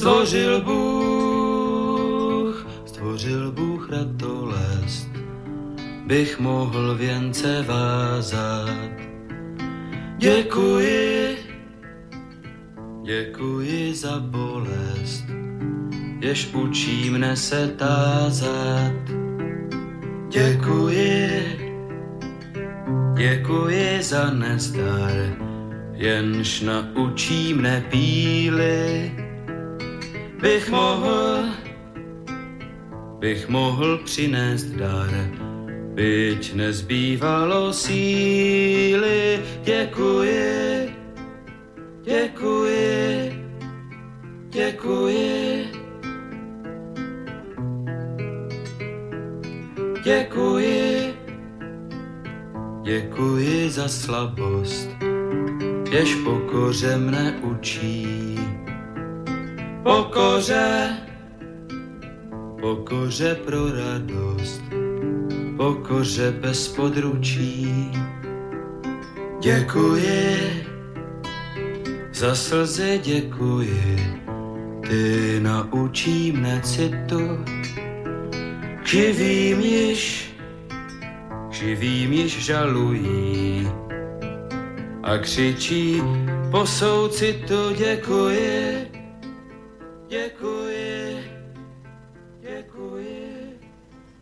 Stvořil Bůh, stvořil Bůh ratolest, bych mohl věnce vázat. Děkuji, děkuji za bolest, jež učí mne se tázat. Děkuji, děkuji za nezdar, jenž naučí mne píly. Bych mohl, bych mohl přinést dar, byť nezbývalo síly. Děkuji, děkuji, děkuji. Děkuji, děkuji za slabost, jež pokoře mne učí. Pokoře, pokoře pro radost, pokoře bez područí. Děkuji, za slzy děkuji, ty naučí mne citu, živým již, živým již žalují a křičí po soucitu děkuji, děkuji,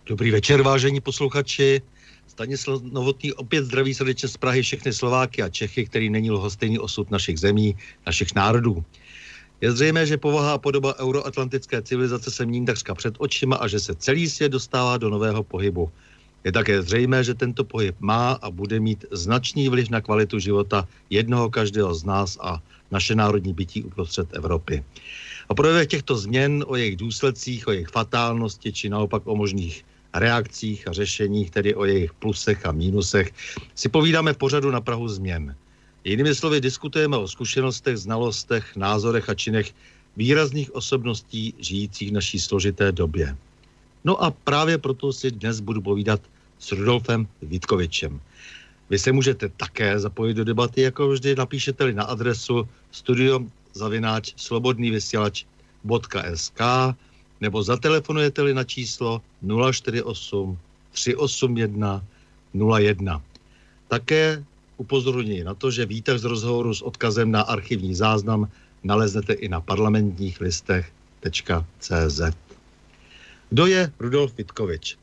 Dobrý večer, vážení posluchači. Stanislav Novotný opět zdraví srdečně z Prahy všechny Slováky a Čechy, který není lhostejný osud našich zemí, našich národů. Je zřejmé, že povaha a podoba euroatlantické civilizace se mění takřka před očima a že se celý svět dostává do nového pohybu. Je také zřejmé, že tento pohyb má a bude mít značný vliv na kvalitu života jednoho každého z nás a naše národní bytí uprostřed Evropy. O projevech těchto změn, o jejich důsledcích, o jejich fatálnosti či naopak o možných reakcích a řešeních, tedy o jejich plusech a mínusech, si povídáme pořadu na Prahu změn. Jinými slovy, diskutujeme o zkušenostech, znalostech, názorech a činech výrazných osobností žijících v naší složité době. No a právě proto si dnes budu povídat s Rudolfem Vítkovičem. Vy se můžete také zapojit do debaty, jako vždy napíšete-li na adresu studiozavináč slobodný vysílač.sk nebo zatelefonujete-li na číslo 048 381 01. Také upozorňuji na to, že výtah z rozhovoru s odkazem na archivní záznam naleznete i na parlamentních listech.cz. Kdo je Rudolf Vitkovič?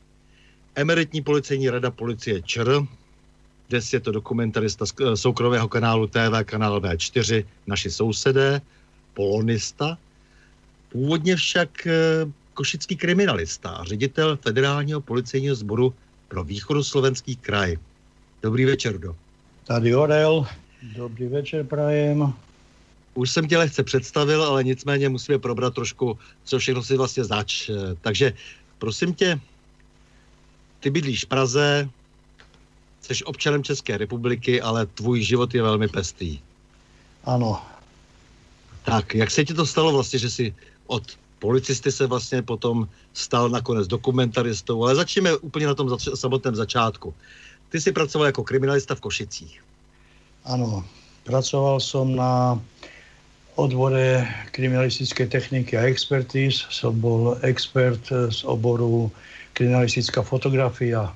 Emeritní policejní rada policie ČR, dnes je to dokumentarista z eh, soukromého kanálu TV, kanál V4, naši sousedé, polonista, původně však eh, košický kriminalista a ředitel federálního policejního sboru pro východoslovenský kraj. Dobrý večer, Rudo. Tady Orel, dobrý večer prajem. Už jsem tě lehce představil, ale nicméně musíme probrat trošku, co všechno si vlastně zač. Takže prosím tě, ty bydlíš v Praze, jsi občanem České republiky, ale tvůj život je velmi pestý. Ano. Tak, jak se ti to stalo vlastně, že jsi od policisty se vlastně potom stal nakonec dokumentaristou, ale začneme úplně na tom zač- samotném začátku. Ty jsi pracoval jako kriminalista v Košicích. Ano, pracoval som na odbore kriminalistické techniky a expertíz. Som bol expert z oboru kriminalistická fotografia.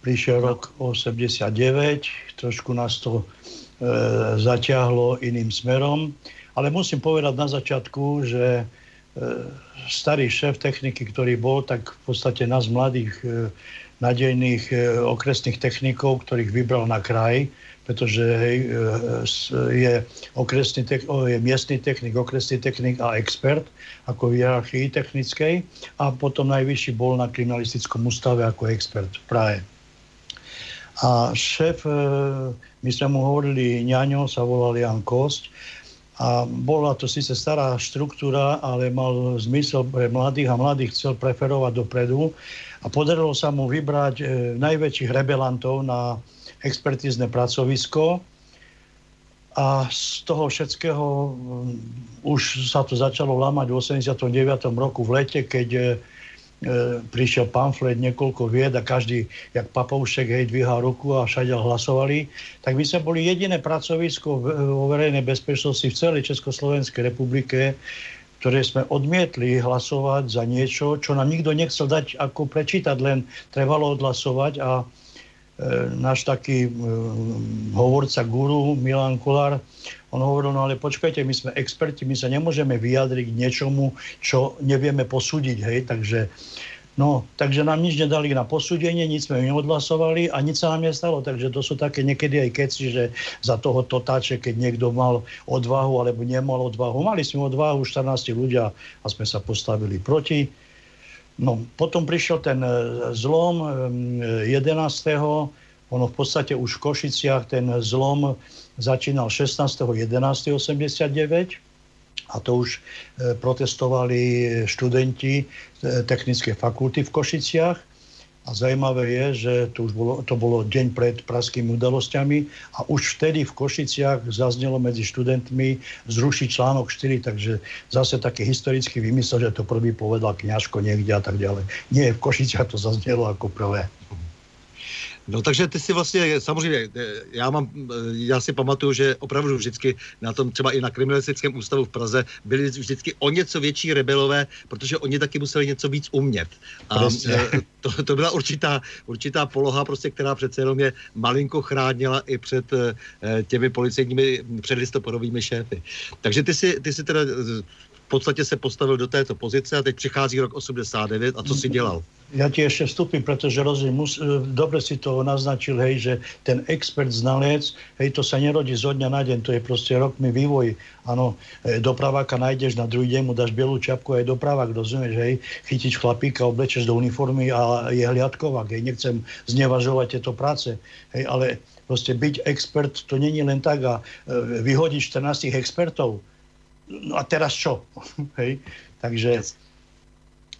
Prišiel rok 89, trošku nás to e, zaťahlo iným smerom, ale musím povedať na začiatku, že e, starý šéf techniky, ktorý bol, tak v podstate nás mladých e, nadejných e, okresných technikov, ktorých vybral na kraj, pretože je, okresný, je miestny technik, okresný technik a expert ako v hierarchii technickej a potom najvyšší bol na kriminalistickom ústave ako expert v Prahe. A šéf, my sme mu hovorili ňaňo, sa volal Jan Kosť a bola to síce stará štruktúra, ale mal zmysel pre mladých a mladých chcel preferovať dopredu a podarilo sa mu vybrať e, najväčších rebelantov na expertízne pracovisko a z toho všetkého už sa to začalo lámať v 89. roku v lete, keď e, prišiel pamflet, niekoľko vied a každý, jak papoušek, hej, dvíhal ruku a všade hlasovali, tak my sme boli jediné pracovisko vo verejnej bezpečnosti v celej Československej republike, ktoré sme odmietli hlasovať za niečo, čo nám nikto nechcel dať ako prečítať, len trebalo odhlasovať a e, náš taký e, hovorca guru Milan Kulár, on hovoril, no ale počkajte, my sme experti, my sa nemôžeme vyjadriť k niečomu, čo nevieme posúdiť, hej, takže No, takže nám nič nedali na posúdenie, nič sme neodhlasovali a nič sa nám nestalo. Takže to sú také niekedy aj keci, že za toho totáče, keď niekto mal odvahu alebo nemal odvahu. Mali sme odvahu 14 ľudia a sme sa postavili proti. No, potom prišiel ten e, zlom 11. E, ono v podstate už v Košiciach ten zlom začínal 16.11.89 a to už e, protestovali študenti e, technickej fakulty v Košiciach. A zaujímavé je, že to, už bolo, to bolo deň pred praskými udalosťami a už vtedy v Košiciach zaznelo medzi študentmi zrušiť článok 4, takže zase taký historický vymysel, že to prvý povedal kňažko niekde a tak ďalej. Nie, v Košiciach to zaznelo ako prvé. No takže ty si vlastně, samozřejmě, eh, já, mám, eh, já si pamatuju, že opravdu vždycky na tom, třeba i na kriminalistickém ústavu v Praze, byli vždycky o něco větší rebelové, protože oni taky museli něco víc umět. A eh, to, to byla určitá, určitá poloha, prostě, která přece jenom je malinko chránila i před těmi policejními předlistopadovými šéfy. Takže ty si, ty si teda podstatě se postavil do této pozice a teď přichází rok 89 a co si dělal? Ja ti ešte vstúpim, pretože rozumiem, mus, e, dobre si to naznačil, hej, že ten expert, znalec, hej, to sa nerodí zo dňa na deň, to je proste rokmi vývoj. Áno, e, dopraváka nájdeš na druhý deň, mu dáš bielú čapku aj dopravák, rozumieš, hej, chytíš chlapíka, oblečeš do uniformy a je hliadkovák, hej, nechcem znevažovať tieto práce, hej, ale proste byť expert, to není len tak a e, vyhodiť 14 expertov, no a teraz čo? Hej? Takže,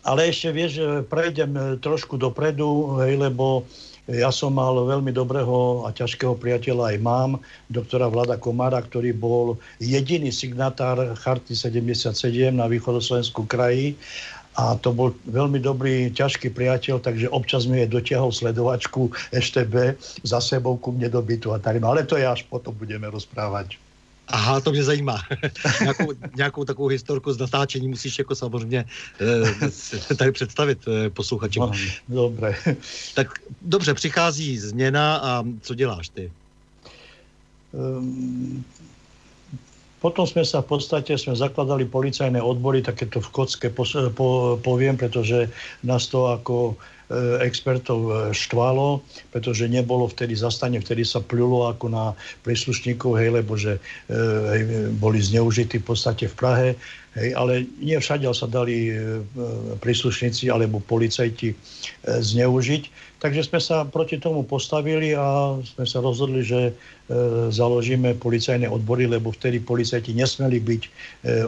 ale ešte vieš, prejdem e, trošku dopredu, hej, lebo ja som mal veľmi dobrého a ťažkého priateľa aj mám, doktora Vlada Komara, ktorý bol jediný signatár Charty 77 na východoslovensku kraji a to bol veľmi dobrý, ťažký priateľ, takže občas mi je dotiahol sledovačku EŠTB za sebou ku mne do bytu a tak. No, ale to je až potom budeme rozprávať. Aha, to mě zajímá. nějakou, nějakou takovou historku z natáčení musíš jako samozřejmě e, tady představit e, posluchačům. No, dobré. Tak dobře, přichází změna a co děláš ty? Um, potom sme sa v podstate, sme zakladali policajné odbory, takéto v kocke po, po, poviem, pretože nás to ako expertov e, štvalo, pretože nebolo vtedy zastane, vtedy sa pľulo ako na príslušníkov, hej, lebo že e, hej, boli zneužití v podstate v Prahe, hej, ale nie všade sa dali príslušníci alebo policajti zneužiť. Takže sme sa proti tomu postavili a sme sa rozhodli, že založíme policajné odbory, lebo vtedy policajti nesmeli byť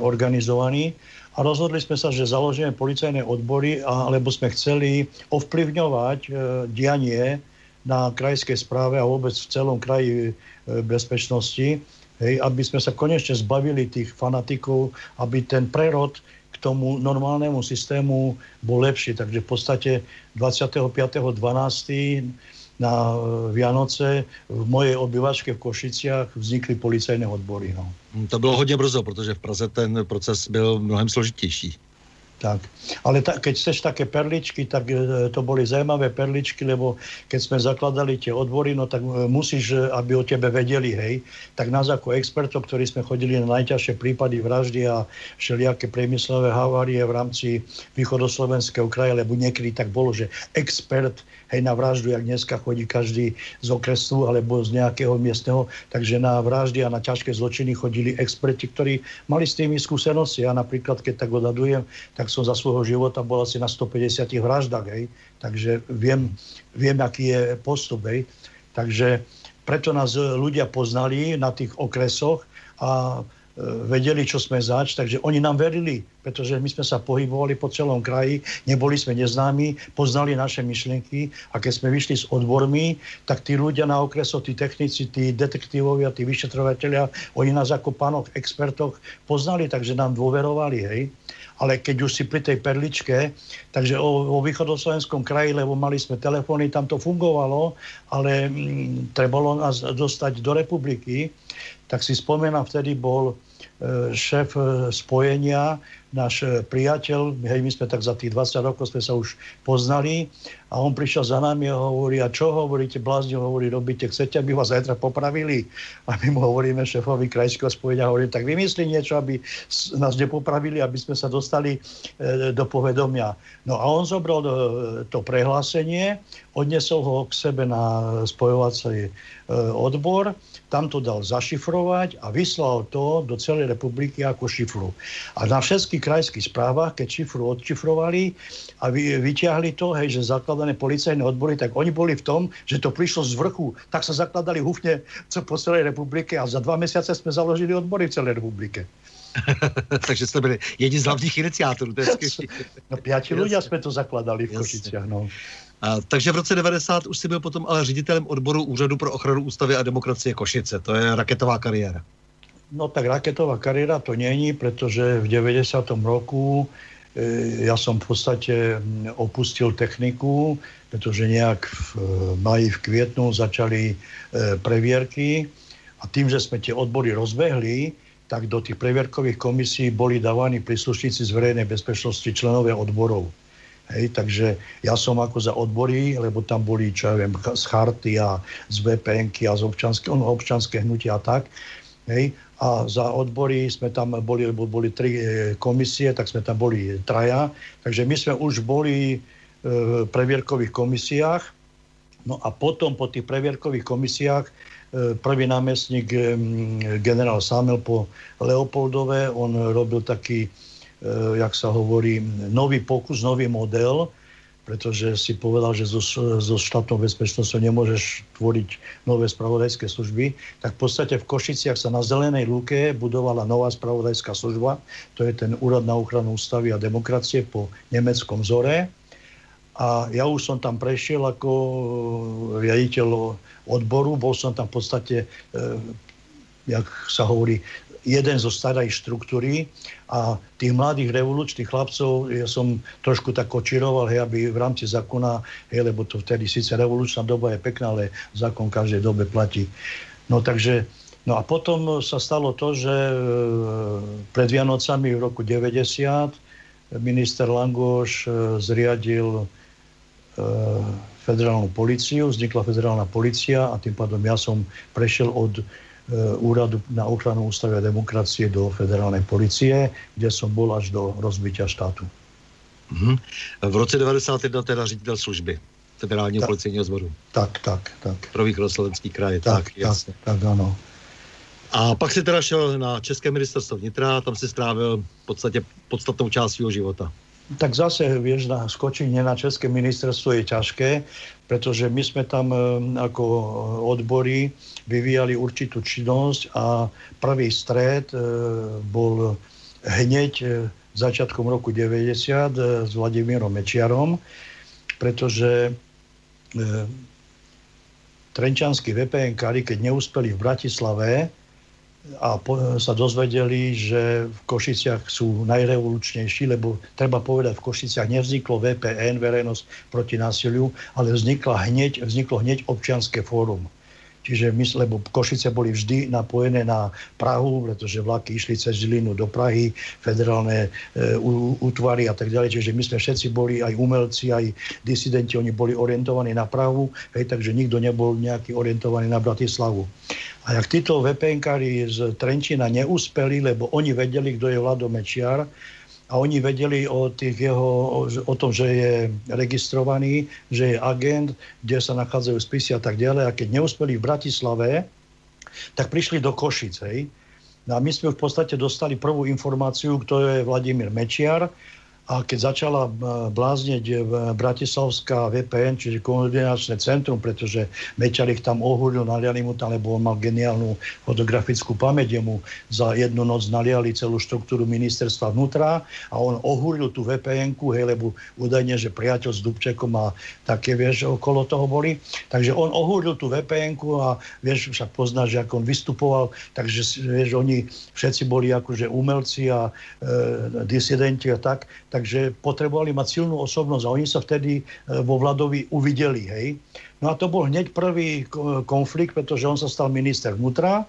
organizovaní a rozhodli sme sa, že založíme policajné odbory, alebo sme chceli ovplyvňovať e, dianie na krajskej správe a vôbec v celom kraji e, bezpečnosti, hej, aby sme sa konečne zbavili tých fanatikov, aby ten prerod k tomu normálnemu systému bol lepší. Takže v podstate 25.12 na e, Vianoce v mojej obyvačke v Košiciach vznikli policajné odbory. No. To bylo hodně brzo, protože v Praze ten proces byl mnohem složitější. Tak. Ale ta, keď chceš také perličky, tak e, to boli zaujímavé perličky, lebo keď sme zakladali tie odbory, no tak e, musíš, aby o tebe vedeli, hej. Tak nás ako expertov, ktorí sme chodili na najťažšie prípady vraždy a všelijaké priemyslové havárie v rámci východoslovenského kraja, lebo niekedy tak bolo, že expert hej, na vraždu, jak dneska chodí každý z okresu alebo z nejakého miestneho, takže na vraždy a na ťažké zločiny chodili experti, ktorí mali s tými skúsenosti. Ja napríklad, keď tak odhadujem, tak som za svojho života bol asi na 150 vraždách, hej, takže viem, viem, aký je postup, hej. Takže preto nás ľudia poznali na tých okresoch a vedeli, čo sme zač, takže oni nám verili pretože my sme sa pohybovali po celom kraji, neboli sme neznámi, poznali naše myšlienky a keď sme vyšli s odbormi, tak tí ľudia na okreso, tí technici, tí detektívovia, tí vyšetrovateľia, oni nás ako pánoch expertoch poznali, takže nám dôverovali, hej ale keď už si pri tej perličke, takže o, o východoslovenskom kraji, lebo mali sme telefóny, tam to fungovalo, ale mm, trebalo nás dostať do republiky, tak si spomínam, vtedy bol e, šéf e, spojenia náš e, priateľ, hej, my sme tak za tých 20 rokov sme sa už poznali a on prišiel za nami a hovorí, a čo hovoríte, blázni, hovorí, robíte, chcete, aby vás zajtra popravili? A my mu hovoríme šéfovi krajského spojenia, hovorí, tak vymyslí niečo, aby nás nepopravili, aby sme sa dostali e, do povedomia. No a on zobral e, to prehlásenie, odnesol ho k sebe na spojovací odbor, tam to dal zašifrovať a vyslal to do celej republiky ako šifru. A na všetkých krajských správach, keď šifru odšifrovali a vy, vyťahli to, hej, že zakladané policajné odbory, tak oni boli v tom, že to prišlo z vrchu. Tak sa zakladali hufne po celej republike a za dva mesiace sme založili odbory v celej republike. Takže ste byli jedni z hlavních iniciátorů. no, piati ľudia sme to zakladali v Košiciach. No. A, takže v roce 90 už si byl potom ale ředitelem odboru Úřadu pro ochranu ústavy a demokracie Košice. To je raketová kariéra. No tak raketová kariéra to není, pretože v 90. roku e, ja som v podstate opustil techniku, pretože nejak v e, maji, v kvietnu začali e, previerky a tým, že sme tie odbory rozbehli, tak do tých previerkových komisí boli dávaní príslušníci z verejnej bezpečnosti, členovia odborov. Hej, takže ja som ako za odbory, lebo tam boli, čo ja viem, z charty a z vpn a z občanské, no, občanské hnutia a tak. Hej, a za odbory sme tam boli, boli tri e, komisie, tak sme tam boli traja. Takže my sme už boli e, v previerkových komisiách. No a potom po tých previerkových komisiách e, prvý námestník generál Samel po Leopoldove, on robil taký jak sa hovorí, nový pokus, nový model, pretože si povedal, že so, so štátnou bezpečnosťou nemôžeš tvoriť nové spravodajské služby, tak v podstate v Košiciach sa na Zelenej lúke budovala nová spravodajská služba, to je ten Úrad na ochranu ústavy a demokracie po nemeckom zore. A ja už som tam prešiel ako riaditeľ odboru, bol som tam v podstate, eh, jak sa hovorí, jeden zo starej štruktúry a tých mladých revolučných chlapcov ja som trošku tak kočiroval, hej, aby v rámci zákona, hej, lebo to vtedy síce revolučná doba je pekná, ale zákon každej dobe platí. No takže, no a potom sa stalo to, že e, pred Vianocami v roku 90 minister Langoš e, zriadil e, federálnu policiu, vznikla federálna policia a tým pádom ja som prešiel od úradu na ochranu ústavy a demokracie do federálnej policie, kde som bol až do rozbitia štátu. Mm-hmm. V roce 91 teda ředitel služby federálního policejního zboru. Tak, tak, tak. Pro východoslovenský kraj. Tak, tak, jasně. tak, tak ano. A pak si teda šel na České ministerstvo vnitra, tam si strávil v podstatě podstatnou část svého života. Tak zase, vieš, na skočenie na České ministerstvo je ťažké, pretože my sme tam e, ako odbory vyvíjali určitú činnosť a prvý stred e, bol hneď e, začiatkom roku 90 s Vladimírom Mečiarom, pretože trenčanskí VPN keď neúspeli v Bratislave, a po, sa dozvedeli, že v Košiciach sú najrevolučnejší, lebo treba povedať, v Košiciach nevzniklo VPN, verejnosť proti násiliu, ale vznikla hneď, vzniklo hneď občianské fórum. Čiže my, lebo Košice boli vždy napojené na Prahu, pretože vlaky išli cez Žilinu do Prahy, federálne e, útvary a tak ďalej. Čiže my sme všetci boli, aj umelci, aj disidenti, oni boli orientovaní na Prahu, hej, takže nikto nebol nejaký orientovaný na Bratislavu. A jak títo VPNkári z Trenčína neúspeli, lebo oni vedeli, kto je Vlado Mečiar, a oni vedeli o, tých jeho, o tom, že je registrovaný, že je agent, kde sa nachádzajú spisy a tak ďalej. A keď neúspeli v Bratislave, tak prišli do Košic. Hej. No a my sme v podstate dostali prvú informáciu, kto je Vladimír Mečiar. A keď začala blázneť Bratislavská VPN, čiže koordinačné centrum, pretože Mečiar ich tam ohúril, naliali mu tam, lebo on mal geniálnu fotografickú pamäť, mu za jednu noc naliali celú štruktúru ministerstva vnútra a on ohúril tú vpn hej, lebo údajne, že priateľ s Dubčekom a také, vieš, okolo toho boli. Takže on ohúril tú vpn a vieš, však poznáš, že ako on vystupoval, takže vieš, oni všetci boli akože umelci a e, disidenti a tak, takže potrebovali mať silnú osobnosť a oni sa vtedy e, vo Vladovi uvideli, hej. No a to bol hneď prvý konflikt, pretože on sa stal minister vnútra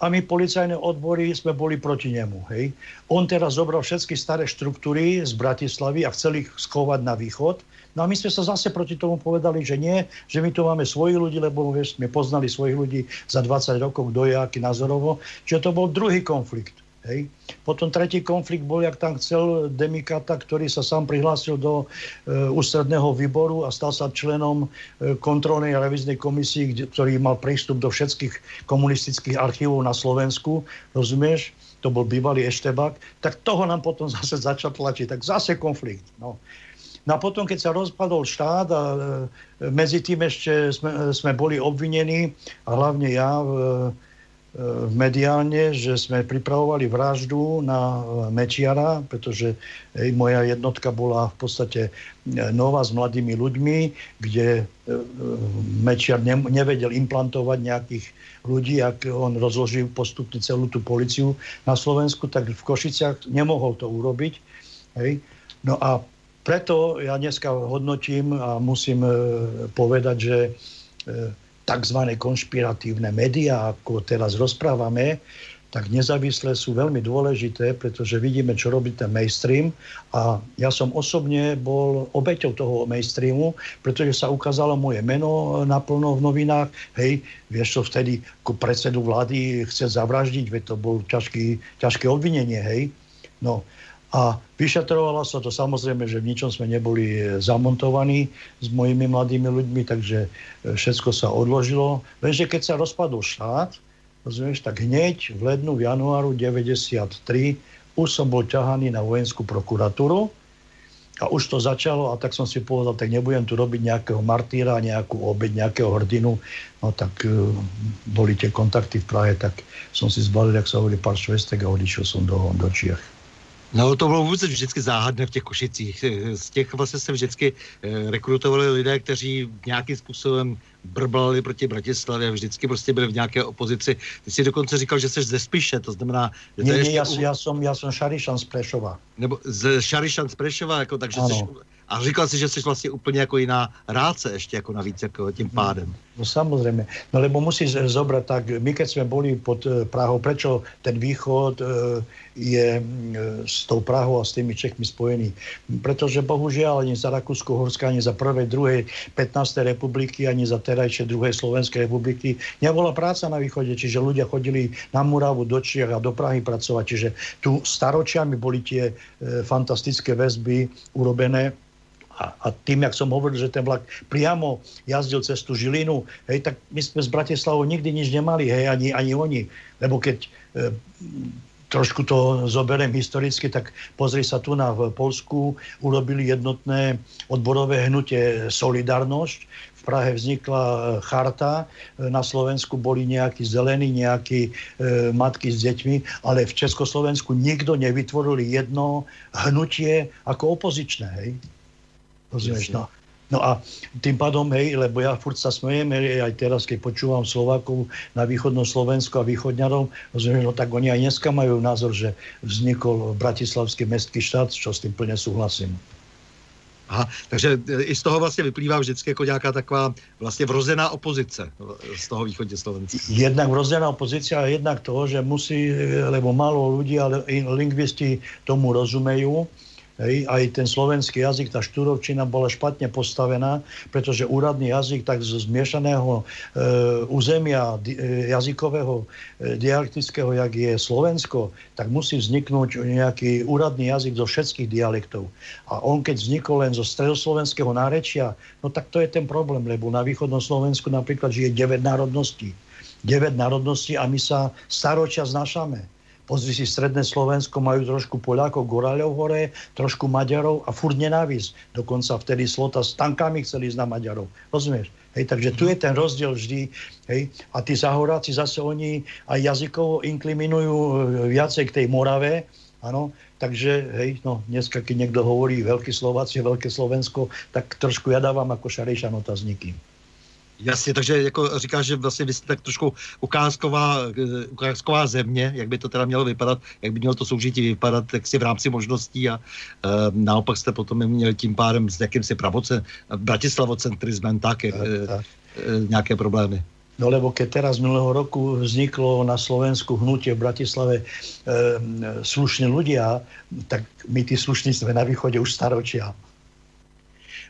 a my policajné odbory sme boli proti nemu. Hej. On teraz zobral všetky staré štruktúry z Bratislavy a chcel ich schovať na východ. No a my sme sa zase proti tomu povedali, že nie, že my tu máme svojich ľudí, lebo vieš, sme poznali svojich ľudí za 20 rokov, kto je aký názorovo. Čiže to bol druhý konflikt. Hej. Potom tretí konflikt bol, jak tam chcel Demikata, ktorý sa sám prihlásil do e, ústredného výboru a stal sa členom e, kontrolnej a reviznej komisii, kde, ktorý mal prístup do všetkých komunistických archívov na Slovensku. Rozumieš? To bol bývalý Eštebak. Tak toho nám potom zase začal tlačiť. Tak zase konflikt. No. No a potom, keď sa rozpadol štát a e, medzi tým ešte sme, sme boli obvinení, a hlavne ja, e, E, mediálne, že sme pripravovali vraždu na e, Mečiara, pretože moja jednotka bola v podstate e, nová s mladými ľuďmi, kde Mečiar ne, nevedel implantovať nejakých ľudí, ak on rozložil postupne celú tú policiu na Slovensku, tak v Košiciach nemohol to urobiť. Hej. No a preto ja dneska hodnotím a musím povedať, že tzv. konšpiratívne médiá, ako teraz rozprávame, tak nezávislé sú veľmi dôležité, pretože vidíme, čo robí ten mainstream. A ja som osobne bol obeťou toho mainstreamu, pretože sa ukázalo moje meno naplno v novinách. Hej, vieš čo, vtedy ako predsedu vlády chce zavraždiť, veď to bol ťažký, ťažké obvinenie, hej. No, a vyšetrovalo sa to samozrejme, že v ničom sme neboli e, zamontovaní s mojimi mladými ľuďmi, takže e, všetko sa odložilo. Lenže keď sa rozpadol štát, rozumieš, tak hneď v lednu, v januáru 93 už som bol ťahaný na vojenskú prokuratúru a už to začalo a tak som si povedal, tak nebudem tu robiť nejakého martýra, nejakú obeď, nejakého hrdinu. No tak uh, boli tie kontakty v Prahe, tak som si zbalil, jak sa hovorí, pár švestek a odišiel som do, do Čiech. No to bylo vůbec vždycky záhadné v těch Košicích. Z těch vlastně se vždycky eh, rekrutovali lidé, kteří nějakým způsobem brblali proti Bratislavě a vždycky prostě byli v nějaké opozici. Ty jsi dokonce říkal, že jsi ze Spiše, to znamená... Že nie, nie, ja, u... ja, som, ja som Šarišan z Prešova. Nebo z Šarišan z Prešova, jako, takže jsi, a říkal si, že jsi vlastně úplně jako jiná ráce ještě jako navíc jako tím pádem. No samozrejme, no lebo musíš zobrať tak, my keď sme boli pod eh, Prahou, prečo ten východ e, je e, s tou Prahou a s tými Čechmi spojený? Pretože bohužiaľ ani za Rakúsko-Horska, ani za prvej, druhej 15. republiky, ani za terajšie druhej Slovenskej republiky nebola práca na východe, čiže ľudia chodili na Muravu, do Čiech a do Prahy pracovať, čiže tu staročiami boli tie fantastické väzby urobené a, a tým, jak som hovoril, že ten vlak priamo jazdil cez tú Žilinu, hej, tak my sme z Bratislavou nikdy nič nemali, hej, ani, ani oni. Lebo keď e, trošku to zoberiem historicky, tak pozri sa tu na v Polsku, urobili jednotné odborové hnutie Solidarnosť, v Prahe vznikla e, charta, e, na Slovensku boli nejakí zelení, nejakí e, matky s deťmi, ale v Československu nikto nevytvoril jedno hnutie ako opozičné. Hej? Rozumieš? No. No a tým pádom, hej, lebo ja furt sa smejem, hej, aj teraz, keď počúvam Slovákov na východnom Slovensku a východňarov, rozumieš, no tak oni aj dneska majú názor, že vznikol Bratislavský mestský štát, čo s tým plne súhlasím. Aha, takže i z toho vlastně vyplývá vždycky jako nějaká taková vlastně vrozená opozice z toho východně Slovenska. Jednak vrozená opozice a jednak toho, že musí, lebo málo ľudí, ale lingvisti tomu rozumejú, Hej, aj ten slovenský jazyk, tá štúrovčina bola špatne postavená, pretože úradný jazyk tak z zmiešaného e, územia e, jazykového, e, dialektického, jak je Slovensko, tak musí vzniknúť nejaký úradný jazyk zo všetkých dialektov. A on keď vznikol len zo stredoslovenského nárečia, no tak to je ten problém, lebo na východnom Slovensku napríklad žije 9 národností. 9 národností a my sa staročia znašame Pozri si stredné Slovensko, majú trošku Poliakov, Goraľov hore, trošku Maďarov a furt nenávisť. Dokonca vtedy Slota s tankami chceli ísť na Maďarov. Rozumieš? Hej, takže tu je ten rozdiel vždy. Hej, a tí zahoráci zase oni aj jazykovo inkliminujú e, viacej k tej Morave. Áno, takže hej, no, dneska, keď niekto hovorí Veľký Slováci, Veľké Slovensko, tak trošku ja dávam ako šarejšan otazníky. Jasně, takže jako říkáš, že vlastně vy jste tak trošku ukázková, eh, ukázková země, jak by to teda mělo vypadat, jak by mělo to soužití vypadat, tak si v rámci možností a e, naopak jste potom měli tím pádem s jakýmsi pravoce, bratislavocentrizmem tak, tak, tak. E, nějaké problémy. No lebo keď teraz minulého roku vzniklo na Slovensku hnutie v Bratislave e, slušní ľudia, tak my tí slušní sme na východe už staročia.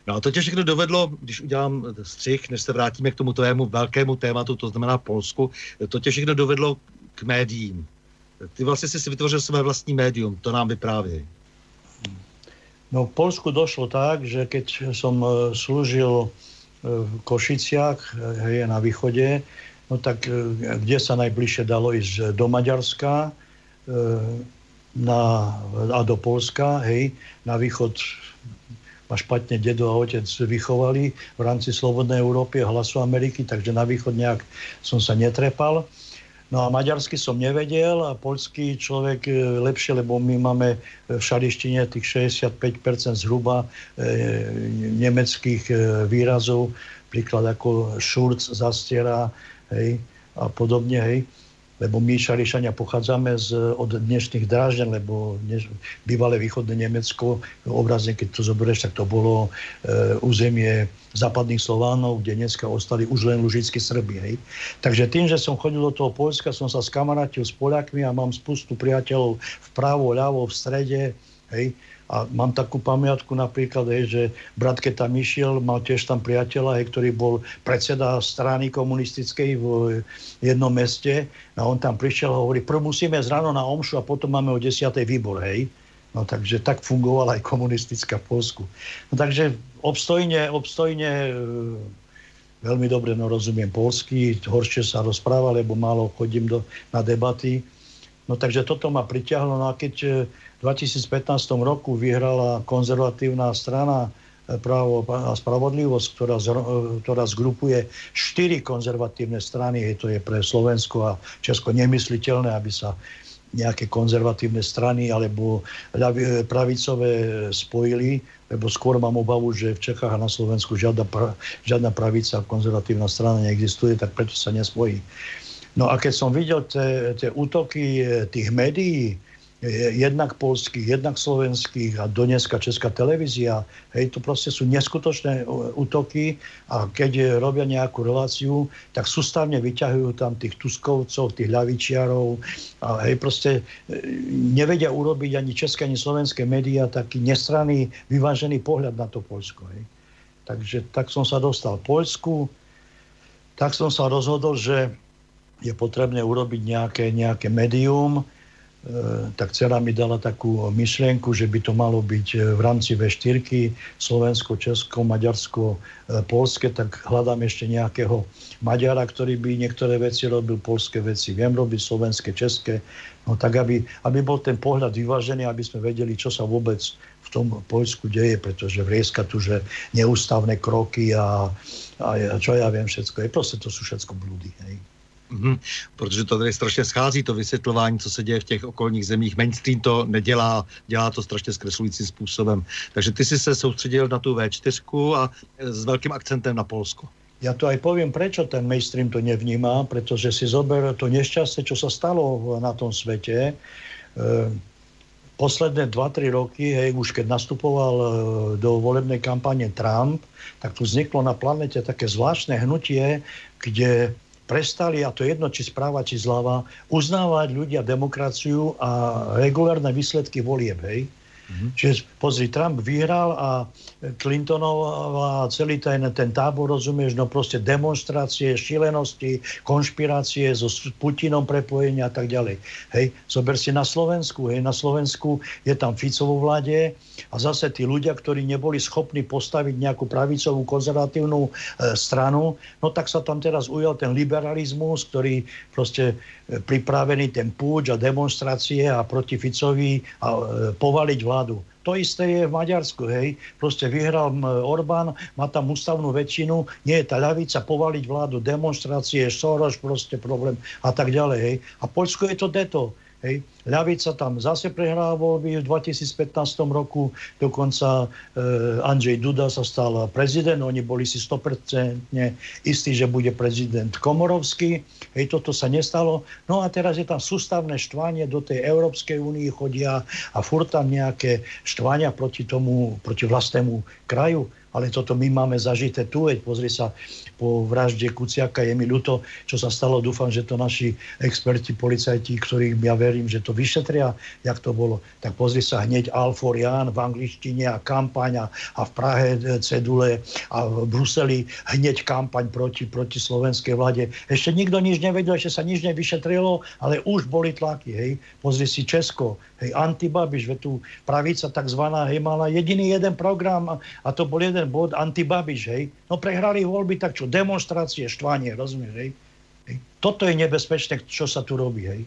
No a to tě všechno dovedlo, když udělám střih, než se vrátíme k tomu tvému velkému tématu, to znamená Polsku, to tě všechno dovedlo k médiím. Ty vlastně si vytvořil své vlastní médium, to nám vyprávěj. No v Polsku došlo tak, že keď som slúžil v Košiciach, e, hej, na východe, no tak kde sa najbližšie dalo ísť do Maďarska na, a do Polska, hej, na východ ma špatne dedo a otec vychovali v rámci Slobodnej Európy a hlasu Ameriky, takže na východ nejak som sa netrepal. No a maďarsky som nevedel a poľský človek e, lepšie, lebo my máme v šarištine tých 65% zhruba e, nemeckých e, výrazov, príklad ako šurc, zastiera hej, a podobne. Hej lebo my Šarišania pochádzame z, od dnešných Drážďan, lebo dneš, bývalé východné Nemecko, obrazne keď to zoberieš, tak to bolo e, územie západných Slovánov, kde dneska ostali už len lužickí Srbi. Hej. Takže tým, že som chodil do toho Polska, som sa skamarátil s Poliakmi a mám spustu priateľov vpravo, ľavo, v strede. Hej a mám takú pamiatku napríklad, hej, že brat, keď tam išiel, mal tiež tam priateľa, hej, ktorý bol predseda strany komunistickej v jednom meste. A on tam prišiel a hovorí, prv musíme z ráno na omšu a potom máme o 10. výbor, hej. No takže tak fungovala aj komunistická v Polsku. No takže obstojne, obstojne e, veľmi dobre no, rozumiem polsky, horšie sa rozpráva, lebo málo chodím do, na debaty. No takže toto ma priťahlo. No a keď e, 2015 roku vyhrala konzervatívna strana e, právo a spravodlivosť, ktorá, e, ktorá zgrupuje štyri konzervatívne strany. To je pre Slovensko a Česko nemysliteľné, aby sa nejaké konzervatívne strany alebo e, pravicové spojili, lebo skôr mám obavu, že v Čechách a na Slovensku žiadna, žiadna pravica, konzervatívna strana neexistuje, tak preto sa nespojí. No a keď som videl tie útoky tých médií, jednak polských, jednak slovenských a dneska Česká televízia. Hej, to proste sú neskutočné útoky a keď robia nejakú reláciu, tak sústavne vyťahujú tam tých Tuskovcov, tých ľavičiarov a hej, proste e, nevedia urobiť ani české, ani slovenské médiá taký nestranný, vyvážený pohľad na to Polsko. Hej. Takže tak som sa dostal Polsku, tak som sa rozhodol, že je potrebné urobiť nejaké, nejaké médium, E, tak dcera mi dala takú myšlienku, že by to malo byť e, v rámci V4, Slovensko, Česko, Maďarsko, e, Polske, tak hľadám ešte nejakého Maďara, ktorý by niektoré veci robil, polské veci viem robiť, slovenské, české, no tak aby, aby bol ten pohľad vyvážený, aby sme vedeli, čo sa vôbec v tom Poľsku deje, pretože vrieska tu, že neústavné kroky a, a čo ja viem všetko, je proste to sú všetko blúdy. Hej. Mm-hmm. Protože to tady strašně schází, to vysvětlování, co se děje v těch okolních zemích. Mainstream to nedělá, dělá to strašně zkreslujícím způsobem. Takže ty si se soustředil na tu V4 a e, s velkým akcentem na Polsko. Ja to aj poviem, prečo ten mainstream to nevníma, pretože si zober to nešťastie, čo sa stalo na tom svete. E, posledné 2-3 roky, hej, už keď nastupoval e, do volebnej kampane Trump, tak tu vzniklo na planete také zvláštne hnutie, kde prestali, a to jedno, či správa, či zľava, uznávať ľudia demokraciu a regulárne výsledky volieb, hej. Mm-hmm. Čiže pozri, Trump vyhral a Clintonová a celý ten, ten tábor, rozumieš, no proste demonstrácie, šilenosti, konšpirácie so Putinom prepojenia a tak ďalej. Hej, zober si na Slovensku, hej, na Slovensku je tam Ficovo vláde a zase tí ľudia, ktorí neboli schopní postaviť nejakú pravicovú konzervatívnu e, stranu, no tak sa tam teraz ujal ten liberalizmus, ktorý proste e, pripravený ten púč a demonstrácie a proti Ficovi a e, povaliť vládu. To isté je v Maďarsku, hej. Proste vyhral Orbán, má tam ústavnú väčšinu, nie je tá ľavica povaliť vládu, demonstrácie, Soros, proste problém a tak ďalej, hej. A Poľsko je to deto. Hej. Ľavica tam zase prehrala voľby v 2015 roku, dokonca e, Andrzej Duda sa stal prezident, oni boli si 100% istí, že bude prezident Komorovský, hej, toto sa nestalo. No a teraz je tam sústavné štvanie, do tej Európskej únii chodia a furt tam nejaké štvania proti tomu, proti vlastnému kraju. Ale toto my máme zažité tu, veď pozri sa po vražde Kuciaka, je mi ľúto, čo sa stalo, dúfam, že to naši experti, policajti, ktorých ja verím, že to vyšetria, jak to bolo, tak pozri sa hneď Alforian v angličtine a kampaň a, v Prahe e, cedule a v Bruseli hneď kampaň proti, proti slovenskej vláde. Ešte nikto nič nevedel, ešte sa nič nevyšetrilo, ale už boli tlaky, hej. Pozri si Česko, hej, antibabiš, veď tu pravica takzvaná, hej, mala jediný jeden program a, a to bol jeden bod antibabiš, hej. No prehrali voľby, tak čo, demonstrácie, štvanie, rozumieš, hej? hej? Toto je nebezpečné, čo sa tu robí, hej?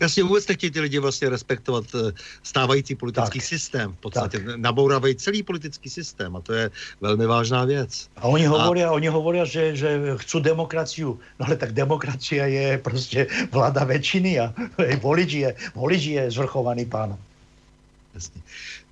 Jasně vůbec nechtějí ty lidi vlastně respektovat eh, stávající politický tak, systém. V podstatě tak. nabourávají celý politický systém a to je velmi vážná věc. A oni hovoria, a... oni hovoria že, že chcú demokraciu. No ale tak demokracia je prostě vláda väčšiny a volič je, volič je zvrchovaný pán. Jasně.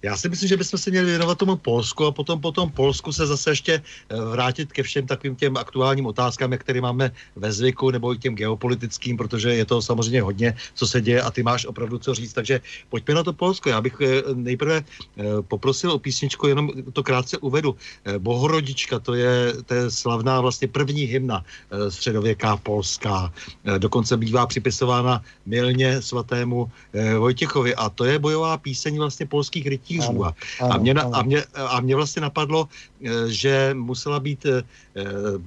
Já si myslím, že bychom se měli věnovat tomu Polsku a potom po tom Polsku se zase ještě eh, vrátit ke všem takovým těm aktuálním otázkám, jak tady máme ve zvyku, nebo i těm geopolitickým, protože je to samozřejmě hodně, co se děje a ty máš opravdu co říct. Takže pojďme na to Polsko. Já bych eh, nejprve eh, poprosil o písničku, jenom to krátce uvedu. Bohorodička, to je, to je slavná vlastně první hymna středověká polská. Dokonce bývá připisována milně svatému Vojtěchovi a to je bojová píseň vlastně polských rytí havířů. A, a, mě, a, mě, a mě vlastně napadlo, eh, že musela být eh,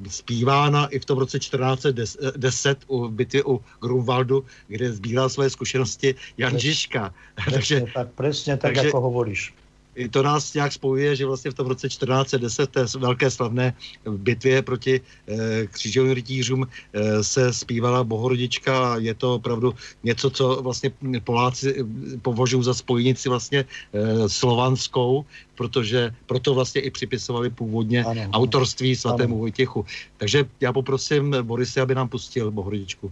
zpívána i v tom roce 1410 u bitvy u Grunwaldu, kde sbíral své zkušenosti Jan Žižka. Přesně takže, tak, přesně tak, takže, jako hovoríš i to nás nějak spojuje, že vlastně v tom roce 1410 té velké slavné bitvě proti e, křížovým rytířům e, se zpívala Bohorodička a je to opravdu něco, co vlastně Poláci eh, považují za spojnici vlastně e, slovanskou, protože proto vlastně i připisovali původně ano, autorství svatému ano. Vojtěchu. Takže já poprosím Borisy, aby nám pustil Bohorodičku.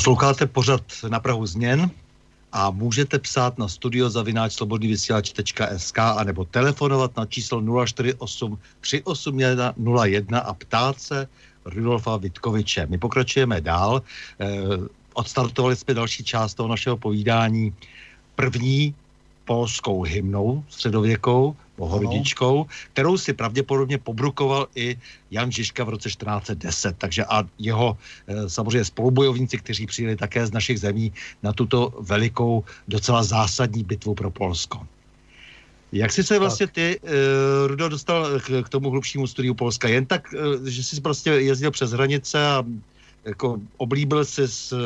Posloucháte pořad na Prahu změn a můžete psát na studiozavináčslobodnývysílač.sk a nebo telefonovat na číslo 048 381 01 a ptát se Rudolfa Vitkoviče. My pokračujeme dál. Eh, odstartovali jsme další část toho našeho povídání. První polskou hymnou středověkou, pohorodičkou, kterou si pravděpodobně pobrukoval i Jan Žižka v roce 1410. Takže a jeho e, samozřejmě spolubojovníci, kteří přijeli také z našich zemí na tuto velikou, docela zásadní bitvu pro Polsko. Jak jsi se vlastně ty, uh, Rudo, dostal k, k tomu hlubšímu studiu Polska? Jen tak, uh, že jsi prostě jezdil přes hranice a jako oblíbil se s,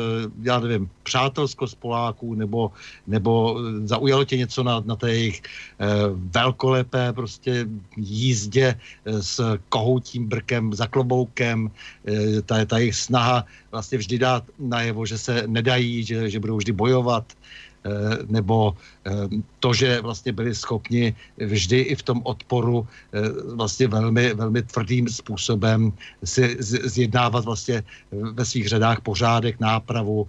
já nevím, přátelsko z Poláků, nebo, nebo zaujalo tě něco na, na té jejich eh, velkolepé prostě jízdě eh, s kohoutím brkem, za kloboukem, eh, ta, ta jejich snaha vlastně vždy dát najevo, že se nedají, že, že budou vždy bojovat, Eh, nebo eh, to, že vlastně byli schopni vždy i v tom odporu eh, vlastně velmi, velmi tvrdým způsobem si zjednávat vlastně ve svých řadách pořádek, nápravu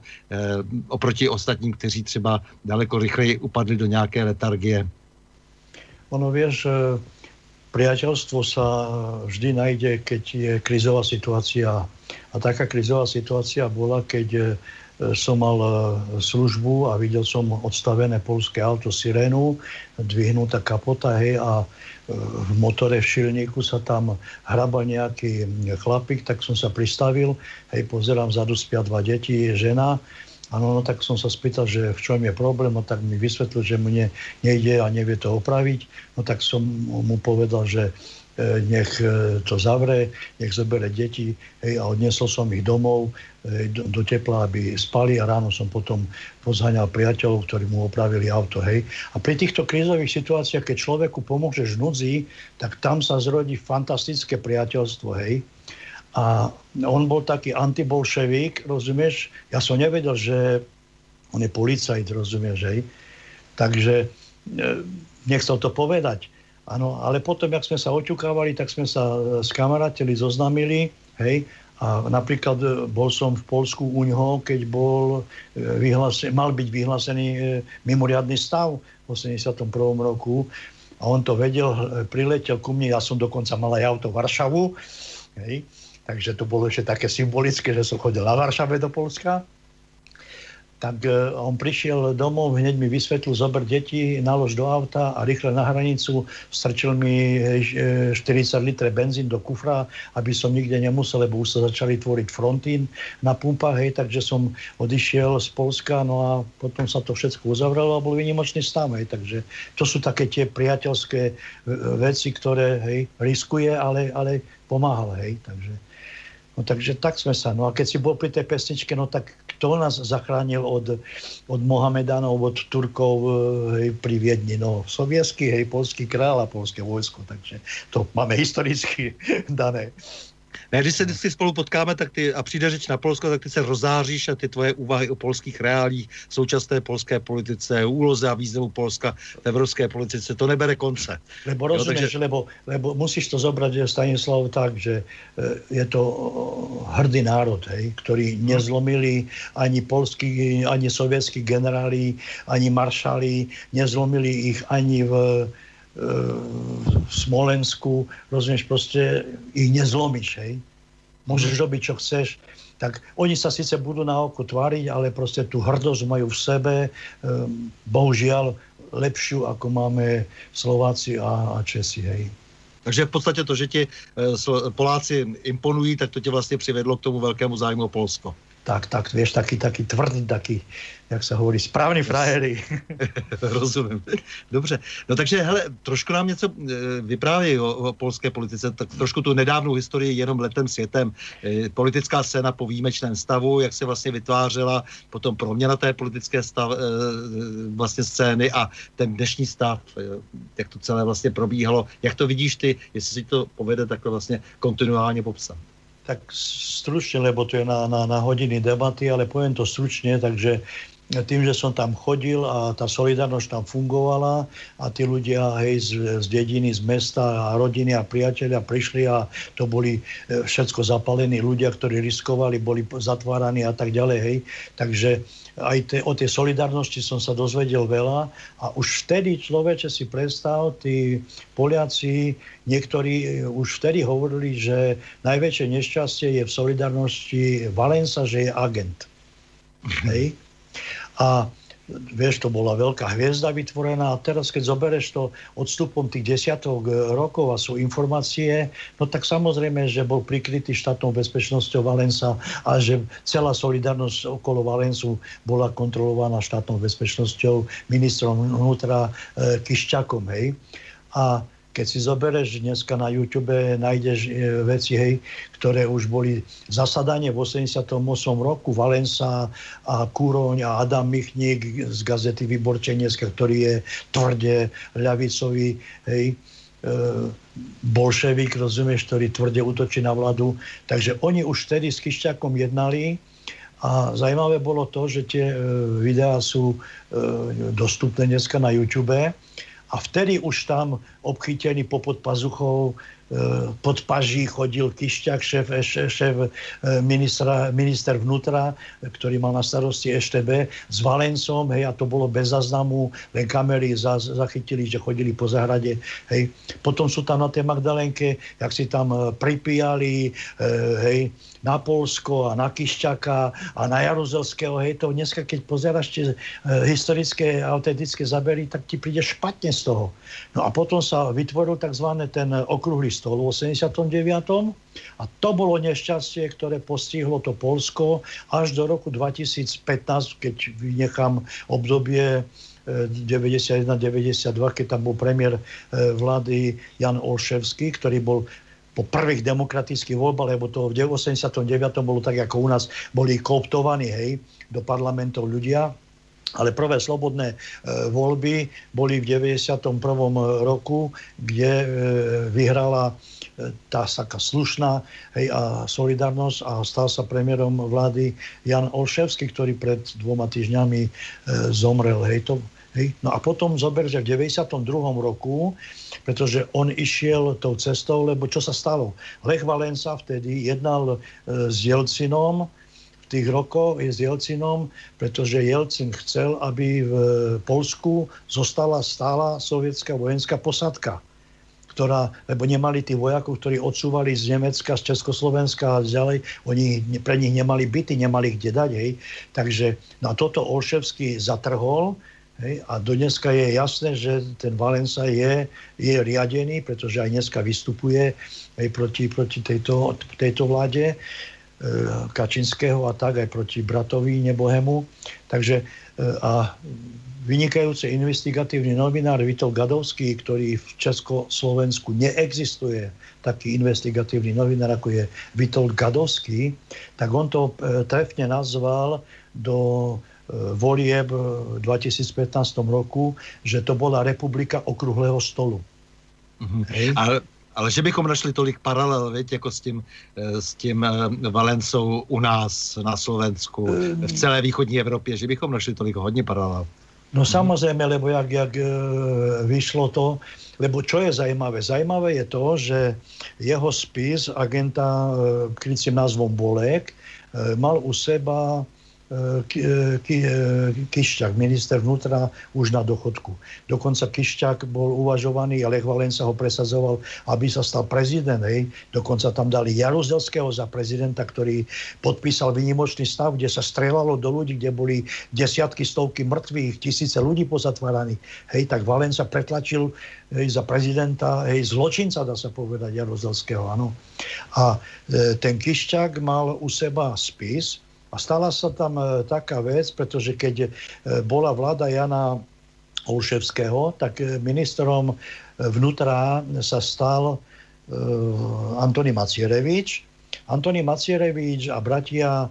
oproti ostatním, kteří třeba daleko rychleji upadli do nějaké letargie. Ono vieš, priateľstvo sa vždy najde, keď je krizová situácia. A taká krizová situácia bola, keď som mal e, službu a videl som odstavené polské auto sirénu, dvihnutá kapota, hej, a e, v motore v šilníku sa tam hrabal nejaký chlapík, tak som sa pristavil, hej, pozerám, zadu spia dva deti, žena, Áno, no tak som sa spýtal, že v čom je problém, no tak mi vysvetlil, že mne nejde a nevie to opraviť. No tak som mu povedal, že nech e, to zavre, nech zobere deti hej, a odnesol som ich domov hej, do, do tepla, aby spali a ráno som potom pozhaňal priateľov, ktorí mu opravili auto. Hej. A pri týchto krízových situáciách, keď človeku pomôžeš nudzi, tak tam sa zrodí fantastické priateľstvo. Hej. A on bol taký antibolševík, rozumieš? Ja som nevedel, že on je policajt, rozumieš, hej? Takže nechcel to povedať. Áno, ale potom, jak sme sa oťukávali, tak sme sa e, skamarátili, zoznamili, hej, a napríklad e, bol som v Polsku u ňoho, keď bol e, mal byť vyhlásený mimoriadný stav v 81. roku a on to vedel, priletel ku mne, ja som dokonca mal aj auto Varšavu, hej, takže to bolo ešte také symbolické, že som chodil na Varšave do Polska tak e, on prišiel domov, hneď mi vysvetlil, zober deti, nalož do auta a rýchle na hranicu, strčil mi 40 e, litre benzín do kufra, aby som nikde nemusel, lebo už sa začali tvoriť frontín na pumpách, hej, takže som odišiel z Polska, no a potom sa to všetko uzavrelo a bol vynimočný stav, hej, takže to sú také tie priateľské e, veci, ktoré, hej, riskuje, ale, ale pomáhal, hej, takže No takže tak sme sa. No a keď si bol pri tej pesničke, no tak kto nás zachránil od, od Mohamedanov, od Turkov e, hej, pri Viedni? No sovietský, hej, polský král a polské vojsko. Takže to máme historicky dané. Ne, když se vždycky spolu potkáme tak ty, a přijde řeč na Polsko, tak ty se rozáříš a ty tvoje úvahy o polských reálích, současné polské politice, úloze a významu Polska v evropské politice, to nebere konce. Lebo rozumieš, takže... lebo, lebo musíš to zobrať, Stanislav, tak, že e, je to hrdý národ, hej, ktorý nezlomili ani polskí, ani sovietskí generáli, ani maršali, nezlomili ich ani v v Smolensku, rozumieš, proste ich nezlomíš, hej. Môžeš mhm. robiť, čo chceš, tak oni sa síce budú na oko tváriť, ale proste tú hrdosť majú v sebe, um, bohužiaľ lepšiu, ako máme Slováci a, a Česi, hej. Takže v podstatě to, že ti e, Poláci imponují, tak to tě vlastně přivedlo k tomu velkému zájmu o Polsko tak, tak, vieš, taký, taký tvrdý, taký, jak sa hovorí, správny frajery. Rozumím. Dobře. No takže, hele, trošku nám něco e, vyprávějí o, o polské politice, tak trošku tu nedávnou historii jenom letem světem. E, politická scéna po výjimečném stavu, jak se vlastně vytvářela, potom proměna té politické stav, e, vlastně scény a ten dnešní stav, jak to celé vlastně probíhalo. Jak to vidíš ty, jestli si to povede takhle vlastně kontinuálně popsat? tak stručne, lebo to je na, na, na hodiny debaty, ale poviem to stručne, takže tým, že som tam chodil a tá solidarnosť tam fungovala a tí ľudia hej, z, z dediny, z mesta a rodiny a priateľia prišli a to boli e, všetko zapalení ľudia, ktorí riskovali, boli zatváraní a tak ďalej. Hej. Takže aj te, o tej solidarnosti som sa dozvedel veľa a už vtedy človeče si predstav, tí Poliaci, niektorí už vtedy hovorili, že najväčšie nešťastie je v solidarnosti Valensa, že je agent. Hej? A vieš, to bola veľká hviezda vytvorená a teraz, keď zoberieš to odstupom tých desiatok rokov a sú informácie, no tak samozrejme, že bol prikrytý štátnou bezpečnosťou Valensa a že celá solidarnosť okolo Valensu bola kontrolovaná štátnou bezpečnosťou ministrom vnútra e, Kiščakom, hej. A keď si zobereš dneska na YouTube, nájdeš e, veci, hej, ktoré už boli zasadanie v 88. roku Valensa a Kúroň a Adam Michník z gazety Vyborčenieska, ktorý je tvrde ľavicový, hej, e, bolševik, rozumieš, ktorý tvrde útočí na vládu. Takže oni už vtedy s Kišťakom jednali a zaujímavé bolo to, že tie e, videá sú dostupné dneska na YouTube a vtedy už tam obchytený popod pazuchou e, pod paží chodil Kišťak, šéf, šéf, šéf e, ministra, minister vnútra, ktorý mal na starosti EŠTB, s Valencom, hej, a to bolo bez záznamu, len kamery za, zachytili, že chodili po zahrade, hej. Potom sú tam na tej Magdalenke, jak si tam e, pripíjali, hej, na Polsko a na Kišťaka a na Jaruzelského. Hej, dneska, keď pozeráš tie e, historické autentické zabery, tak ti príde špatne z toho. No a potom sa vytvoril tzv. ten okrúhly stôl v 89. A to bolo nešťastie, ktoré postihlo to Polsko až do roku 2015, keď vynechám obdobie 91-92, e, keď tam bol premiér e, vlády Jan Olševský, ktorý bol po prvých demokratických voľbách, lebo to v 89. bolo tak, ako u nás boli kooptovaní hej, do parlamentov ľudia, ale prvé slobodné e, voľby boli v 91. roku, kde e, vyhrala e, tá taká slušná hej, a solidarnosť a stal sa premiérom vlády Jan Olševský, ktorý pred dvoma týždňami e, zomrel. Hej, to, hej. No a potom zober, že v 92. roku pretože on išiel tou cestou, lebo čo sa stalo? Lech Valensa vtedy jednal e, s Jelcinom, v tých rokoch je s Jelcinom, pretože Jelcin chcel, aby v Polsku zostala stála sovietská vojenská posadka ktorá, lebo nemali tí vojakov, ktorí odsúvali z Nemecka, z Československa a ďalej, oni pre nich nemali byty, nemali kde dať, hej. Takže na toto Olševský zatrhol, Hej, a do dneska je jasné, že ten Valensa je, je riadený, pretože aj dneska vystupuje aj proti, proti tejto, tejto vláde e, Kačinského a tak aj proti bratovi Nebohemu. Takže e, a vynikajúci investigatívny novinár Vitol Gadovský, ktorý v Československu neexistuje taký investigatívny novinár, ako je Vitol Gadovský, tak on to e, trefne nazval do volieb v 2015 roku, že to bola republika okrúhleho stolu. Mm-hmm. Ale, ale že bychom našli tolik paralel, viete, jako s tím, eh, s tím Valencou u nás na Slovensku, v celé východní Evropě, že bychom našli tolik hodně paralel. No samozrejme, lebo jak, jak e, vyšlo to, lebo čo je zajímavé? Zajímavé je to, že jeho spis agenta e, krycím názvom Bolek e, mal u seba Kišťak, minister vnútra, už na dochodku. Dokonca Kišťak bol uvažovaný a Lech Valenca ho presadzoval, aby sa stal prezident. Hej. Dokonca tam dali Jaruzelského za prezidenta, ktorý podpísal výnimočný stav, kde sa strelalo do ľudí, kde boli desiatky, stovky mŕtvych, tisíce ľudí pozatváraní. Hej, tak Valenca pretlačil hej, za prezidenta, hej, zločinca, dá sa povedať, Jaruzelského, áno. A e, ten Kišťak mal u seba spis, a stala sa tam e, taká vec, pretože keď e, bola vláda Jana Olševského, tak e, ministrom vnútra sa stal Antoni Macierevič. Antoni Macierevič a bratia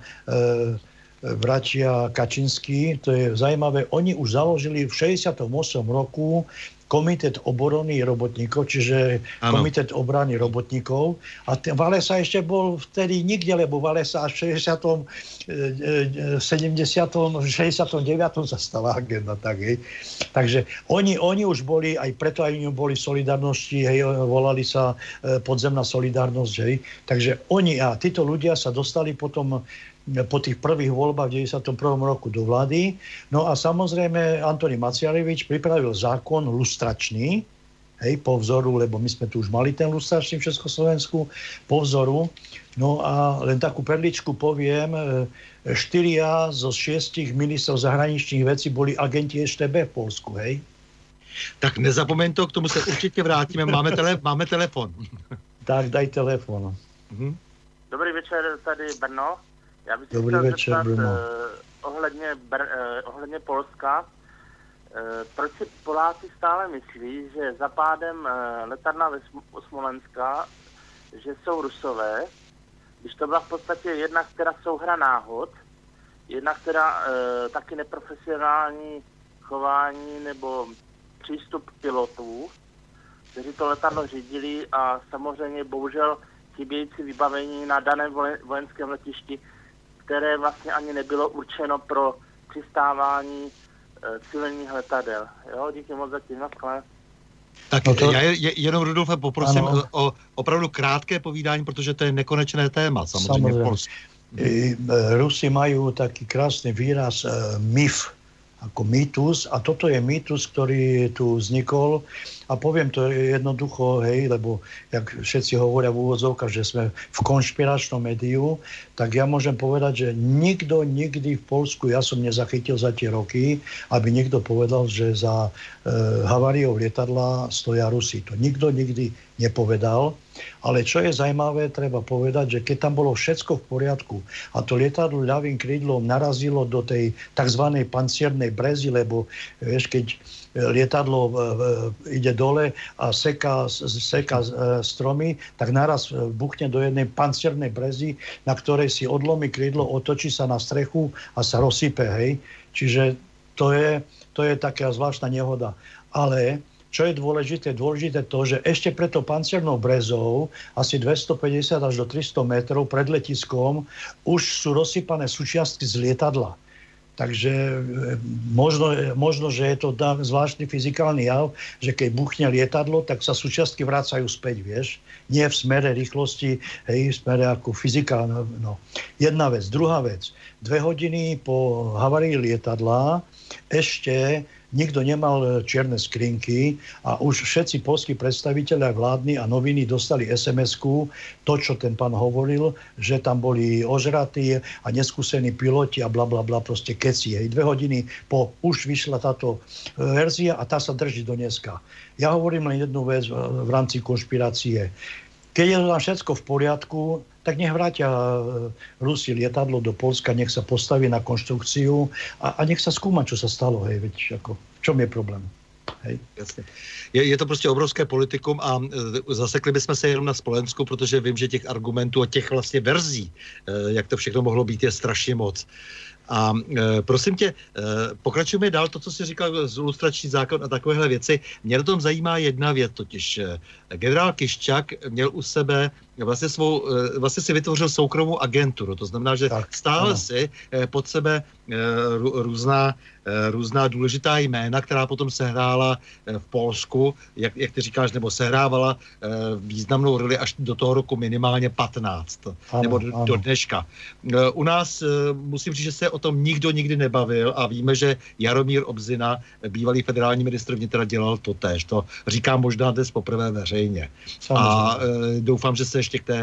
bratia Kačinský, to je zaujímavé, oni už založili v 68. roku komitet oborony robotníkov, čiže ano. komitet obrany robotníkov. A ten Valesa ešte bol vtedy nikde, lebo Valesa až v 60. 70. 69. sa stala agenda. Tak, hej. Takže oni, oni už boli, aj preto aj oni boli solidarnosti, hej, volali sa e, podzemná solidárnosť, hej. Takže oni a títo ľudia sa dostali potom po tých prvých voľbách v 91. roku do vlády. No a samozrejme Antoni Maciarevič pripravil zákon lustračný, hej, po vzoru, lebo my sme tu už mali ten lustračný v Československu, po vzoru. No a len takú perličku poviem, e, štyria zo šiestich ministrov zahraničných vecí boli agenti EŠTB v Polsku, hej? Tak nezapomeň to, k tomu se určitě vrátíme. Máme, tele, máme telefon. Tak, daj telefon. Mhm. Dobrý večer, tady Brno. Já bych Dobrý večer, zeptat, Bruno. Uh, ohledně, Br, ohledně Polska. Uh, proč si Poláci stále myslí, že za pádem uh, letadla ve Smolenska, že jsou Rusové, když to byla v podstatě jedna, která souhra náhod, jedna, která uh, taky neprofesionální chování nebo přístup pilotů, kteří to letadlo řídili a samozřejmě bohužel chybějící vybavení na daném vojenském letišti které vlastně ani nebylo určeno pro přistávání e, civilních letadel. Jo, díky moc za tím, Tak no to... já je, jenom Rudolfe poprosím ano. o opravdu krátké povídání, protože to je nekonečné téma, samozřejmě. samozřejmě. I, e, Rusi mají taký krásný výraz uh, myf, ako mýtus a toto je mýtus, ktorý tu vznikol a poviem to jednoducho, hej, lebo jak všetci hovoria v úvodzovkách, že sme v konšpiračnom médiu, tak ja môžem povedať, že nikto nikdy v Polsku, ja som nezachytil za tie roky, aby niekto povedal, že za e, haváriou lietadla stoja Rusi. To nikto nikdy nepovedal. Ale čo je zaujímavé, treba povedať, že keď tam bolo všetko v poriadku a to lietadlo ľavým krídlom narazilo do tej tzv. panciernej brezy, lebo vieš, keď lietadlo e, e, ide dole a seká, seká e, stromy, tak naraz buchne do jednej panciernej brezy, na ktorej si odlomí krídlo, otočí sa na strechu a sa rozsype, hej. Čiže to je, to je taká zvláštna nehoda. Ale čo je dôležité? Dôležité to, že ešte pred tou panciernou brezou, asi 250 až do 300 metrov pred letiskom, už sú rozsypané súčiastky z lietadla. Takže e, možno, možno, že je to zvláštny fyzikálny jav, že keď buchne lietadlo, tak sa súčiastky vracajú späť, vieš. Nie v smere rýchlosti, hej, v smere ako fyzika. No. Jedna vec. Druhá vec. Dve hodiny po havarii lietadla ešte nikto nemal e, čierne skrinky a už všetci polskí predstaviteľe vládni a noviny dostali SMS-ku, to, čo ten pán hovoril, že tam boli ožratí a neskúsení piloti a bla bla bla, proste keci. Hej. Dve hodiny po už vyšla táto e, verzia a tá sa drží do dneska. Ja hovorím len jednu vec v rámci konšpirácie. Keď je tam všetko v poriadku, tak nech vrátia e, Rusi lietadlo do Polska, nech sa postaví na konštrukciu a, a nech sa skúma, čo sa stalo. Hej, veď ako, v čom je problém? Hej. Je, je to prostě obrovské politikum a e, zasekli bychom se jenom na Spolensku, protože vím, že těch argumentů a těch vlastně verzí, e, jak to všechno mohlo být, je strašně moc. A e, prosím tě, e, pokračujeme dál to, co jsi říkal z ilustrační zákon a takovéhle věci. Mě na tom zajímá jedna věc, totiž e, generál Kiščak měl u sebe vlastně, svou, e, vlastně si vytvořil soukromou agenturu. To znamená, že tak, stále ano. si e, pod sebe e, různá Eh, různá důležitá jména, která potom sehrála eh, v Polsku, jak, jak ty říkáš, nebo sehrávala eh, významnou roli až do toho roku minimálně 15, ano, nebo do, ano. do dneška. U nás musím říct, že se o tom nikdo nikdy nebavil a víme, že Jaromír Obzina, bývalý federální ministr vnitra, dělal to též. To říkám možná dnes poprvé veřejně. Samozřejmě. A doufám, že se ještě k, té,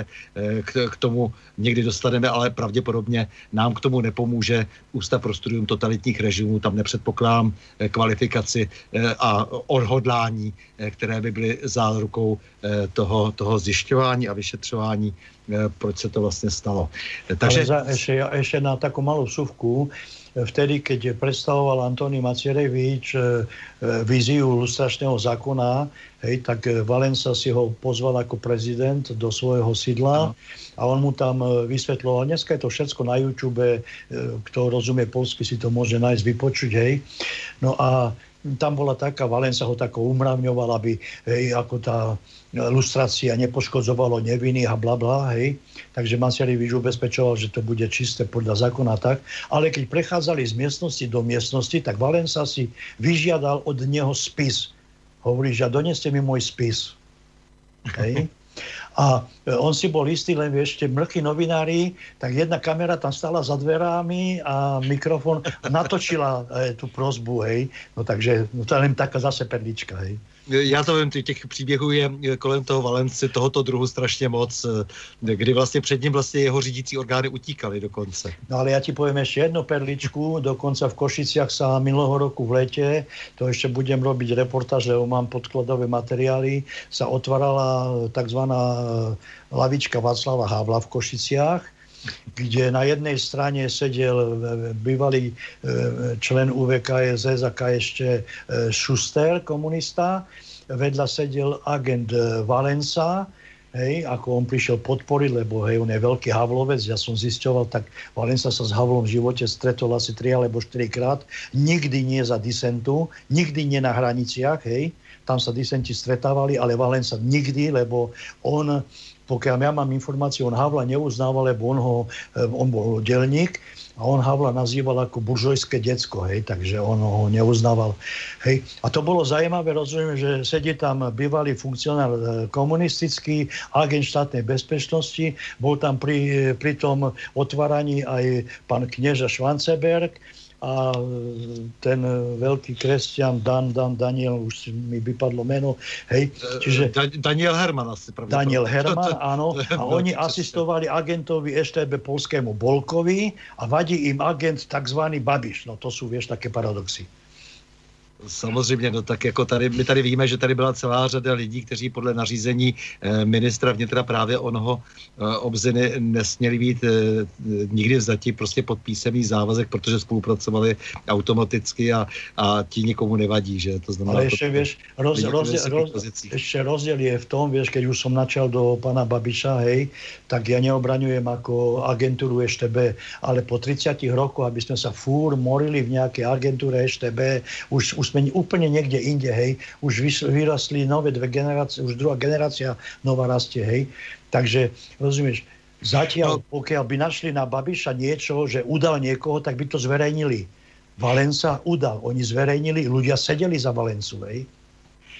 k, k tomu někdy dostaneme, ale pravděpodobně nám k tomu nepomůže Ústav pro studium totalitních režimů. Tam nepředpokládám eh, kvalifikaci eh, a odhodlání, eh, které by byly zárukou toho, toho zjišťování a vyšetřování, proč se to vlastně stalo. Takže... za, ešte, ešte na takú malú súvku, vtedy, keď predstavoval Antoni Macierevič víziu lustračného zákona, hej, tak Valensa si ho pozval ako prezident do svojho sídla. A on mu tam e, vysvetloval. Dneska je to všetko na YouTube, e, kto rozumie polsky, si to môže nájsť, vypočuť, hej. No a tam bola taká, Valensa ho tako umravňoval, aby hej, ako tá lustrácia nepoškodzovalo nevinných a bla bla, hej. Takže Masaryvič ubezpečoval, že to bude čisté podľa zákona tak. Ale keď prechádzali z miestnosti do miestnosti, tak Valensa si vyžiadal od neho spis. Hovorí, že doneste mi môj spis. Hej. A e, on si bol istý, len ešte mrchy novinári, tak jedna kamera tam stala za dverami a mikrofón natočila e, tú prozbu, hej. No takže no to je len taká zase perlička, hej. Já to vím, těch příběhů je kolem toho Valenci tohoto druhu strašně moc, eh, kdy vlastně před ním vlastně jeho řídící orgány utíkali dokonce. No ale já ti povím ještě jednu perličku, dokonce v Košiciach sa minulého roku v lete, to ještě budem robiť reportáž, lebo mám podkladové materiály, sa otvárala takzvaná eh, lavička Václava Havla v Košiciach, kde na jednej strane sedel e, bývalý e, člen UVKSS a ešte Schuster, komunista, vedľa sedel agent e, Valensa, hej, ako on prišiel podporiť, lebo hej, on je veľký Havlovec, ja som zisťoval, tak Valensa sa s Havlom v živote stretol asi 3 alebo 4 krát, nikdy nie za disentu, nikdy nie na hraniciach, hej, tam sa disenti stretávali, ale Valensa nikdy, lebo on pokiaľ ja mám informáciu, on Havla neuznával, lebo on, ho, eh, on bol delník a on Havla nazýval ako buržojské decko, hej, takže on ho neuznával. Hej. A to bolo zaujímavé, rozumiem, že sedí tam bývalý funkcionár eh, komunistický, agent štátnej bezpečnosti, bol tam pri, pri tom otváraní aj pán knieža Švanceberg, a ten veľký kresťan Dan, Dan, Daniel, už mi vypadlo meno, hej, čiže... Da, Daniel Herman asi pravdepodobne. Daniel Herman, áno, a oni asistovali agentovi EŠTB polskému Bolkovi a vadí im agent tzv. Babiš. No to sú, vieš, také paradoxy. Samozřejmě, no tak jako tady, my tady víme, že tady byla celá řada lidí, kteří podle nařízení eh, ministra vnitra právě onoho eh, obziny nesměli být eh, nikdy vzati prostě pod písemný závazek, protože spolupracovali automaticky a, a ti nikomu nevadí, že? To znamená... Ale ještě, to, vieš, roz, roz, roz, ešte rozdiel je v tom, vieš, keď už som načal do pana Babiša, hej, tak ja neobraňujem ako agentúru EŠTB, ale po 30 rokoch, aby sme sa fúr morili v nejakej agentúre EŠTB, už, už sme úplne niekde inde, hej. Už vyrastli nové dve generácie, už druhá generácia nová rastie, hej. Takže, rozumieš, zatiaľ, no. pokiaľ by našli na Babiša niečo, že udal niekoho, tak by to zverejnili. Valenca udal. Oni zverejnili, ľudia sedeli za Valencu, hej.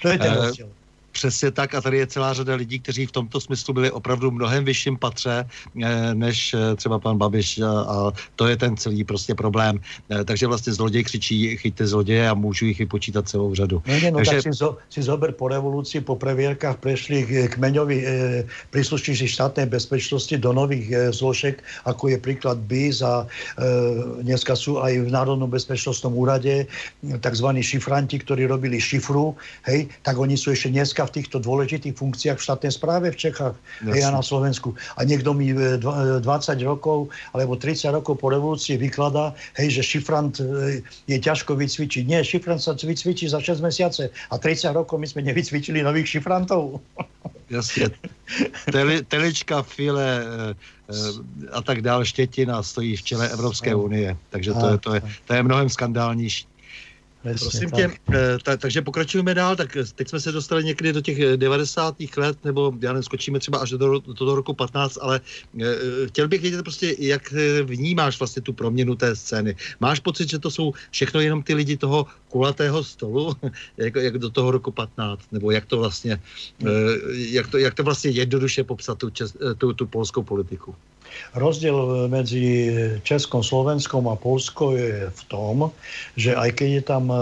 To je ten uh, rozdiel. Přesně tak a tady je celá řada lidí, kteří v tomto smyslu byli opravdu mnohem vyšším patře eh, než eh, třeba pan Babiš a to je ten celý prostě problém. Eh, takže vlastně zloděj křičí, chyťte zloděje a můžu jich vypočítat celou řadu. Nie, no Takže... tak si, zo, si zober po revoluci, po previerkách prešli kmeňoví e, príslušníci štátnej bezpečnosti do nových e, zložek, ako je príklad BIS a e, dneska sú aj v Národnom bezpečnostnom úrade tzv. šifranti, ktorí robili šifru, hej, tak oni sú ešte dneska v týchto dôležitých funkciách v štátnej správe v Čechách a ja na Slovensku. A niekto mi 20 e, e, rokov alebo 30 rokov po revolúcii vykladá, hej, že šifrant e, je ťažko vycvičiť. Nie, šifrant sa vycvičí za 6 mesiace a 30 rokov my sme nevycvičili nových šifrantov. Jasně. Teli, telička, file a tak dále, Štětina stojí v čele Evropské unie. Takže to je, to je, to je mnohem skandálnější. Prosím tak. tě, eh, ta, takže pokračujeme dál, tak teď jsme se dostali někdy do těch 90. Eh, let, nebo já neskočíme třeba až do, do, do toho roku 15, ale e, chtěl bych vědět prostě, jak vnímáš vlastně tu proměnu té scény. Máš pocit, že to jsou všechno jenom ty lidi toho kulatého stolu, jak, jak do toho roku 15, nebo jak to vlastně, e, jak to, jak to vlastně jednoduše popsat tu, čes, tu, tu polskou politiku? Rozdiel medzi Českom, Slovenskom a Polskou je v tom, že aj keď je tam e,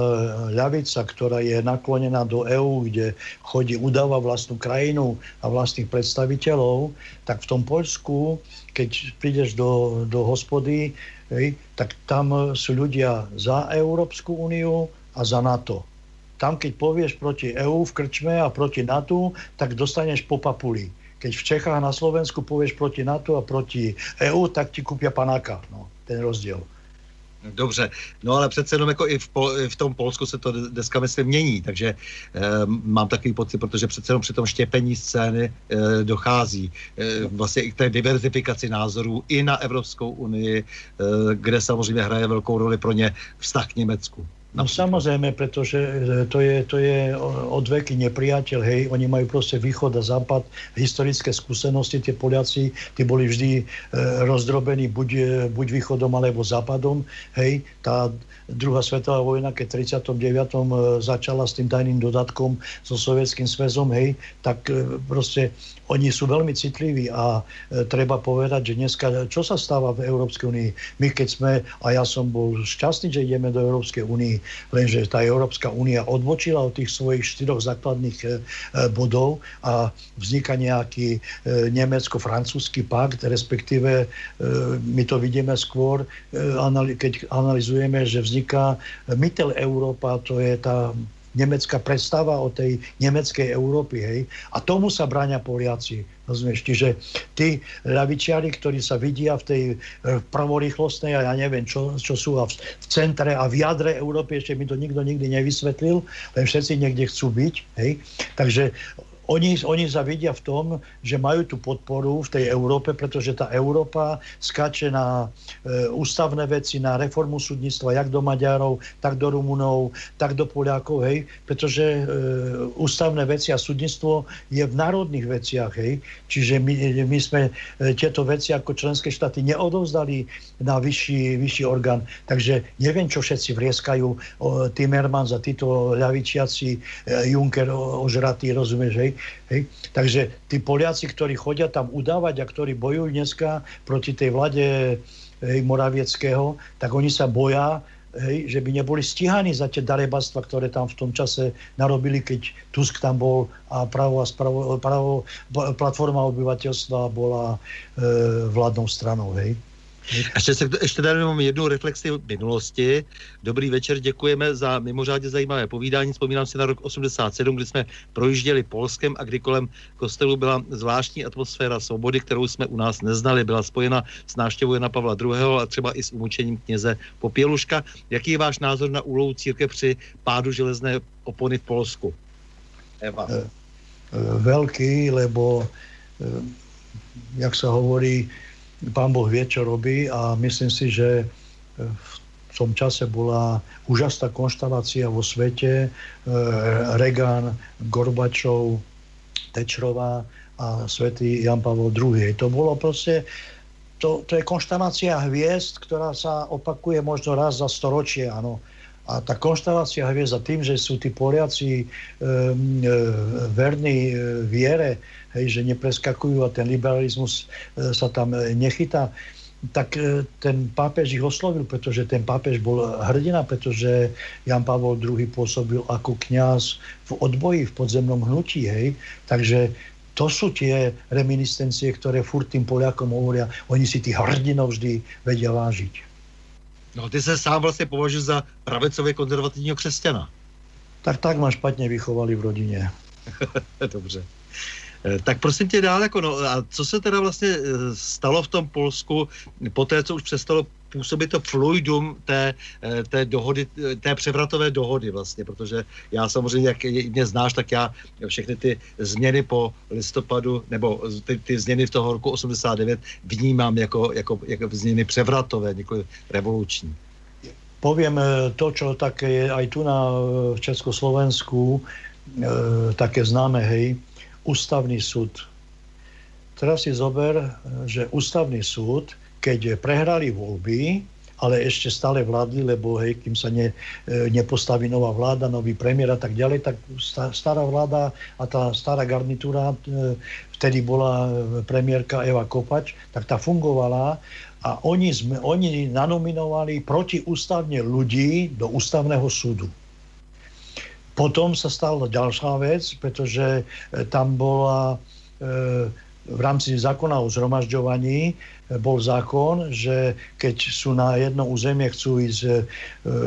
ľavica, ktorá je naklonená do EÚ, kde chodí, udáva vlastnú krajinu a vlastných predstaviteľov, tak v tom Polsku, keď prídeš do, do hospody, tak tam sú ľudia za Európsku úniu a za NATO. Tam, keď povieš proti EÚ v krčme a proti NATO, tak dostaneš po papuli keď v Čechách na Slovensku povieš proti NATO a proti EU, tak ti kúpia panáka. No, ten rozdiel. Dobře, no ale přece jenom jako i v, Pol, v tom Polsku se to dneska myslím mění, takže e, mám takový pocit, protože přece jenom při tom štěpení scény e, dochází e, vlastně i k té diverzifikaci názorů i na Evropskou unii, e, kde samozřejmě hraje velkou roli pro ně vztah k Německu. No samozrejme, pretože e, to je, to je od veky nepriateľ, hej, oni majú proste východ a západ, historické skúsenosti, tie Poliaci, tí boli vždy e, rozdrobení buď, e, buď východom alebo západom, hej, tá druhá svetová vojna, keď v 39. E, začala s tým tajným dodatkom so Sovietským svezom, hej, tak proste oni sú veľmi citliví a e, treba povedať, že dneska, čo sa stáva v Európskej únii? My keď sme, a ja som bol šťastný, že ideme do Európskej únii, lenže tá Európska únia odbočila od tých svojich štyroch základných e, e, bodov a vzniká nejaký nemecko-francúzsky pakt, respektíve my to vidíme skôr, keď analizujeme, že vzniká Mittel Európa, to je tá nemecká predstava o tej nemeckej Európy. Hej? A tomu sa bráňa Poliaci. Rozumieš? Čiže tí ľavičiari, ktorí sa vidia v tej pravorýchlostnej a ja neviem, čo, čo sú v, v centre a v jadre Európy, ešte mi to nikto nikdy nevysvetlil, len všetci niekde chcú byť. Hej? Takže oni, oni sa vidia v tom, že majú tú podporu v tej Európe, pretože tá Európa skače na e, ústavné veci, na reformu súdnictva, jak do Maďarov, tak do Rumunov, tak do Poliakov, hej, pretože e, ústavné veci a súdnictvo je v národných veciach, hej, čiže my, my sme e, tieto veci ako členské štáty neodovzdali na vyšší, vyšší orgán, takže neviem, čo všetci vrieskajú, o, Timmermans a títo ľavičiaci, e, Juncker ožratý, rozumieš, hej, Hej. Takže tí Poliaci, ktorí chodia tam udávať a ktorí bojujú dneska proti tej vlade hej, Moravieckého, tak oni sa boja, hej, že by neboli stíhaní za tie darebastva, ktoré tam v tom čase narobili, keď Tusk tam bol a pravo a spravo, pravo, platforma obyvateľstva bola e, vládnou stranou. Hej. Ještě, se, ještě tady mám jednu reflexi minulosti. Dobrý večer, děkujeme za mimořádně zajímavé povídání. Vzpomínám si na rok 87, kdy jsme projížděli Polskem a kdy kolem kostelu byla zvláštní atmosféra svobody, kterou jsme u nás neznali. Byla spojena s návštěvou Jana Pavla II. a třeba i s umučením kněze Popěluška. Jaký je váš názor na úlohu církev při pádu železné opony v Polsku? Eva. Eh, eh, veľký, lebo eh, jak sa hovorí, pán Boh vie, čo robí a myslím si, že v tom čase bola úžasná konštalácia vo svete. E, Reagan, Gorbačov, Tečrová a svätý Jan Pavel II. To bolo proste, to, to je konštalácia hviezd, ktorá sa opakuje možno raz za storočie, áno. A tá konštalácia hviezd za tým, že sú tí Poliaci e, e, verní e, viere, hej, že nepreskakujú a ten liberalizmus e, sa tam e, nechytá, tak e, ten pápež ich oslovil, pretože ten pápež bol hrdina, pretože Jan Pavol II pôsobil ako kňaz v odboji, v podzemnom hnutí. Hej. Takže to sú tie reminiscencie, ktoré furt tým Poliakom hovoria, oni si tých hrdinov vždy vedia vážiť. No ty se sám vlastně považuješ za pravecově konzervativního křesťana. Tak tak ma špatně vychovali v rodině. Dobře. Eh, tak prosím tě dál, jako no, a co se teda vlastně eh, stalo v tom Polsku po té, co už přestalo působit to fluidum té, eh, té dohody, té převratové dohody vlastně, protože já samozřejmě, jak mě znáš, tak já všechny ty změny po listopadu, nebo ty, ty změny v toho roku 89 vnímám jako, jako, jako změny převratové, nikoli revoluční. Poviem to, čo také je aj tu na, Československu, e, také známe, hej, ústavný súd. Teraz si zober, že ústavný súd, keď prehrali voľby, ale ešte stále vládli, lebo hej, kým sa ne, e, nepostaví nová vláda, nový premiér a tak ďalej, tak stará vláda a tá stará garnitúra, e, vtedy bola premiérka Eva Kopač, tak tá fungovala a oni, sme, oni nanominovali protiústavne ľudí do ústavného súdu. Potom sa stala ďalšia vec, pretože e, tam bola e, v rámci zákona o zhromažďovaní e, bol zákon, že keď sú na jedno územie, chcú ísť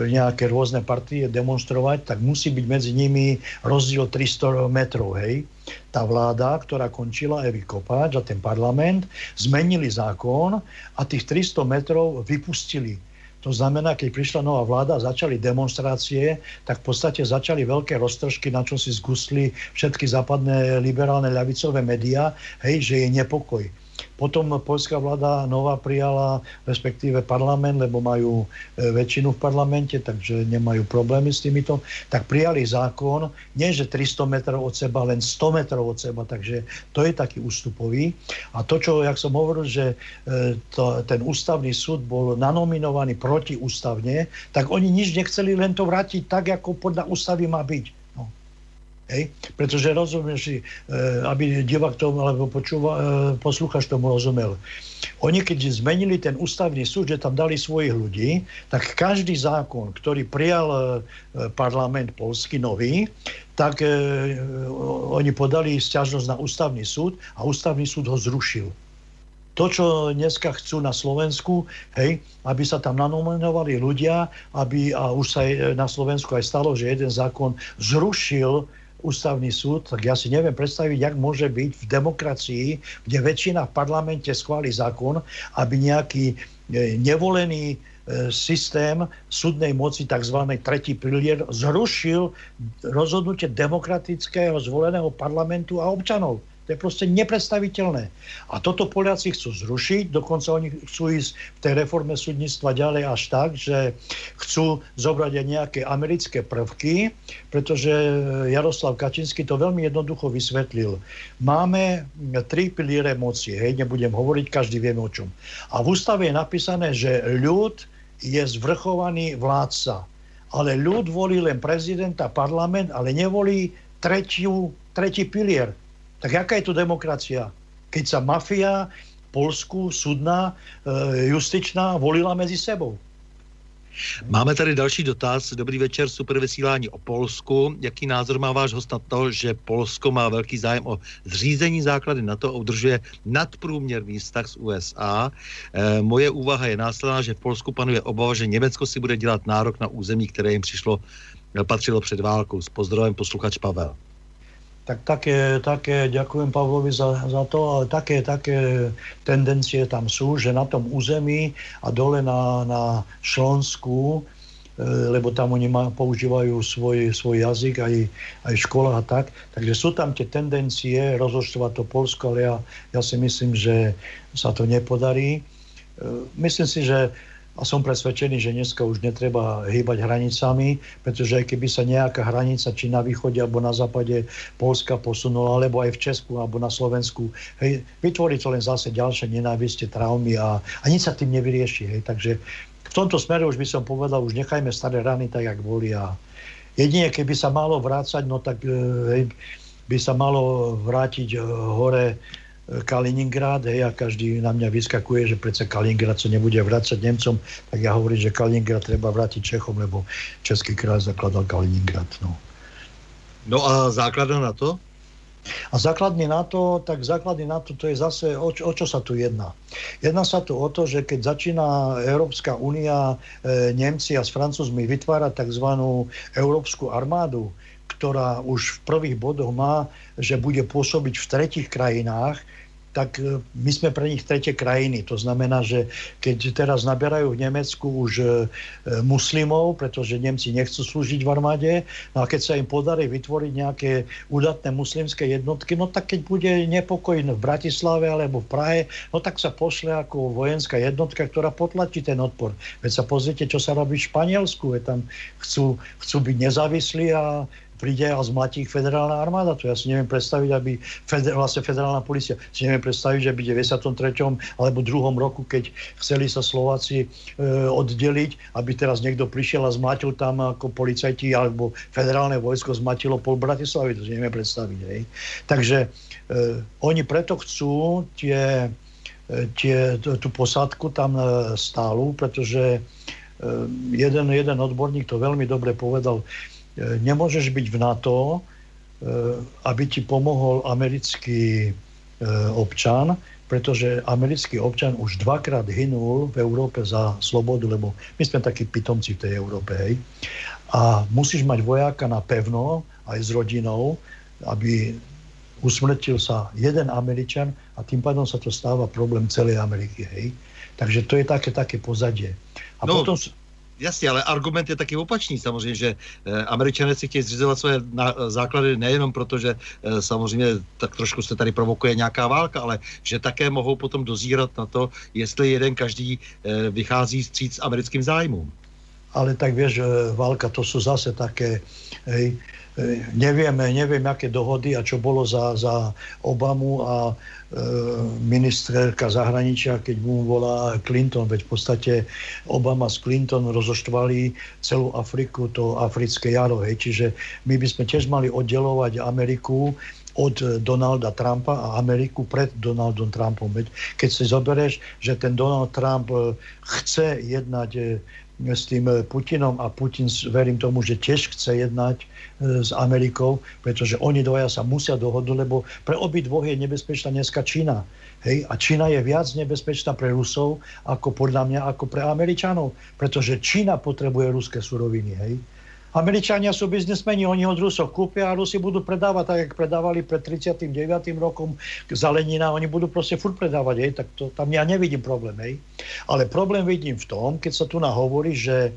nejaké rôzne partie demonstrovať, tak musí byť medzi nimi rozdiel 300 metrov. Hej. Tá vláda, ktorá končila Evi Kopáč a ten parlament, zmenili zákon a tých 300 metrov vypustili to znamená, keď prišla nová vláda a začali demonstrácie, tak v podstate začali veľké roztržky, na čo si zgusli všetky západné liberálne ľavicové médiá, hej, že je nepokoj. Potom polská vláda nová prijala, respektíve parlament, lebo majú e, väčšinu v parlamente, takže nemajú problémy s týmito, tak prijali zákon, nie že 300 metrov od seba, len 100 metrov od seba, takže to je taký ústupový. A to, čo, jak som hovoril, že e, to, ten ústavný súd bol nanominovaný protiústavne, tak oni nič nechceli, len to vrátiť tak, ako podľa ústavy má byť. Hej? Pretože rozumieš si, e, aby divák tomu, alebo počúva, e, poslúchač tomu rozumel. Oni keď zmenili ten ústavný súd, že tam dali svojich ľudí, tak každý zákon, ktorý prijal e, parlament polský nový, tak oni podali stiažnosť na ústavný súd a ústavný súd ho zrušil. To, čo dneska chcú na Slovensku, hej, aby sa tam nanominovali ľudia, aby, a už sa na Slovensku aj stalo, že jeden zákon zrušil ústavný súd, tak ja si neviem predstaviť, jak môže byť v demokracii, kde väčšina v parlamente schváli zákon, aby nejaký e, nevolený e, systém súdnej moci, tzv. tretí pilier, zrušil rozhodnutie demokratického zvoleného parlamentu a občanov. To je proste nepredstaviteľné. A toto Poliaci chcú zrušiť, dokonca oni chcú ísť v tej reforme súdnictva ďalej až tak, že chcú zobrať aj nejaké americké prvky, pretože Jaroslav Kačinský to veľmi jednoducho vysvetlil. Máme tri piliere moci, hej, nebudem hovoriť, každý vieme o čom. A v ústave je napísané, že ľud je zvrchovaný vládca. Ale ľud volí len prezidenta, parlament, ale nevolí tretiu, tretí pilier tak aká je tu demokracia? Keď sa mafia, Polsku, súdna, e, justičná volila mezi sebou. Máme tady další dotaz. Dobrý večer, super vysílání o Polsku. Jaký názor má váš host na to, že Polsko má velký zájem o zřízení základy na to a udržuje nadprůměrný vztah s USA? E, moje úvaha je následná, že v Polsku panuje obava, že Německo si bude dělat nárok na území, které jim přišlo, patřilo před válkou. S pozdravem posluchač Pavel. Tak také, také, ďakujem Pavlovi za, za to, ale také, také tendencie tam sú, že na tom území a dole na, na Šlonsku, e, lebo tam oni ma, používajú svoj, svoj jazyk aj, aj škola a tak. Takže sú tam tie tendencie rozoštovať to Polsko, ale ja, ja si myslím, že sa to nepodarí. E, myslím si, že a som presvedčený, že dneska už netreba hýbať hranicami, pretože aj keby sa nejaká hranica či na východe alebo na západe Polska posunula, alebo aj v Česku alebo na Slovensku, hej, vytvorí to len zase ďalšie nenávistie, traumy a, a nič sa tým nevyrieši. Hej. Takže v tomto smere už by som povedal, už nechajme staré rany tak, jak boli a jedine, keby sa malo vrácať, no tak e, hej, by sa malo vrátiť e, hore Kaliningrad, hej, a každý na mňa vyskakuje, že predsa Kaliningrad sa nebude vrácať Nemcom, tak ja hovorím, že Kaliningrad treba vrátiť Čechom, lebo Český kraj zakladal Kaliningrad. No, no a základná na to? A základne na to, tak základne na to, to je zase, o, o čo sa tu jedná. Jedná sa tu o to, že keď začína Európska únia, e, Nemci a s Francúzmi vytvárať tzv. Európsku armádu, ktorá už v prvých bodoch má, že bude pôsobiť v tretich krajinách, tak e, my sme pre nich tretie krajiny. To znamená, že keď teraz naberajú v Nemecku už e, muslimov, pretože Nemci nechcú slúžiť v armáde, no a keď sa im podarí vytvoriť nejaké udatné muslimské jednotky, no tak keď bude nepokoj v Bratislave alebo v Prahe, no tak sa pošle ako vojenská jednotka, ktorá potlačí ten odpor. Veď sa pozrite, čo sa robí v Španielsku, veď tam chcú, chcú byť nezávislí a príde a zmlatí ich federálna armáda. To ja si neviem predstaviť, aby feder, vlastne federálna policia si neviem predstaviť, že by v 93. alebo druhom roku, keď chceli sa Slováci e, oddeliť, aby teraz niekto prišiel a zmatil tam ako policajti alebo federálne vojsko zmatilo pol Bratislavy. To si neviem predstaviť. Hej. Takže e, oni preto chcú tie, e, tie, tú posádku tam e, stálu, pretože e, jeden, jeden odborník to veľmi dobre povedal, E, nemôžeš byť v NATO, e, aby ti pomohol americký e, občan, pretože americký občan už dvakrát hynul v Európe za slobodu, lebo my sme takí pitomci v tej Európe. Hej. A musíš mať vojáka na pevno, aj s rodinou, aby usmrtil sa jeden Američan a tým pádom sa to stáva problém celej Ameriky. Hej. Takže to je také, také pozadie. A no, potom... Jasně, ale argument je taky opačný samozřejmě, že američané si chtějí zřizovat své základy nejenom proto, že samozřejmě tak trošku se tady provokuje nějaká válka, ale že také mohou potom dozírat na to, jestli jeden každý vychází stříc americkým zájmům. Ale tak vieš, válka to sú zase také, hej, nevieme, neviem, aké dohody a čo bolo za, za Obamu a e, ministerka zahraničia, keď mu volá Clinton, veď v podstate Obama s Clinton rozoštvali celú Afriku, to africké jaro, hej, čiže my by sme tiež mali oddelovať Ameriku od Donalda Trumpa a Ameriku pred Donaldom Trumpom. Veď keď si zoberieš, že ten Donald Trump e, chce jednať e, s tým Putinom a Putin, verím tomu, že tiež chce jednať s Amerikou, pretože oni dvaja sa musia dohodnúť, lebo pre obi dvoch je nebezpečná dneska Čína. Hej? A Čína je viac nebezpečná pre Rusov ako podľa mňa ako pre Američanov, pretože Čína potrebuje ruské suroviny. Hej? Američania sú biznesmeni, oni od Rusov kúpia a Rusi budú predávať tak, jak predávali pred 39. rokom zelenina, oni budú proste furt predávať, hej, tak to, tam ja nevidím problém, hej. Ale problém vidím v tom, keď sa tu nahovorí, že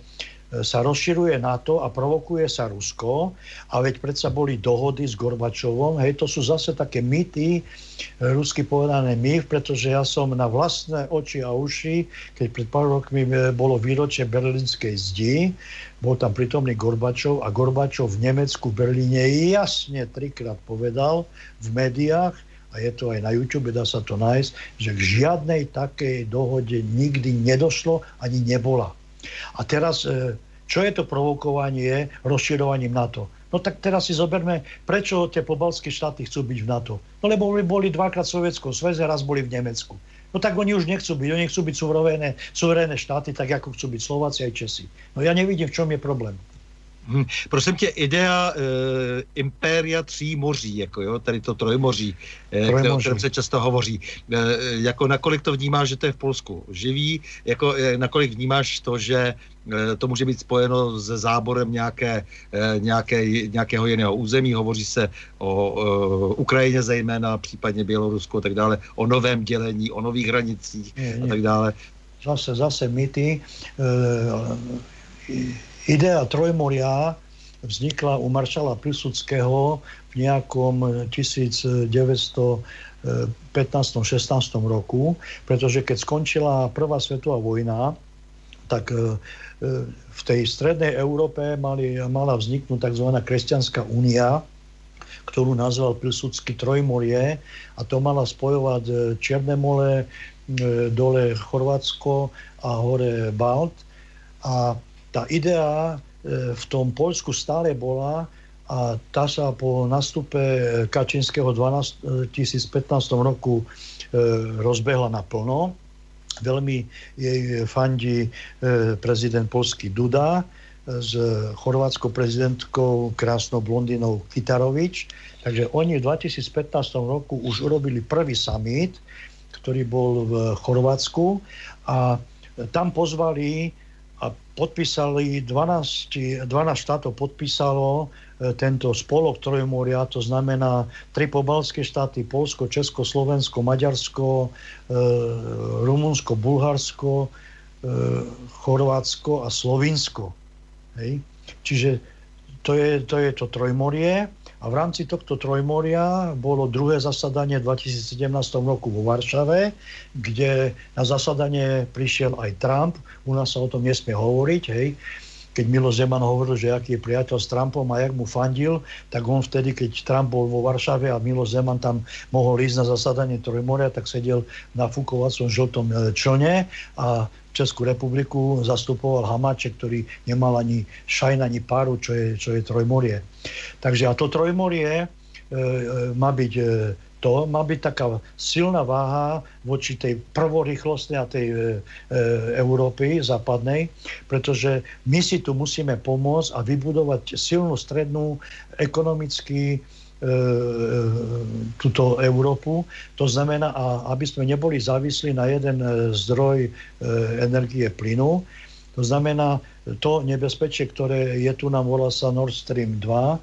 sa rozširuje NATO a provokuje sa Rusko a veď predsa boli dohody s Gorbačovom, hej, to sú zase také mýty, e, rusky povedané mýf, pretože ja som na vlastné oči a uši, keď pred pár rokmi e, bolo výročie berlínskej zdi, bol tam prítomný Gorbačov a Gorbačov v Nemecku, v Berlíne jasne trikrát povedal v médiách, a je to aj na YouTube, dá sa to nájsť, že k žiadnej takej dohode nikdy nedošlo ani nebola. A teraz, e, čo je to provokovanie rozširovaním NATO? No tak teraz si zoberme, prečo tie pobalské štáty chcú byť v NATO. No lebo boli dvakrát v Sovietskom sveze, raz boli v Nemecku. No tak oni už nechcú byť, oni chcú byť suverénne, suverénne štáty, tak ako chcú byť Slováci aj Česi. No ja nevidím, v čom je problém. Hmm. Prosím tě, idea e, impéria tří moří, jako jo, tady to trojmoří, e, o kterém se často hovoří. E, jako nakolik to vnímáš, že to je v Polsku živý, jako e, nakolik vnímáš to, že to může být spojeno se záborem nějaké, nějaké, nějakého jiného území, hovoří se o e, Ukrajině zejména, případně Bělorusku a tak dále, o novém dělení, o nových hranicích a tak dále. Zase, zase mýty. E, Idea Trojmoria vznikla u maršala Pilsudského v nejakom 1915-16 roku, pretože keď skončila Prvá svetová vojna, tak e, e, v tej strednej Európe mali, mala vzniknúť tzv. kresťanská únia, ktorú nazval Pilsudský Trojmorie a to mala spojovať Čierne more, dole Chorvátsko a hore Balt. A tá idea e, v tom Polsku stále bola a tá sa po nastupe Kačinského v 2015 roku e, rozbehla naplno. Veľmi jej fandí e, prezident Polský Duda s chorvátskou prezidentkou krásnou blondinou Kitarovič. Takže oni v 2015 roku už urobili prvý summit, ktorý bol v Chorvátsku a tam pozvali podpísali, 12, 12 štátov podpísalo e, tento spolok Trojmoria, to znamená tri pobalské štáty, Polsko, Česko, Slovensko, Maďarsko, e, Rumunsko, Bulharsko, e, Chorvátsko a Slovinsko. Hej. Čiže to je, to je to Trojmorie a v rámci tohto trojmoria bolo druhé zasadanie v 2017 roku vo Varšave, kde na zasadanie prišiel aj Trump. U nás sa o tom nesmie hovoriť, hej keď Milo Zeman hovoril, že aký je priateľ s Trumpom a jak mu fandil, tak on vtedy, keď Trump bol vo Varšave a Milo Zeman tam mohol ísť na zasadanie Trojmoria, tak sedel na fúkovacom žltom e, člne a Českú republiku zastupoval Hamáček, ktorý nemal ani šajn, ani páru, čo je, čo je Trojmorie. Takže a to Trojmorie e, e, má byť e, to, má byť taká silná váha voči tej prvorýchlostnej a tej e, e, Európy západnej, pretože my si tu musíme pomôcť a vybudovať silnú strednú ekonomicky túto Európu. To znamená, aby sme neboli závislí na jeden e, zdroj energie plynu. To znamená, to nebezpečie, ktoré je tu, nám volá sa Nord Stream 2,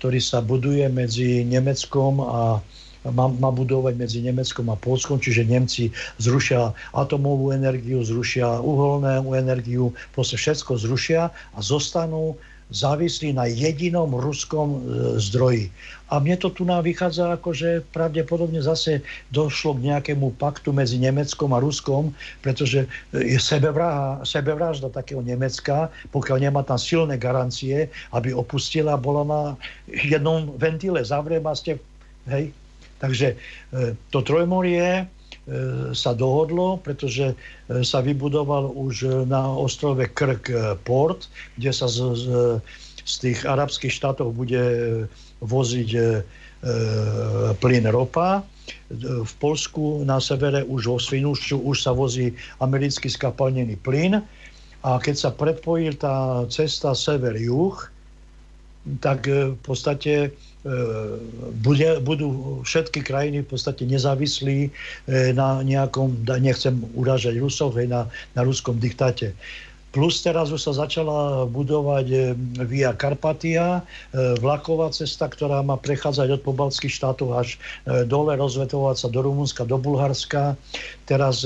ktorý sa buduje medzi Nemeckom a má, má budovať medzi Nemeckom a Polskom, čiže Nemci zrušia atomovú energiu, zrušia uholnú energiu, proste všetko zrušia a zostanú závislí na jedinom ruskom e, zdroji. A mne to tu nám vychádza ako, že pravdepodobne zase došlo k nejakému paktu medzi Nemeckom a Ruskom, pretože je sebevražda, sebevražda takého Nemecka, pokiaľ nemá tam silné garancie, aby opustila, bola na jednom ventile, zavriem a ste, hej, Takže e, to Trojmorie e, sa dohodlo, pretože e, sa vybudoval už na ostrove Krk port, kde sa z, z, z tých arabských štátov bude voziť plyn ropa. V Polsku na severe už vo Svinušťu už sa vozí americký skapalnený plyn a keď sa predpojí tá cesta sever-juh, tak v podstate E, bude, budú všetky krajiny v podstate nezávislí e, na nejakom, nechcem urážať Rusov, na, na ruskom diktáte. Plus teraz už sa začala budovať e, Via Karpatia, e, vlaková cesta, ktorá má prechádzať od pobaltských štátov až dole, rozvetovať sa do Rumunska, do Bulharska. Teraz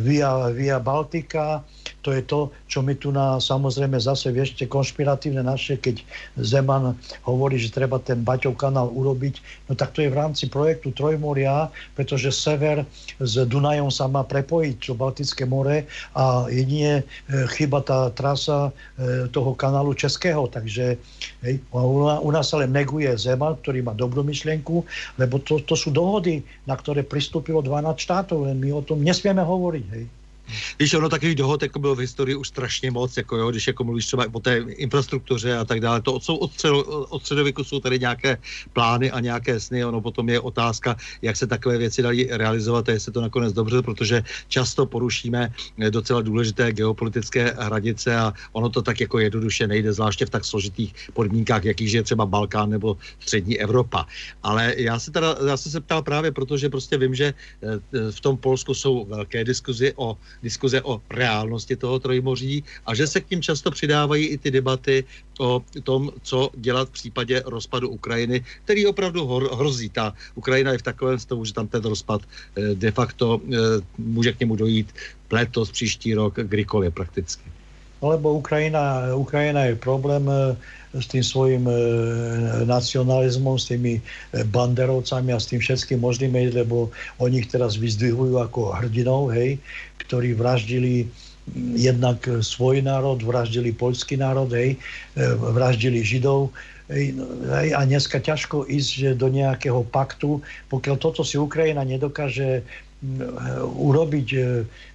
Via, Via Baltika, to je to, čo my tu na, samozrejme zase viešte konšpiratívne naše, keď Zeman hovorí, že treba ten Baťov kanál urobiť, no tak to je v rámci projektu Trojmoria, pretože sever s Dunajom sa má prepojiť, čo Baltické more a jedine chyba tá trasa e, toho kanálu Českého. Takže hej, u nás sa neguje Zeman, ktorý má dobrú myšlienku, lebo to, to sú dohody, na ktoré pristúpilo 12 štátov, len my o tom nesmieme hovoriť. Hej. Víš, ono takových dohod jako bylo v historii už strašně moc, jako jo, když jako mluvíš třeba o té infrastruktuře a tak dále, to od, od, od středověku jsou tady nějaké plány a nějaké sny, ono potom je otázka, jak se takové věci dají realizovat a jestli to nakonec dobře, protože často porušíme docela důležité geopolitické hranice a ono to tak jako jednoduše nejde, zvláště v tak složitých podmínkách, jakýž je třeba Balkán nebo střední Evropa. Ale já se teda, já jsem se ptal právě proto, že prostě vím, že eh, v tom Polsku jsou velké diskuzi o diskuze o reálnosti toho trojmoří a že se k tím často přidávají i ty debaty o tom, co dělat v případě rozpadu Ukrajiny, který opravdu hrozí. Ta Ukrajina je v takovém stavu, že tam ten rozpad eh, de facto eh, může k němu dojít letos, příští rok, kdykoliv prakticky. Lebo Ukrajina, Ukrajina je problém eh, s tým svojim e, nacionalizmom, s tými e, banderovcami a s tým všetkým možným, lebo oni ich teraz vyzdvihujú ako hrdinov, hej, ktorí vraždili jednak svoj národ, vraždili poľský národ, hej, e, vraždili Židov, no, a dneska ťažko ísť do nejakého paktu, pokiaľ toto si Ukrajina nedokáže urobiť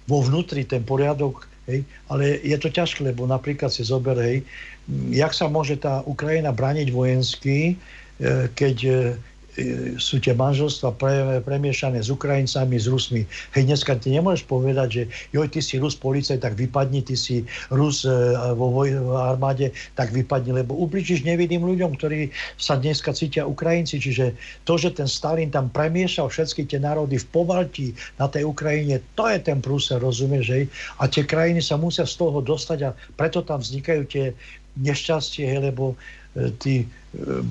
vo vnútri ten poriadok, hej, ale je to ťažké, lebo napríklad si zober, hej, jak sa môže tá Ukrajina braniť vojensky, e, keď e, sú tie manželstva pre, premiešané s Ukrajincami, s Rusmi. Hej, dneska ty nemôžeš povedať, že joj, ty si Rus policaj, tak vypadni, ty si Rus e, vo voj, v armáde, tak vypadni, lebo ubličíš nevidým ľuďom, ktorí sa dneska cítia Ukrajinci. Čiže to, že ten Stalin tam premiešal všetky tie národy v Povalti na tej Ukrajine, to je ten prúser, rozumieš, hej? A tie krajiny sa musia z toho dostať a preto tam vznikajú tie nešťastie, hej, lebo E, tí e,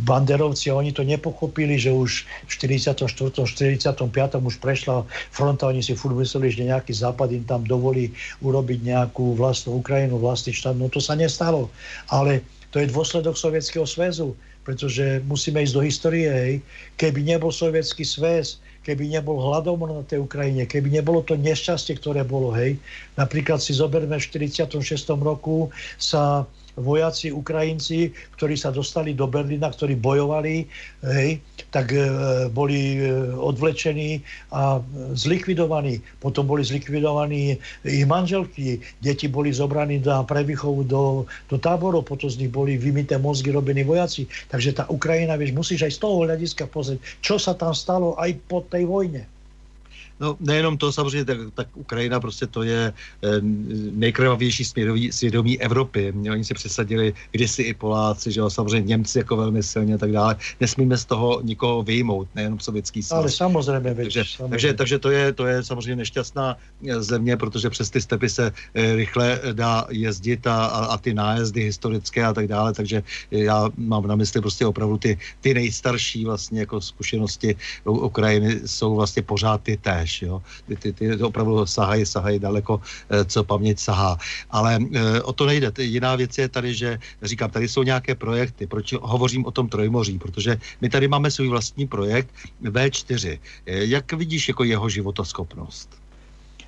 banderovci, oni to nepochopili, že už v 44. 45. už prešla fronta, oni si furt mysleli, že nejaký západ im tam dovolí urobiť nejakú vlastnú Ukrajinu, vlastný štát. No to sa nestalo. Ale to je dôsledok Sovietskeho sväzu, pretože musíme ísť do histórie, hej. Keby nebol Sovietský sväz, keby nebol hladomor na tej Ukrajine, keby nebolo to nešťastie, ktoré bolo, hej. Napríklad si zoberme v 46. roku sa vojaci Ukrajinci, ktorí sa dostali do Berlína, ktorí bojovali, hej, tak e, boli e, odvlečení a zlikvidovaní. Potom boli zlikvidovaní ich manželky, deti boli zobraní na prevýchovu do, do táborov, potom z nich boli vymité mozgy robení vojaci. Takže tá Ukrajina, vieš, musíš aj z toho hľadiska pozrieť, čo sa tam stalo aj po tej vojne. No nejenom to, samozřejmě, tak, tak Ukrajina prostě to je eh, nejkrvavější svědomí, svědomí Evropy. Oni si přesadili kdysi i Poláci, že jo, samozřejmě Němci jako velmi silně a tak dále. Nesmíme z toho nikoho vyjmout, nejenom sovětský svaz. Ale samozřejmě. Takže, samozřejmě. takže, takže to, je, to je samozřejmě nešťastná eh, země, protože přes ty stepy se eh, rychle dá jezdit a, a, a ty nájezdy historické a tak dále, takže já mám na mysli prostě opravdu ty, ty nejstarší vlastně jako zkušenosti Ukrajiny jsou vlastně pořád ty též, jo. Ty, ty, ty opravdu sahají, sahají daleko, eh, co paměť sahá. Ale e, o to nejde. Jiná věc je tady, že říkám, tady jsou nějaké projekty. Proč hovořím o tom Trojmoří? Protože my tady máme svůj vlastní projekt V4. Jak vidíš jako jeho životoschopnost?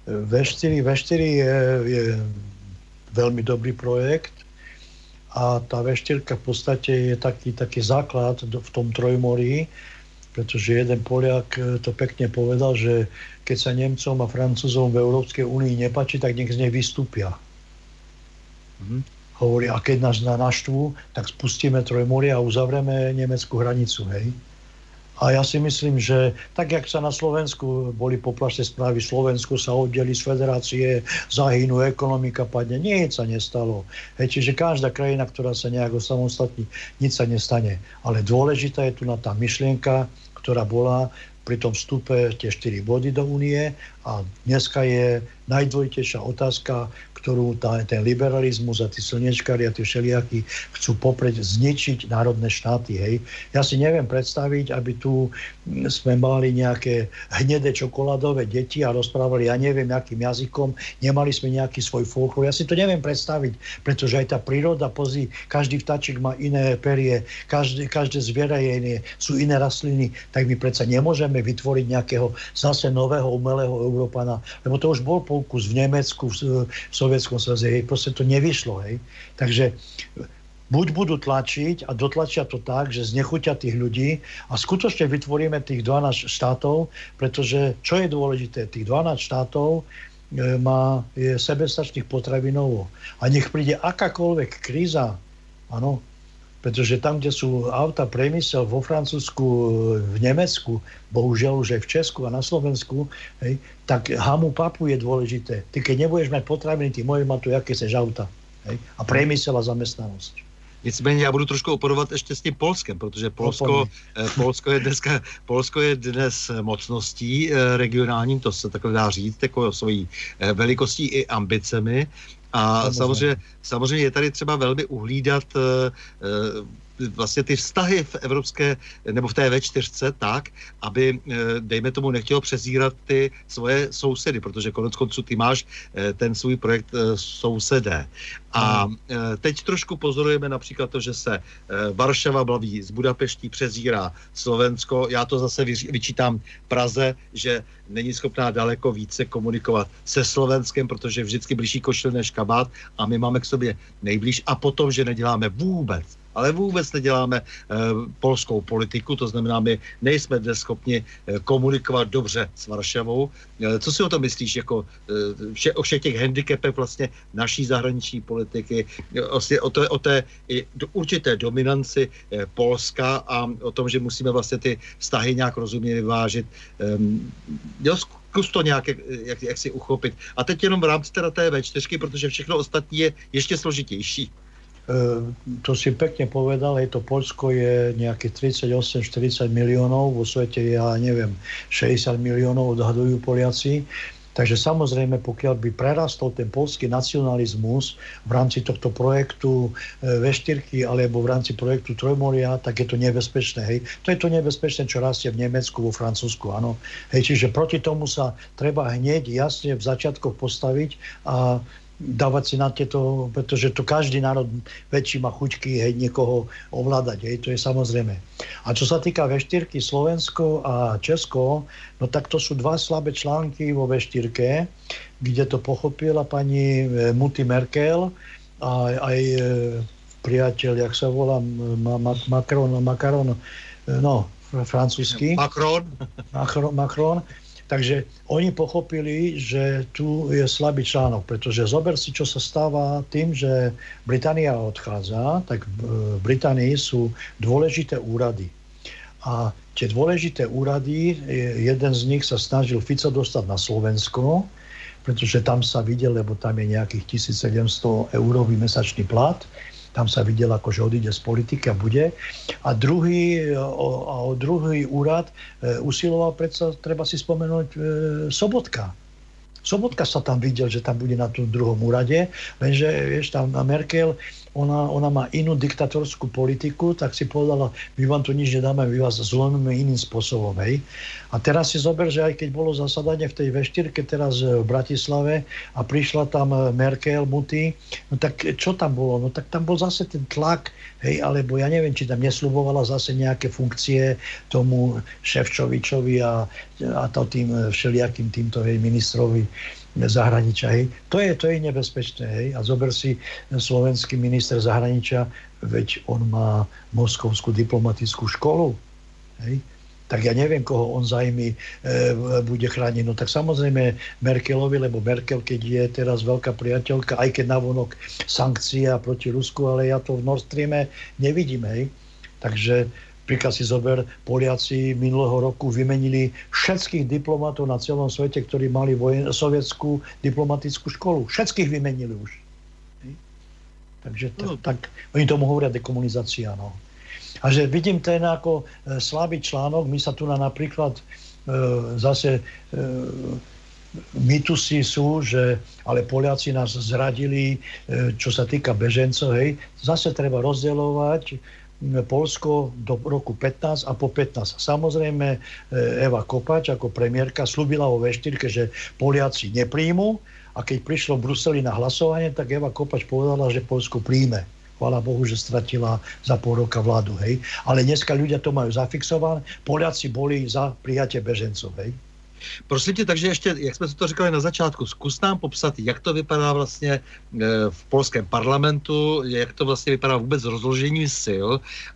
V4, V4 je, je veľmi dobrý projekt a tá V4 v podstate je taký, taký základ v tom Trojmorí, pretože jeden Poliak e, to pekne povedal, že keď sa Nemcom a Francúzom v Európskej únii nepačí, tak nech z nej vystúpia. Mm-hmm. Hovorí, a keď nás na naštvu, tak spustíme Trojmorie a uzavrieme nemeckú hranicu, hej. A ja si myslím, že tak, jak sa na Slovensku boli poplašné správy, Slovensku sa oddeli z federácie, zahynú, ekonomika padne, nič sa nestalo. Hej, čiže každá krajina, ktorá sa nejak samostatní, nič sa nestane. Ale dôležitá je tu na tá myšlienka, ktorá bola pri tom vstupe tie 4 body do únie a dneska je najdôležitejšia otázka, ktorú tá, ten liberalizmus a tí slnečkári a tí všelijakí chcú popreť zničiť národné štáty. Hej. Ja si neviem predstaviť, aby tu sme mali nejaké hnedé čokoládové deti a rozprávali, ja neviem, akým jazykom, nemali sme nejaký svoj folklór. Ja si to neviem predstaviť, pretože aj tá príroda, pozí, každý vtačik má iné perie, každé, každé zviera je iné, sú iné rastliny, tak my predsa nemôžeme vytvoriť nejakého zase nového umelého Európana, lebo to už bol pokus v Nemecku, v, v Sovietskom zväze, hej, proste to nevyšlo, hej. Takže buď budú tlačiť a dotlačia to tak, že znechutia tých ľudí a skutočne vytvoríme tých 12 štátov, pretože čo je dôležité, tých 12 štátov e, má, je sebestačných potravinovo. A nech príde akákoľvek kríza, áno, pretože tam, kde sú auta priemysel vo Francúzsku, v Nemecku, bohužiaľ už aj v Česku a na Slovensku, hej, tak hamu papu je dôležité. Ty keď nebudeš mať potraviny, ty môžeš mať tu jaké seš auta. Hej, a priemysel a zamestnanosť. Nicméně já budu trošku oporovat ještě s tím Polskem, protože Polsko, eh, Polsko, je, dneska, Polsko je dnes mocností eh, regionálním, to se takhle dá říct, jako svojí eh, velikostí i ambicemi. A samozřejmě, samozřejmě je tady třeba velmi uhlídat vlastně ty vztahy v evropské, nebo v té V4 tak, aby, eh, dejme tomu, nechtělo přezírat ty svoje sousedy, protože konec konců ty máš eh, ten svůj projekt eh, sousedé. A hmm. teď trošku pozorujeme například to, že se Varšava blaví z Budapeští, přezírá Slovensko. Já to zase vyčítám Praze, že není schopná daleko více komunikovat se Slovenskem, protože vždycky blížší košil než kabát a my máme k sobě nejblíž a potom, že neděláme vůbec ale vůbec neděláme eh, polskou politiku, to znamená, my nejsme dnes schopni eh, komunikovat dobře s Varšavou. Eh, co si o to myslíš, jako vše, o všech těch handicapech vlastně naší zahraniční politiky, vlastně o, to, o té určité dominanci Polska a o tom, že musíme vlastně ty vztahy nějak rozumně vyvážit. Ehm, jo, zkus to nějak, jak, jak si uchopit. A teď jenom v rámci teda té V4, protože všechno ostatní je ještě složitější. Ehm, to si pekne povedal, je to Polsko je nejakých 38-40 miliónov, vo svete ja neviem, 60 miliónov odhadujú Poliaci. Takže samozrejme, pokiaľ by prerastol ten polský nacionalizmus v rámci tohto projektu ehm, V4 alebo v rámci projektu Trojmoria, tak je to nebezpečné. Hej. To je to nebezpečné, čo rastie v Nemecku, vo Francúzsku. Áno. Hej, čiže proti tomu sa treba hneď jasne v začiatkoch postaviť a dávať si na tieto, pretože to každý národ väčší má chuťky hej, niekoho ovládať, hej, to je samozrejme. A čo sa týka V4, Slovensko a Česko, no tak to sú dva slabé články vo V4, kde to pochopila pani e, Muti Merkel a aj e, priateľ, jak sa volá, Macron, Macron, e, no, francúzsky. Macron. Macron, Macron Takže oni pochopili, že tu je slabý článok, pretože zober si, čo sa stáva tým, že Británia odchádza, tak v Británii sú dôležité úrady. A tie dôležité úrady, jeden z nich sa snažil Fico dostať na Slovensko, pretože tam sa videl, lebo tam je nejakých 1700 eurový mesačný plat, tam sa videl, ako že odíde z politiky a bude. A druhý, o, a o druhý úrad e, usiloval predsa, treba si spomenúť, e, Sobotka. Sobotka sa tam videl, že tam bude na tom druhom úrade, lenže vieš, tam Merkel ona, ona má inú diktatorskú politiku, tak si povedala, my vám tu nič nedáme, my vás zlomíme iným spôsobom. Hej. A teraz si zober, že aj keď bolo zasadanie v tej veštírke teraz v Bratislave a prišla tam Merkel, Muty, no tak čo tam bolo? No tak tam bol zase ten tlak, hej, alebo ja neviem, či tam neslubovala zase nejaké funkcie tomu Ševčovičovi a, a to tým všelijakým týmto hej, ministrovi zahraničia. Hej. To, je, to je nebezpečné. Hej. A zober si slovenský minister zahraničia, veď on má moskovskú diplomatickú školu. Hej. Tak ja neviem, koho on zajmi e, bude chrániť. No tak samozrejme Merkelovi, lebo Merkel, keď je teraz veľká priateľka, aj keď navonok sankcia proti Rusku, ale ja to v Nord Streame nevidím. Hej. Takže Príklad si zober, Poliaci minulého roku vymenili všetkých diplomatov na celom svete, ktorí mali vojen, sovietskú diplomatickú školu. Všetkých vymenili už. Takže t- no. tak, oni tomu hovoria dekomunizácia. No. A že vidím ten ako e, slabý článok, my sa tu na napríklad e, zase e, mytusy sú, že ale Poliaci nás zradili, e, čo sa týka bežencov, hej. Zase treba rozdeľovať Polsko do roku 15 a po 15. Samozrejme eh, Eva Kopač ako premiérka slúbila vo veštírke, že Poliaci nepríjmu a keď prišlo v Bruseli na hlasovanie, tak Eva Kopač povedala, že Polsko príjme. Chvála Bohu, že stratila za pol roka vládu. Hej. Ale dneska ľudia to majú zafixované. Poliaci boli za prijatie bežencov. Hej. Prosím tě, takže ještě, jak jsme to říkali na začátku, zkus nám popsat, jak to vypadá vlastně e, v polském parlamentu, jak to vlastně vypadá vůbec rozložení sil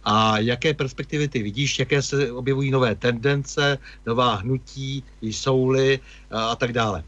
a jaké perspektivy ty vidíš, jaké se objevují nové tendence, nová hnutí, jsou-li a tak dále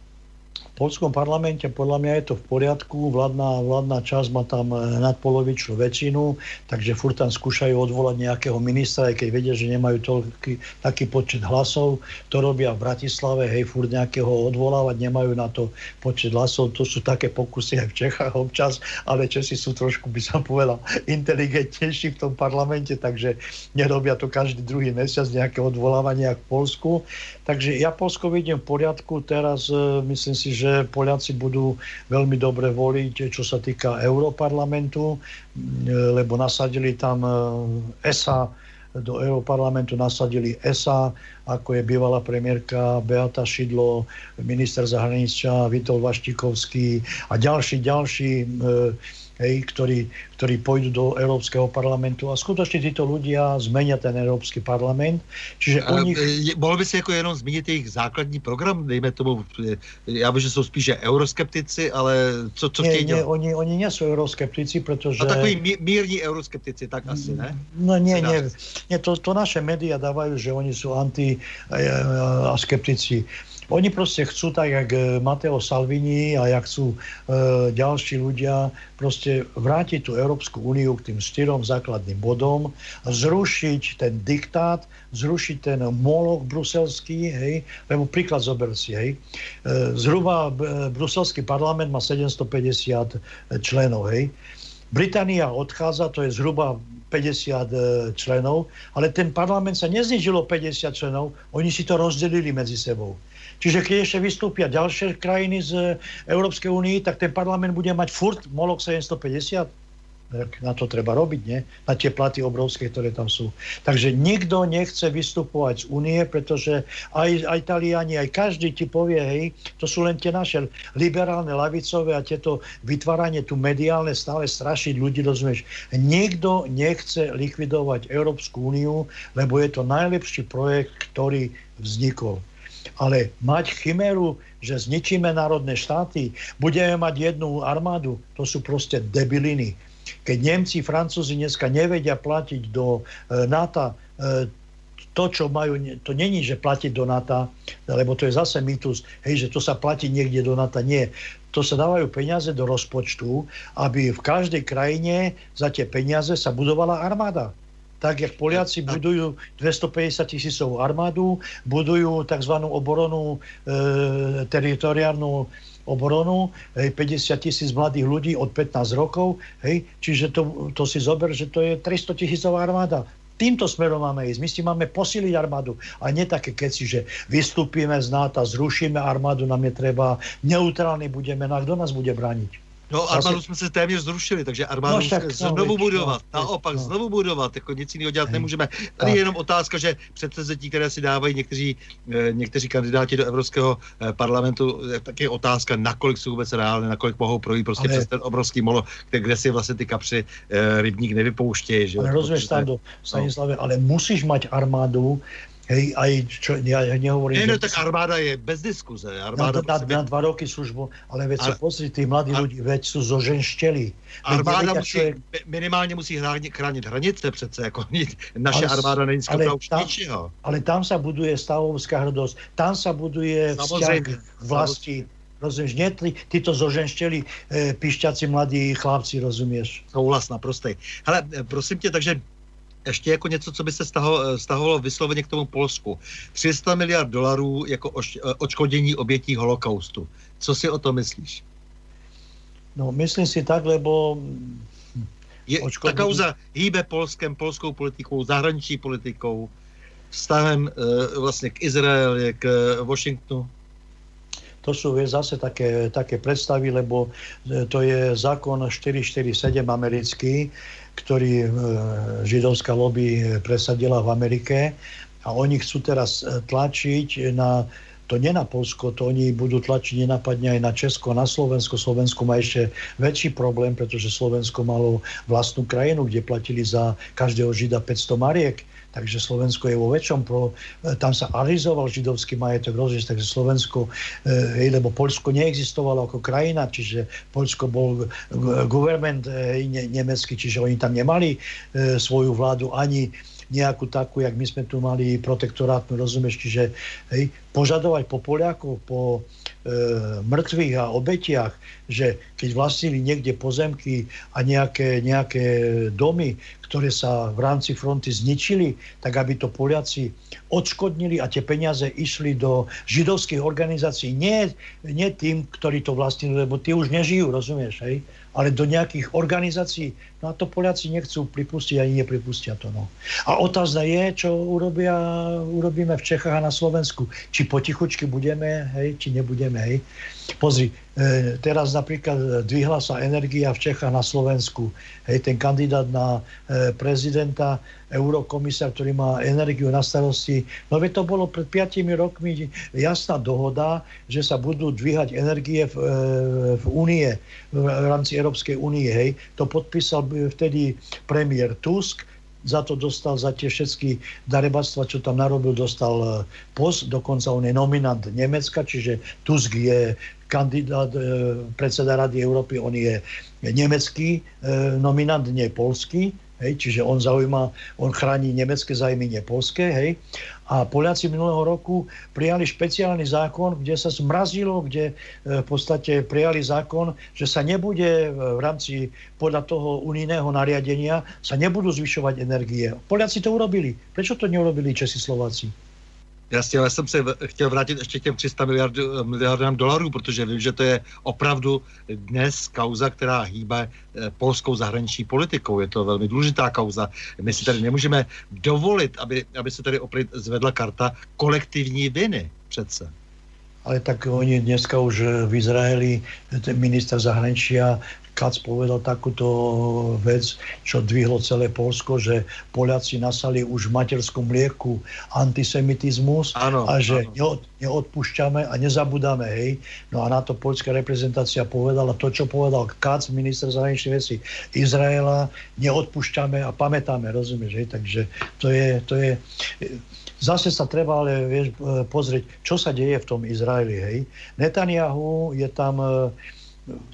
polskom parlamente podľa mňa je to v poriadku, vládna, vládna časť má tam e, nadpolovičnú väčšinu, takže furt tam skúšajú odvolať nejakého ministra, aj keď vedia, že nemajú toľký, taký počet hlasov. To robia v Bratislave, hej, furt nejakého odvolávať, nemajú na to počet hlasov. To sú také pokusy aj v Čechách občas, ale Česi sú trošku, by som povedal, inteligentnejší v tom parlamente, takže nerobia to každý druhý mesiac nejaké odvolávanie v Polsku. Takže ja Polsko vidím v poriadku, teraz e, myslím si, že Poliaci budú veľmi dobre voliť, čo sa týka Európarlamentu, lebo nasadili tam e, ESA, do Európarlamentu nasadili ESA, ako je bývalá premiérka Beata Šidlo, minister zahraničia Vitol Vaštikovský a ďalší, ďalší e, hej, ktorí, ktorí pôjdu do Európskeho parlamentu a skutočne títo ľudia zmenia ten Európsky parlament. Čiže u nich... Mohol by si jako jenom zmínit jejich základní program, dejme tomu, já vím, že jsou spíše euroskeptici, ale co, co chtějí dělat? oni, oni nie sú euroskeptici, pretože... A takový mírní euroskeptici, tak asi, ne? No nie, nie, nie to, to naše médiá dávajú, že oni sú anti a skeptici. Oni proste chcú, tak jak e, Mateo Salvini a jak sú e, ďalší ľudia, proste vrátiť tú Európsku úniu k tým štyrom základným bodom, zrušiť ten diktát, zrušiť ten moloch bruselský, hej, lebo príklad zober si, hej. E, zhruba e, bruselský parlament má 750 členov, hej. Británia odchádza, to je zhruba 50 členov, ale ten parlament sa neznižilo 50 členov, oni si to rozdelili medzi sebou. Čiže keď ešte vystúpia ďalšie krajiny z Európskej únie, tak ten parlament bude mať furt Molok 750 na to treba robiť, nie? Na tie platy obrovské, ktoré tam sú. Takže nikto nechce vystupovať z únie, pretože aj, aj Taliani, aj každý ti povie, hej, to sú len tie naše liberálne, lavicové a tieto vytváranie tu mediálne stále strašiť ľudí, rozumieš? Nikto nechce likvidovať Európsku úniu, lebo je to najlepší projekt, ktorý vznikol. Ale mať chimeru, že zničíme národné štáty, budeme mať jednu armádu, to sú proste debiliny. Keď Nemci, Francúzi dneska nevedia platiť do e, NATO, e, to, čo majú, to není, že platiť do NATO, lebo to je zase mýtus, hej, že to sa platí niekde do NATO. Nie. To sa dávajú peniaze do rozpočtu, aby v každej krajine za tie peniaze sa budovala armáda. Tak jak Poliaci budujú 250 tisícovú armádu, budujú tzv. oboronu e, teritoriálnu obronu, hej, 50 tisíc mladých ľudí od 15 rokov, hej, čiže to, to si zober, že to je 300 tisícová armáda. Týmto smerom máme ísť. My si máme posíliť armádu. A nie také keci, že vystúpime z NATO, zrušíme armádu, nám je treba, neutrálni budeme, no a kto nás bude brániť? No armádu jsme se téměř zrušili, takže armádu no, však, no, znovu no, budovat. No, Naopak, no. znovu budovat, jako nic jiného dělat nemůžeme. Tady je jenom otázka, že předsezetí, které si dávají někteří, eh, někteří kandidáti do Evropského eh, parlamentu, tak je otázka, nakolik jsou vůbec reálné, nakolik mohou projít prostě Ale... přes ten obrovský molo, kde si vlastně ty kapři eh, rybník nevypouštějí. Že? Ale rozumieš, Stando, Stanislave, no. ale musíš mať armádu, Hej, aj čo, ja nehovorím... Nie, no tak armáda je bez diskuze. Armáda na, na, na dva roky službu, ale veď ale, sa pozri, tí mladí ale, ľudí, veď sú zoženšteli. Armáda musí, je... minimálně musí chránit, chránit hranice přece, jako naše ale, armáda není schopná už tam, ničeho. Ale tam sa buduje stavovská hrdosť, tam sa buduje vzťah vlasti. Rozumieš, nie tí, títo zoženšteli e, pišťaci mladí chlapci, rozumieš? Souhlas naprostej. Hele, prosím tě, takže ještě jako něco, co by se stahovalo vysloveně k tomu Polsku. 300 miliard dolarů jako oš, očkodění obětí holokaustu. Co si o to myslíš? No, myslím si tak, lebo... Je, očkodení... Ta kauza hýbe Polskem, polskou politikou, zahraniční politikou, vztahem e, vlastně k Izraeli, k Washingtonu? To sú zase také, také predstavy, lebo e, to je zákon 447 americký, ktorý e, židovská lobby presadila v Amerike a oni chcú teraz e, tlačiť na to nie na Polsko, to oni budú tlačiť nenapadne aj na Česko, na Slovensko. Slovensko má ešte väčší problém, pretože Slovensko malo vlastnú krajinu, kde platili za každého žida 500 mariek takže Slovensko je vo väčšom, pro, e, tam sa arizoval židovský majetok, rozumieš, takže Slovensko, hej, lebo Polsko neexistovalo ako krajina, čiže Polsko bol government hej, ne, nemecký, čiže oni tam nemali e, svoju vládu ani nejakú takú, jak my sme tu mali protektorátnu, rozumieš, čiže hej, požadovať po Poliakoch, po e, mŕtvych a obetiach, že keď vlastnili niekde pozemky a nejaké, nejaké domy, ktoré sa v rámci fronty zničili, tak aby to Poliaci odškodnili a tie peniaze išli do židovských organizácií. Nie, nie tým, ktorí to vlastnili, lebo tí už nežijú, rozumieš, hej? Ale do nejakých organizácií. No a to Poliaci nechcú pripustiť, ani nepripustia to. No. A otázna je, čo urobia, urobíme v Čechách a na Slovensku. Či potichučky budeme, hej, či nebudeme. Hej. Pozri, teraz napríklad dvihla sa energia v Čechách na Slovensku. Hej, ten kandidát na e, prezidenta, eurokomisár, ktorý má energiu na starosti. No veď to bolo pred 5 rokmi jasná dohoda, že sa budú dvíhať energie v, e, v únie, v rámci Európskej únie. Hej. To podpísal vtedy premiér Tusk, za to dostal, za tie všetky darebactva, čo tam narobil, dostal e, post, dokonca on je nominant Nemecka, čiže Tusk je kandidát, e, predseda Rady Európy, on je nemecký e, nominant, nie polský, hej, čiže on zaujíma, on chráni nemecké zájmy, nie polské, hej. A Poliaci minulého roku prijali špeciálny zákon, kde sa zmrazilo, kde v podstate prijali zákon, že sa nebude v rámci podľa toho unijného nariadenia sa nebudú zvyšovať energie. Poliaci to urobili. Prečo to neurobili Česi Slováci? Jasně, ale jsem se chtěl vrátit ještě k těm 300 miliard, miliardám dolarů, protože vím, že to je opravdu dnes kauza, která hýbe eh, polskou zahraniční politikou. Je to velmi důležitá kauza. My si tady nemůžeme dovolit, aby, aby se tady opět zvedla karta kolektivní viny přece. Ale tak oni dneska už v Izraeli, ten minister zahraničia Kac povedal takúto vec, čo dvihlo celé Polsko, že Poliaci nasali už v materskom mlieku antisemitizmus ano, a že ano. neodpúšťame a nezabudáme, hej. No a na to polská reprezentácia povedala to, čo povedal Kac, minister zahraničných vecí Izraela, neodpúšťame a pamätáme, rozumieš, hej. Takže to je, to je Zase sa treba ale vieš, pozrieť, čo sa deje v tom Izraeli. Hej. Netanyahu je tam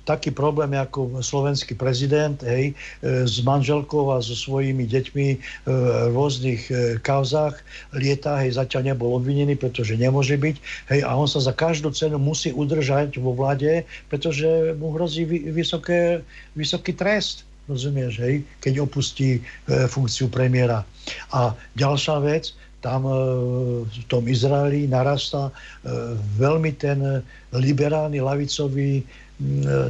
taký problém ako slovenský prezident, hej, e, s manželkou a so svojimi deťmi e, v rôznych e, kauzách lieta, hej, zatiaľ nebol obvinený, pretože nemôže byť, hej, a on sa za každú cenu musí udržať vo vláde, pretože mu hrozí vysoké, vysoký trest. rozumieš, hej, keď opustí funkciu premiéra. A ďalšia vec, tam v tom Izraeli narastá e, veľmi ten liberálny, lavicový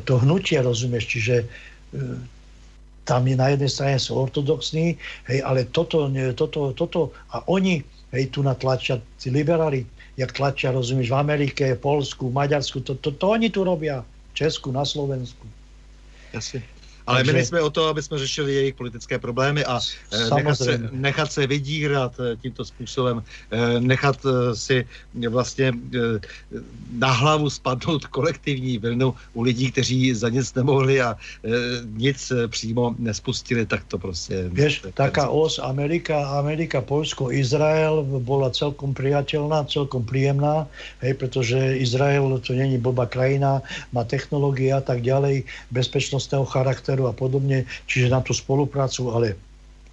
to hnutie, rozumieš, čiže tam je na jednej strane sú ortodoxní, hej, ale toto, toto, toto a oni, hej, tu natlačia, tí liberáli, jak tlačia, rozumieš, v Amerike, Polsku, Maďarsku, to, to, to oni tu robia, Česku, na Slovensku. Jasne. Ale Takže... my nejsme o to, aby jsme řešili jejich politické problémy a eh, nechat se, nechat se vydírat eh, tímto způsobem, eh, nechat si vlastně na hlavu spadnout kolektivní vlnu u lidí, kteří za nic nemohli a nic přímo nespustili, tak to prostě... Vieš, taká os Amerika, Amerika, Polsko, Izrael bola celkom priateľná, celkom príjemná, hej, pretože Izrael to není blbá krajina, má technológie a tak ďalej, bezpečnostného charakteru charakteru a podobne, čiže na tú spoluprácu, ale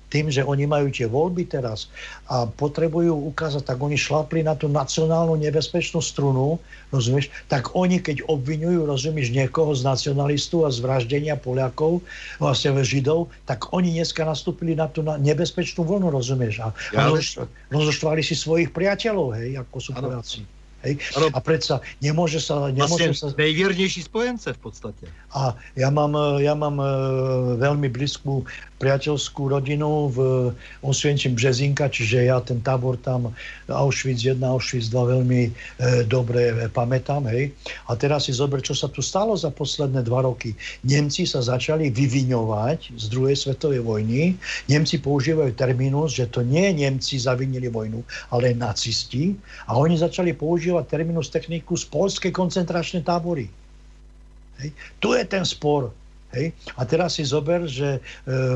tým, že oni majú tie voľby teraz a potrebujú ukázať, tak oni šlapli na tú nacionálnu nebezpečnú strunu, rozumieš, tak oni, keď obvinujú, rozumieš, niekoho z nacionalistu a z vraždenia Poliakov, vlastne Židov, tak oni dneska nastúpili na tú nebezpečnú vlnu, rozumieš, a ja, rozoštvali si svojich priateľov, hej, ako sú Poliaci. Hej? A predsa nemôže sa... Nemôže vlastne sa... najviernejší spojence v podstate. A ja mám, ja mám e, veľmi blízku priateľskú rodinu v Osvienčím Březinka, čiže ja ten tábor tam Auschwitz 1, Auschwitz 2 veľmi e, dobre pamätám. Hej. A teraz si zober, čo sa tu stalo za posledné dva roky. Nemci sa začali vyviňovať z druhej svetovej vojny. Nemci používajú terminus, že to nie Nemci zavinili vojnu, ale nacisti. A oni začali používať terminus techniku z polskej koncentračnej tábory. Hej. Tu je ten spor. Hej? A teraz si zober, že e,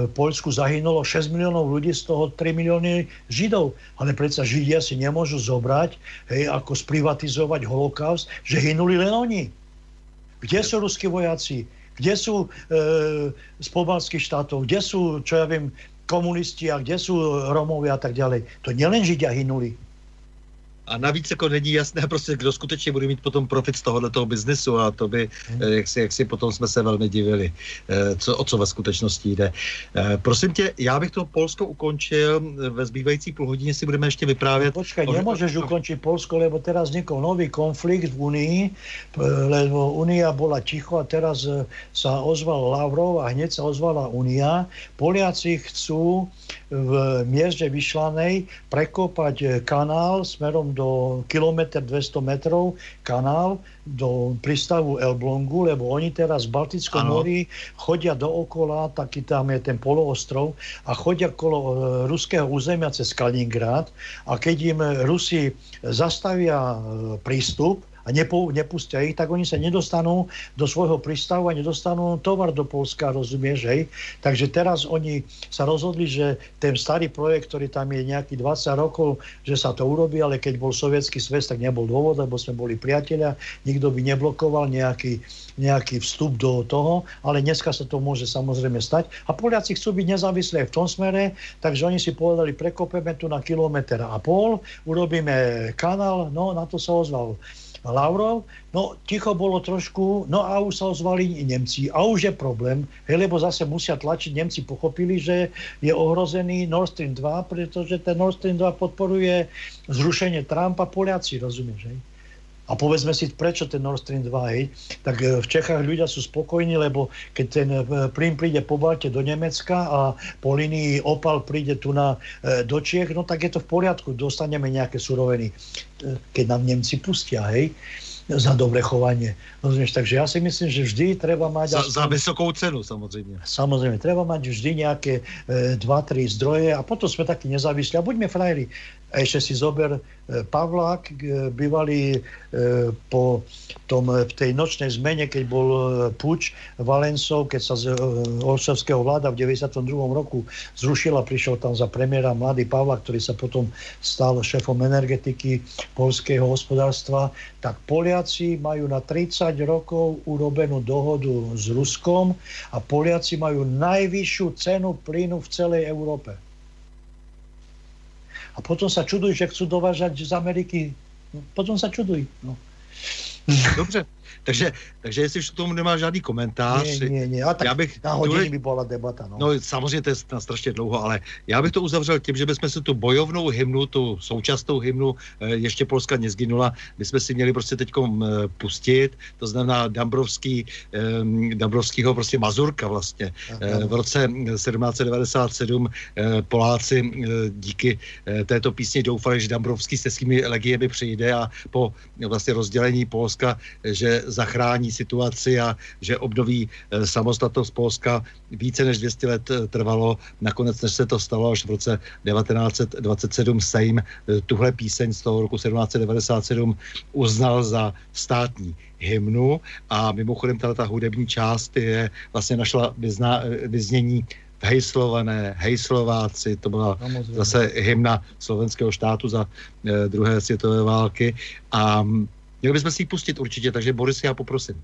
v Poľsku zahynulo 6 miliónov ľudí, z toho 3 milióny Židov. Ale predsa Židia si nemôžu zobrať, hej, ako sprivatizovať holokaust, že hynuli len oni. Kde sú ruskí vojaci? Kde sú e, z pobalských štátov? Kde sú, čo ja viem, komunisti a kde sú Romovia a tak ďalej? To nielen Židia hynuli a navíc jako není jasné prostě, kdo skutečně bude mít potom profit z tohoto biznesu a to by, hmm. jak, si, jak si potom jsme se velmi divili, eh, co, o co ve skutečnosti jde. Eh, prosím tě, já bych to Polsko ukončil, ve zbývající půl hodině si budeme ještě vyprávět. No, počkaj, o... nemůžeš ukončit Polsko, lebo teraz vznikol nový konflikt v Unii, lebo Unia bola ticho a teraz sa ozval Lavrov a hneď sa ozvala Unia. Poliaci chcú v mieste vyšlanej prekopať kanál smerom do kilometr 200 metrov, kanál do prístavu Elblongu, lebo oni teraz v Baltickom mori chodia dookola, taký tam je ten poloostrov a chodia kolo e, ruského územia cez Kaliningrad a keď im Rusi zastavia e, prístup, a nepo, nepustia ich, tak oni sa nedostanú do svojho prístavu a nedostanú tovar do Polska, rozumieš, hej? Takže teraz oni sa rozhodli, že ten starý projekt, ktorý tam je nejaký 20 rokov, že sa to urobí, ale keď bol sovietský svet, tak nebol dôvod, lebo sme boli priatelia, nikto by neblokoval nejaký, nejaký vstup do toho, ale dneska sa to môže samozrejme stať. A Poliaci chcú byť nezávislí aj v tom smere, takže oni si povedali, prekopeme tu na kilometr a pol, urobíme kanál, no na to sa ozval Lavrov, no ticho bolo trošku, no a už sa ozvali Nemci. A už je problém, hej, lebo zase musia tlačiť, Nemci pochopili, že je ohrozený Nord Stream 2, pretože ten Nord Stream 2 podporuje zrušenie Trumpa. Poliaci, rozumieš, hej? A povedzme si, prečo ten Nord Stream 2, hej? tak e, v Čechách ľudia sú spokojní, lebo keď ten e, plyn príde po Balte do Nemecka a po linii Opal príde tu na, e, do Čiech, no tak je to v poriadku, dostaneme nejaké suroviny, keď nám Nemci pustia, hej za dobré chovanie. Rozumieš? Takže ja si myslím, že vždy treba mať... Za, aspoň, za vysokou cenu, samozrejme. Samozrejme, treba mať vždy nejaké e, dva, tri zdroje a potom sme takí nezávislí. A buďme frajeri. A ešte si zober e, Pavlák, e, bývalý e, po tom, v tej nočnej zmene, keď bol puč Valencov, keď sa z Oršavského vláda v 92. roku zrušila, prišiel tam za premiéra mladý Pavlák, ktorý sa potom stal šéfom energetiky polského hospodárstva, tak Poliaci majú na 30 rokov urobenú dohodu s Ruskom a Poliaci majú najvyššiu cenu plynu v celej Európe. A potom sa čuduj, že chcú dovážať z Ameriky. Potom sa čuduj. No. Dobře. Takže, takže jestli už k tomu nemá žádný komentář. Nie, nie, nie. A tak já bych, na hodiny by byla debata. No. no samozřejmě to je na strašně dlouho, ale já bych to uzavřel tím, že bychom si tu bojovnou hymnu, tu současnou hymnu, eh, ještě Polska nezginula, bychom si měli prostě teď pustit, to znamená Dambrovský, Dambrovskýho prostě Mazurka vlastně. Eh, v roce 1797 eh, Poláci díky této písni doufali, že Dambrovský se svými legiemi přijde a po vlastně rozdělení Polska, že zachrání situaci a že obnoví eh, samostatnost Polska. Více než 200 let eh, trvalo, nakonec než se to stalo až v roce 1927 Sejm eh, tuhle píseň z toho roku 1797 uznal za státní hymnu a mimochodem ta hudební část je vlastně našla vyzna, vyznění hejslované, hejslováci, to byla Samozřejmě. zase hymna slovenského štátu za e, druhé světové války a měli bychom si ji pustit určitě, takže Boris, já poprosím.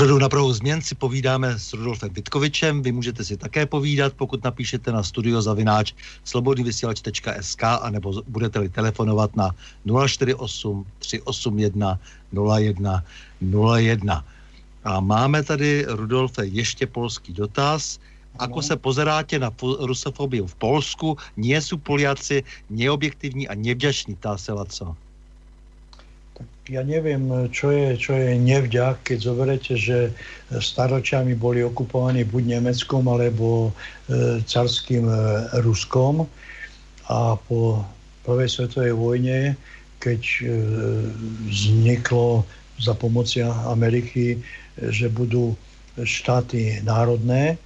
Pořadu na Prahu změn si povídáme s Rudolfem Vitkovičem. Vy můžete si také povídat, pokud napíšete na studiozavináč slobodnyvysielač.sk a nebo budete-li telefonovat na 048 381 01 01. A máme tady, Rudolfe, ještě polský dotaz. Ako se pozeráte na rusofobii v Polsku? Nie sú Poliaci neobjektivní a nevďační, tá se co? Ja neviem, čo je, čo je nevďak, keď zoberete, že staročiami boli okupovaní buď Nemeckom alebo e, carským e, Ruskom. A po prvej svetovej vojne, keď e, vzniklo za pomoci Ameriky, že budú štáty národné,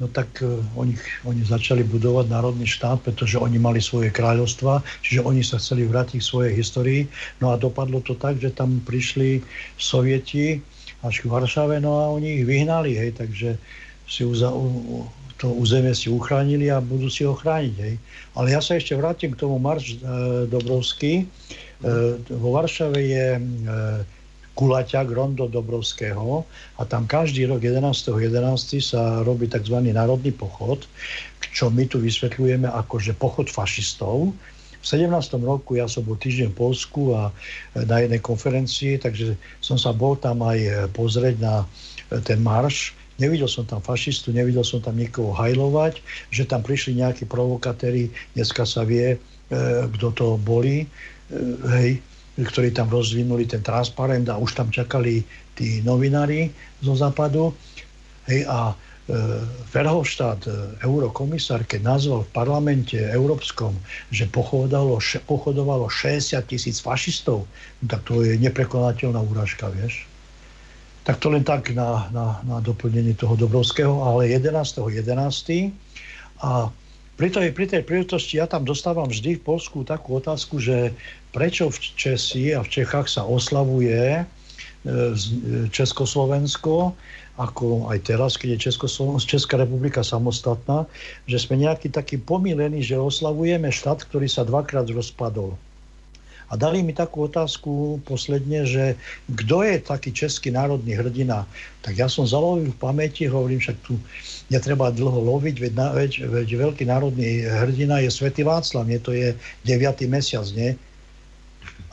no tak uh, oni, oni začali budovať národný štát, pretože oni mali svoje kráľovstva, čiže oni sa chceli vrátiť k svojej histórii. No a dopadlo to tak, že tam prišli sovieti až k Varšave, no a oni ich vyhnali, hej, takže si uza, u, to územie si uchránili a budú si ho chrániť. Hej. Ale ja sa ešte vrátim k tomu Marš e, Dobrovský. E, vo Varšave je e, Kulaťak Rondo Dobrovského a tam každý rok 11.11. 11. sa robí tzv. národný pochod, čo my tu vysvetľujeme ako že pochod fašistov V 17. roku ja som bol týždeň v Polsku a na jednej konferencii, takže som sa bol tam aj pozrieť na ten marš. Nevidel som tam fašistu, nevidel som tam nikoho hajlovať, že tam prišli nejakí provokatéri, dneska sa vie, kto to boli, hej, ktorí tam rozvinuli ten transparent a už tam čakali tí novinári zo západu. Hej, a e, Verhofstadt, e, eurokomisár, keď nazval v parlamente európskom, že pochodovalo, pochodovalo 60 tisíc fašistov, no tak to je neprekonateľná úražka, vieš. Tak to len tak na, na, na doplnenie toho Dobrovského, ale 11.11. 11. a pri tej, pri tej príležitosti ja tam dostávam vždy v Polsku takú otázku, že prečo v Česi a v Čechách sa oslavuje E, Československo, ako aj teraz, keď je Česká republika samostatná, že sme nejaký taký pomilení, že oslavujeme štát, ktorý sa dvakrát rozpadol. A dali mi takú otázku posledne, že kto je taký český národný hrdina. Tak ja som zalovil v pamäti, hovorím, však tu netreba dlho loviť, veď, veď, veď veľký národný hrdina je Svetý Václav, nie to je 9. mesiac, nie?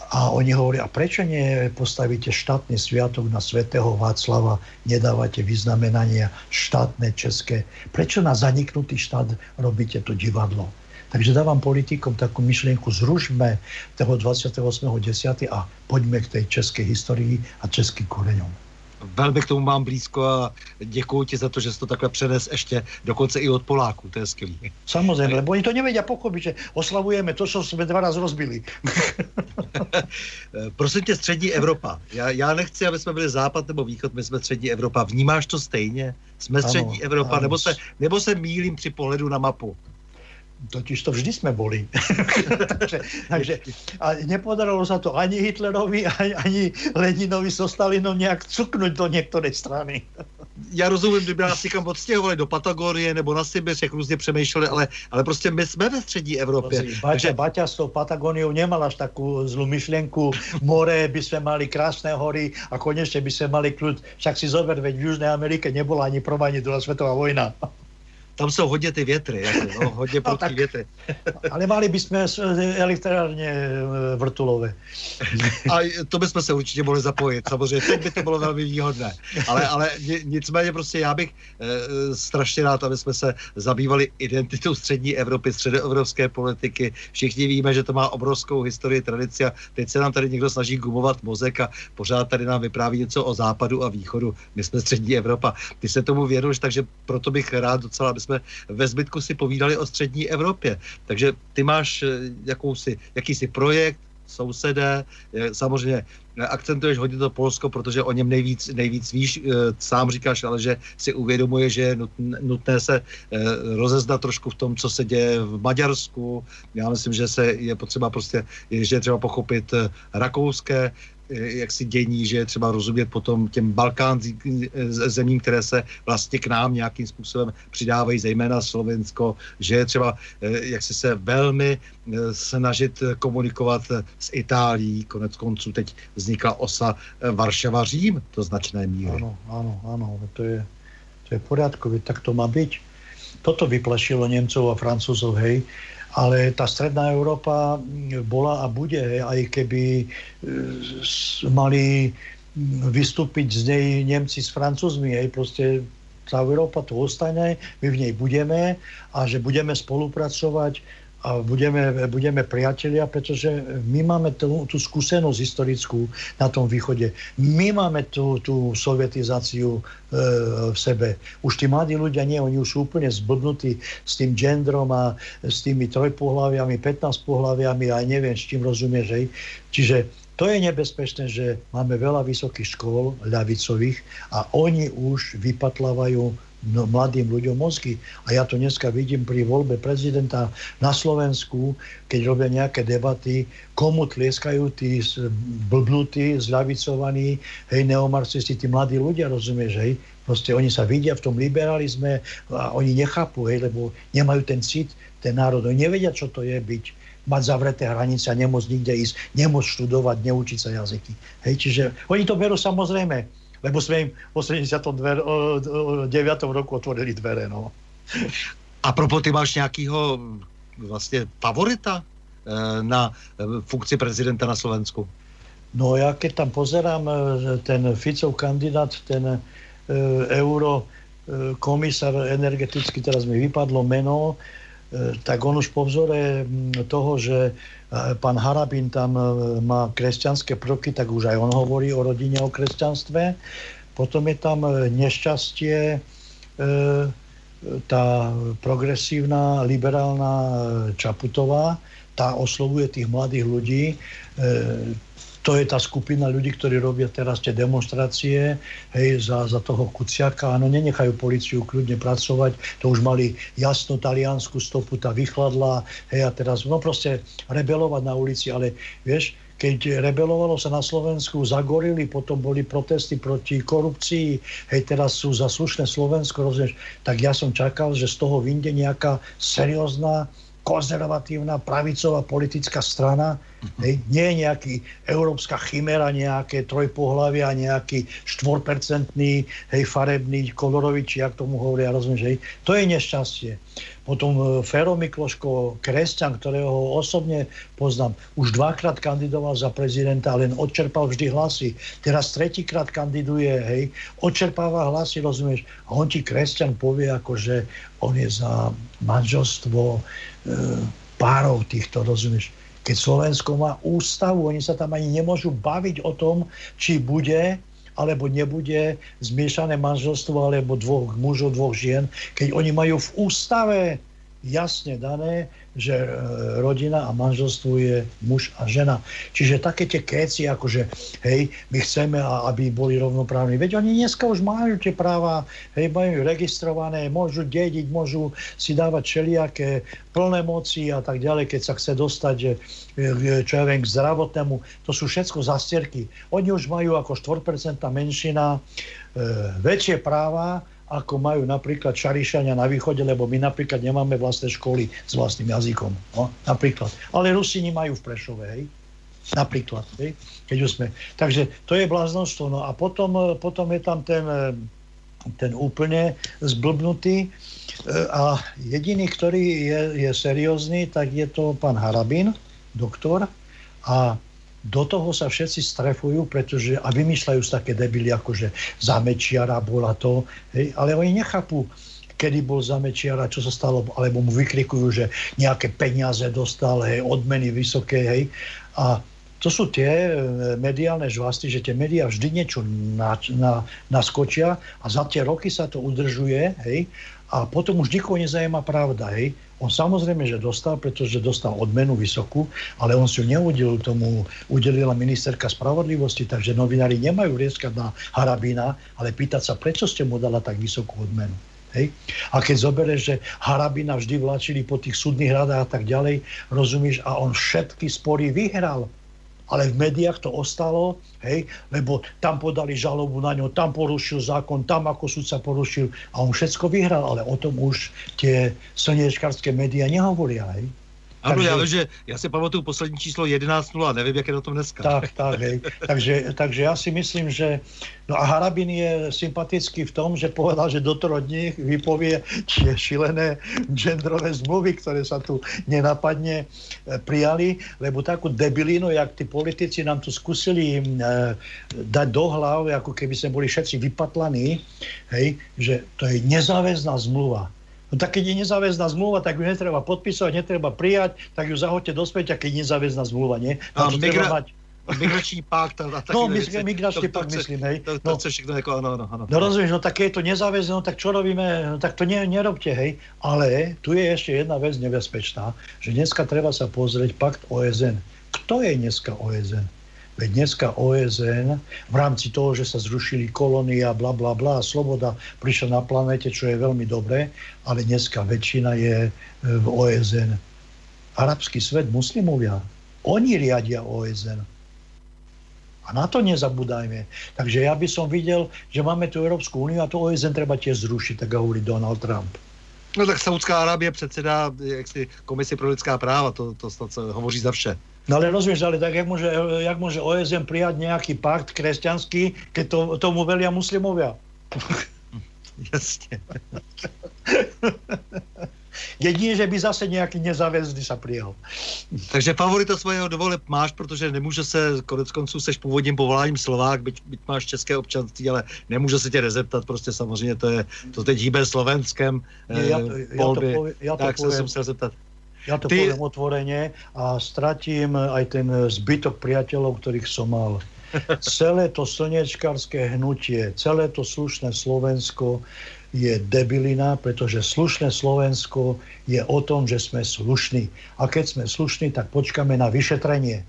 A oni hovoria, a prečo nepostavíte štátny sviatok na svätého Václava, nedávate vyznamenania štátne české? Prečo na zaniknutý štát robíte to divadlo? Takže dávam politikom takú myšlienku, zružme toho 28.10. a poďme k tej českej histórii a českým koreňom velmi k tomu mám blízko a děkuji ti za to, že jsi to takhle přenes ještě dokonce i od Poláků, to je skvělý. Samozřejmě, lebo oni to nevedia pochopit, že oslavujeme to, co jsme dva raz rozbili. Prosím tě, střední Evropa. Já, já nechci, aby jsme byli západ nebo východ, my jsme střední Evropa. Vnímáš to stejně? Jsme střední ano, Evropa, ano. Nebo, se, nebo se mílím při pohledu na mapu? Totiž to vždy sme boli. takže, takže, a nepodarilo sa to ani Hitlerovi, ani, ani Leninovi so Stalinom nejak cuknúť do niektorej strany. Já rozumím, kdyby nás někam odstěhovali do Patagonie nebo na Sibiř, jak různě přemýšleli, ale, ale prostě my jsme ve střední Evropě. Baťa, takže... Baťa s tou Patagóniou nemal až takú zlú myšlienku. More by sme mali krásne hory a konečne by sme mali kľud. Však si zober, veď v Južnej Amerike nebola ani prvá, ani druhá svetová vojna tam jsou hodně ty větry, jako, no, hodně no, tak, větry. ale mali bychom elektrárně e, vrtulové. A to bychom se určitě mohli zapojit, samozřejmě, teď by to bylo velmi výhodné. Ale, ale nicméně prostě já bych e, strašně rád, aby jsme se zabývali identitou střední Evropy, středoevropské politiky. Všichni víme, že to má obrovskou historii, tradici a teď se nám tady někdo snaží gumovat mozek a pořád tady nám vypráví něco o západu a východu. My jsme střední Evropa. Ty se tomu věnuješ, takže proto bych rád docela, aby jsme ve zbytku si povídali o střední Evropě. Takže ty máš eh, jakousi, jakýsi projekt, sousedé, samozřejmě akcentuješ hodně to Polsko, protože o něm nejvíc, nejvíc víš, eh, sám říkáš, ale že si uvědomuje, že je nutné se eh, rozeznat trošku v tom, co se děje v Maďarsku. Já myslím, že se je potřeba prostě, že je třeba pochopit rakouské jaksi dění, že je třeba rozumět potom těm balkánským zemím, které se vlastně k nám nějakým způsobem přidávají, zejména Slovensko, že je třeba eh, jak si se velmi eh, snažit komunikovat s Itálií. Konec konců teď vznikla osa eh, Varšava-Řím do značné míry. Ano, ano, ano, to je, to je v tak to má být. Toto vyplašilo Němcov a Francúzov, hej, ale tá stredná Európa bola a bude, aj keby e, mali vystúpiť z nej Nemci s Francúzmi, aj proste tá Európa tu ostane, my v nej budeme a že budeme spolupracovať a budeme, budeme priatelia, pretože my máme tú, tú skúsenosť historickú na tom východe. My máme tú, tú sovietizáciu e, v sebe. Už tí mladí ľudia nie, oni už sú úplne zblbnutí s tým gendrom a s tými trojpohľaviami, 15 pohľaviami a neviem, s čím rozumieš. Hej. Čiže to je nebezpečné, že máme veľa vysokých škôl ľavicových a oni už vypatlávajú no, mladým ľuďom mozgy. A ja to dneska vidím pri voľbe prezidenta na Slovensku, keď robia nejaké debaty, komu tlieskajú tí blbnutí, zľavicovaní, hej, neomarxisti, tí mladí ľudia, rozumieš, hej, proste oni sa vidia v tom liberalizme a oni nechápu, hej, lebo nemajú ten cit, ten národ, oni nevedia, čo to je byť mať zavreté hranice a nemôcť nikde ísť, nemôcť študovať, neučiť sa jazyky. Hej, čiže oni to berú samozrejme lebo sme im v 89. roku otvorili dvere. No. A propo, ty máš nějakýho vlastně favorita na funkci prezidenta na Slovensku? No ja keď tam pozerám ten Ficov kandidát, ten euro komisár energetický, teraz mi vypadlo meno, tak on už po vzore toho, že pán Harabin tam má kresťanské prvky, tak už aj on hovorí o rodine, o kresťanstve. Potom je tam e, nešťastie, tá progresívna, liberálna Čaputová, tá oslovuje tých mladých ľudí. To je tá skupina ľudí, ktorí robia teraz tie demonstrácie hej, za, za toho Kuciaka. Áno, nenechajú policiu kľudne pracovať. To už mali jasnú taliansku stopu, tá vychladla. Hej, a teraz, no proste rebelovať na ulici, ale vieš, keď rebelovalo sa na Slovensku, zagorili, potom boli protesty proti korupcii, hej, teraz sú za slušné Slovensko, rozumieš, tak ja som čakal, že z toho vyjde nejaká seriózna konzervatívna pravicová politická strana, uh-huh. hej, nie je nejaký európska chimera, nejaké trojpohlavia, nejaký štvorpercentný, hej, farebný, kolorový, či jak tomu hovoria, rozumieš, hej, to je nešťastie. Potom e, Fero Mikloško, kresťan, ktorého osobne poznám, už dvakrát kandidoval za prezidenta, len odčerpal vždy hlasy. Teraz tretíkrát kandiduje, hej, odčerpáva hlasy, rozumieš, a on ti kresťan povie, ako že on je za manželstvo, E, párov týchto, rozumieš? Keď Slovensko má ústavu, oni sa tam ani nemôžu baviť o tom, či bude alebo nebude zmiešané manželstvo alebo dvoch mužov, dvoch žien, keď oni majú v ústave jasne dané, že e, rodina a manželstvo je muž a žena. Čiže také tie kéci, akože hej, my chceme, aby boli rovnoprávni. Veď oni dneska už majú tie práva, hej, majú registrované, môžu dediť, môžu si dávať všelijaké plné moci a tak ďalej, keď sa chce dostať, e, čo ja viem, k zdravotnému. To sú všetko zastierky. Oni už majú ako 4% menšina e, väčšie práva, ako majú napríklad Šarišania na východe, lebo my napríklad nemáme vlastné školy s vlastným jazykom. No, napríklad. Ale Rusini majú v Prešove, hej? Napríklad, hej? keď už sme. Takže to je bláznostvo. No a potom, potom je tam ten, ten úplne zblbnutý a jediný, ktorý je, je seriózny, tak je to pán Harabin, doktor. A do toho sa všetci strefujú, pretože a vymýšľajú sa také debily, ako že za Mečiara bola to, hej, ale oni nechápu, kedy bol za Mečiara, čo sa stalo, alebo mu vykrikujú, že nejaké peniaze dostal, hej, odmeny vysoké, hej. A to sú tie e, mediálne žvasty, že tie médiá vždy niečo na, na, naskočia a za tie roky sa to udržuje, hej, a potom už nikoho nezajíma pravda, hej. On samozrejme, že dostal, pretože dostal odmenu vysokú, ale on si ju neudelil tomu, udelila ministerka spravodlivosti, takže novinári nemajú rieskať na Harabína, ale pýtať sa, prečo ste mu dala tak vysokú odmenu. Hej? A keď zoberieš, že Harabina vždy vláčili po tých súdnych radách a tak ďalej, rozumíš, a on všetky spory vyhral ale v médiách to ostalo, hej, lebo tam podali žalobu na ňo, tam porušil zákon, tam ako sa porušil a on všetko vyhral, ale o tom už tie slniečkarské médiá nehovoria, hej. Ano, takže, já, že já si pamatuju poslední číslo 11.0, nevím, jak je na tom dneska. Tak, tak, hej. Takže, takže já si myslím, že... No a Harabin je sympatický v tom, že povedal, že do troch dní vypovie tie šilené genderové zmluvy, ktoré sa tu nenapadne e, prijali, lebo takú debilinu, jak tí politici nám tu skúsili e, dať do hlavy, ako keby sme boli všetci vypatlaní, hej, že to je nezáväzná zmluva No tak keď je nezáväzná zmluva, tak ju netreba podpísať, netreba prijať, tak ju zahoďte do späťa, keď je nezáväzná zmluva, nie? A migra... mať... Migračný pakt a, No, migračný pakt myslím, hej. To, to, no, chce ako, no, no, no. No rozumieš, no tak je to nezáväzné, no tak čo robíme, no tak to ne, nerobte, hej. Ale tu je ešte jedna vec nebezpečná, že dneska treba sa pozrieť pakt OSN. Kto je dneska OSN? Veď dneska OSN v rámci toho, že sa zrušili kolónia, bla bla bla, sloboda prišla na planete, čo je veľmi dobré, ale dneska väčšina je e, v OSN. Arabský svet, muslimovia, oni riadia OSN. A na to nezabúdajme. Takže ja by som videl, že máme tu Európsku úniu a to OSN treba tiež zrušiť, tak hovorí Donald Trump. No tak Saudská Arábie předsedá jaksi komisi pro lidská práva, to, to snad hovoří za vše. No ale rozumieš, ale tak jak môže, jak môže OSN prijať nejaký pakt kresťanský, keď to, tomu velia muslimovia? Jasne. Jedine, že by zase nejaký nezáväzný sa prijal. Takže favorita svého dovole máš, protože nemůže se, konec konců seš původním povoláním Slovák, byť, byť máš české občanství, ale nemůže se tě rezeptat, prostě samozřejmě to je, to teď hýbe Slovenskem. Ja to, ja to, povie, ja to tak poviem, musel zeptat. Ja to Ty- poviem otvorene a stratím aj ten zbytok priateľov, ktorých som mal. Celé to slnečkárske hnutie, celé to slušné Slovensko je debilina, pretože slušné Slovensko je o tom, že sme slušní. A keď sme slušní, tak počkáme na vyšetrenie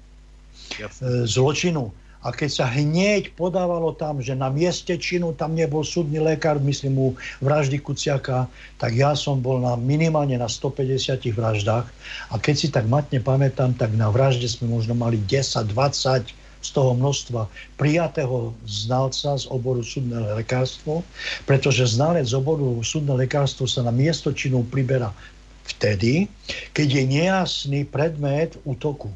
Jasne. e, zločinu. A keď sa hneď podávalo tam, že na mieste činu tam nebol súdny lekár, myslím mu vraždy Kuciaka, tak ja som bol na minimálne na 150 vraždách. A keď si tak matne pamätám, tak na vražde sme možno mali 10-20 z toho množstva prijatého znalca z oboru súdne lekárstvo, pretože znalec z oboru súdne lekárstvo sa na miesto činu priberá vtedy, keď je nejasný predmet útoku.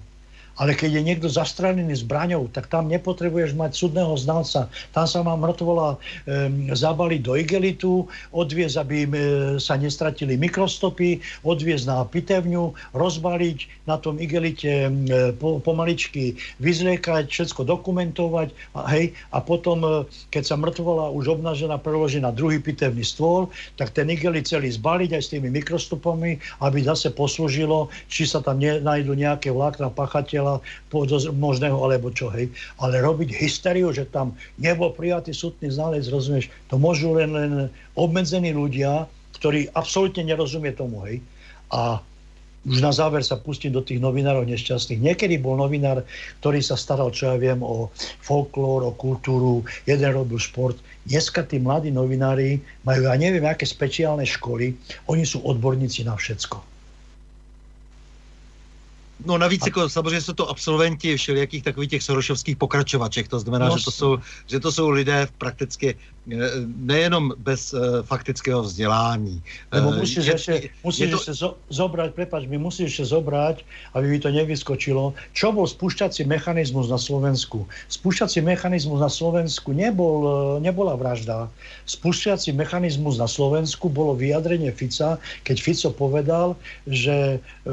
Ale keď je niekto zastrelený zbraňou, tak tam nepotrebuješ mať súdneho znalca. Tam sa má mŕtvola um, zabaliť do igelitu, odviezť, aby um, sa nestratili mikrostopy, odviezť na pitevňu, rozbaliť na tom igelite um, po, pomaličky vyzliekať, všetko dokumentovať a, hej, a potom, uh, keď sa mŕtvola už obnažená preloží na druhý pitevný stôl, tak ten igelit celý zbaliť aj s tými mikrostopami, aby zase poslúžilo, či sa tam ne, nájdú nejaké vlákna pachateľa podozr- možného alebo čo, hej. Ale robiť hysteriu, že tam nebol prijatý súdny znalec, rozumieš, to môžu len, len obmedzení ľudia, ktorí absolútne nerozumie tomu, hej. A už na záver sa pustím do tých novinárov nešťastných. Niekedy bol novinár, ktorý sa staral, čo ja viem, o folklór, o kultúru, jeden robil šport. Dneska tí mladí novinári majú, ja neviem, aké špeciálne školy, oni sú odborníci na všetko. No navíc jako, samozřejmě jsou to absolventi všelijakých takových těch sorošovských pokračovaček, to znamená, No, že, to jsou, že to jsou lidé prakticky eh, nejenom bez uh, faktického vzdělání. Lebo Eh, musíš je- ešte, je musíš to- ešte zo, zobrať, prepáč, my musíš ešte zobrať, aby mi to nevyskočilo, čo bol spúšťací mechanizmus na Slovensku. Spúšťací mechanizmus na Slovensku nebol, nebola vražda. Spúšťací mechanizmus na Slovensku bolo vyjadrenie Fica, keď Fico povedal, že e,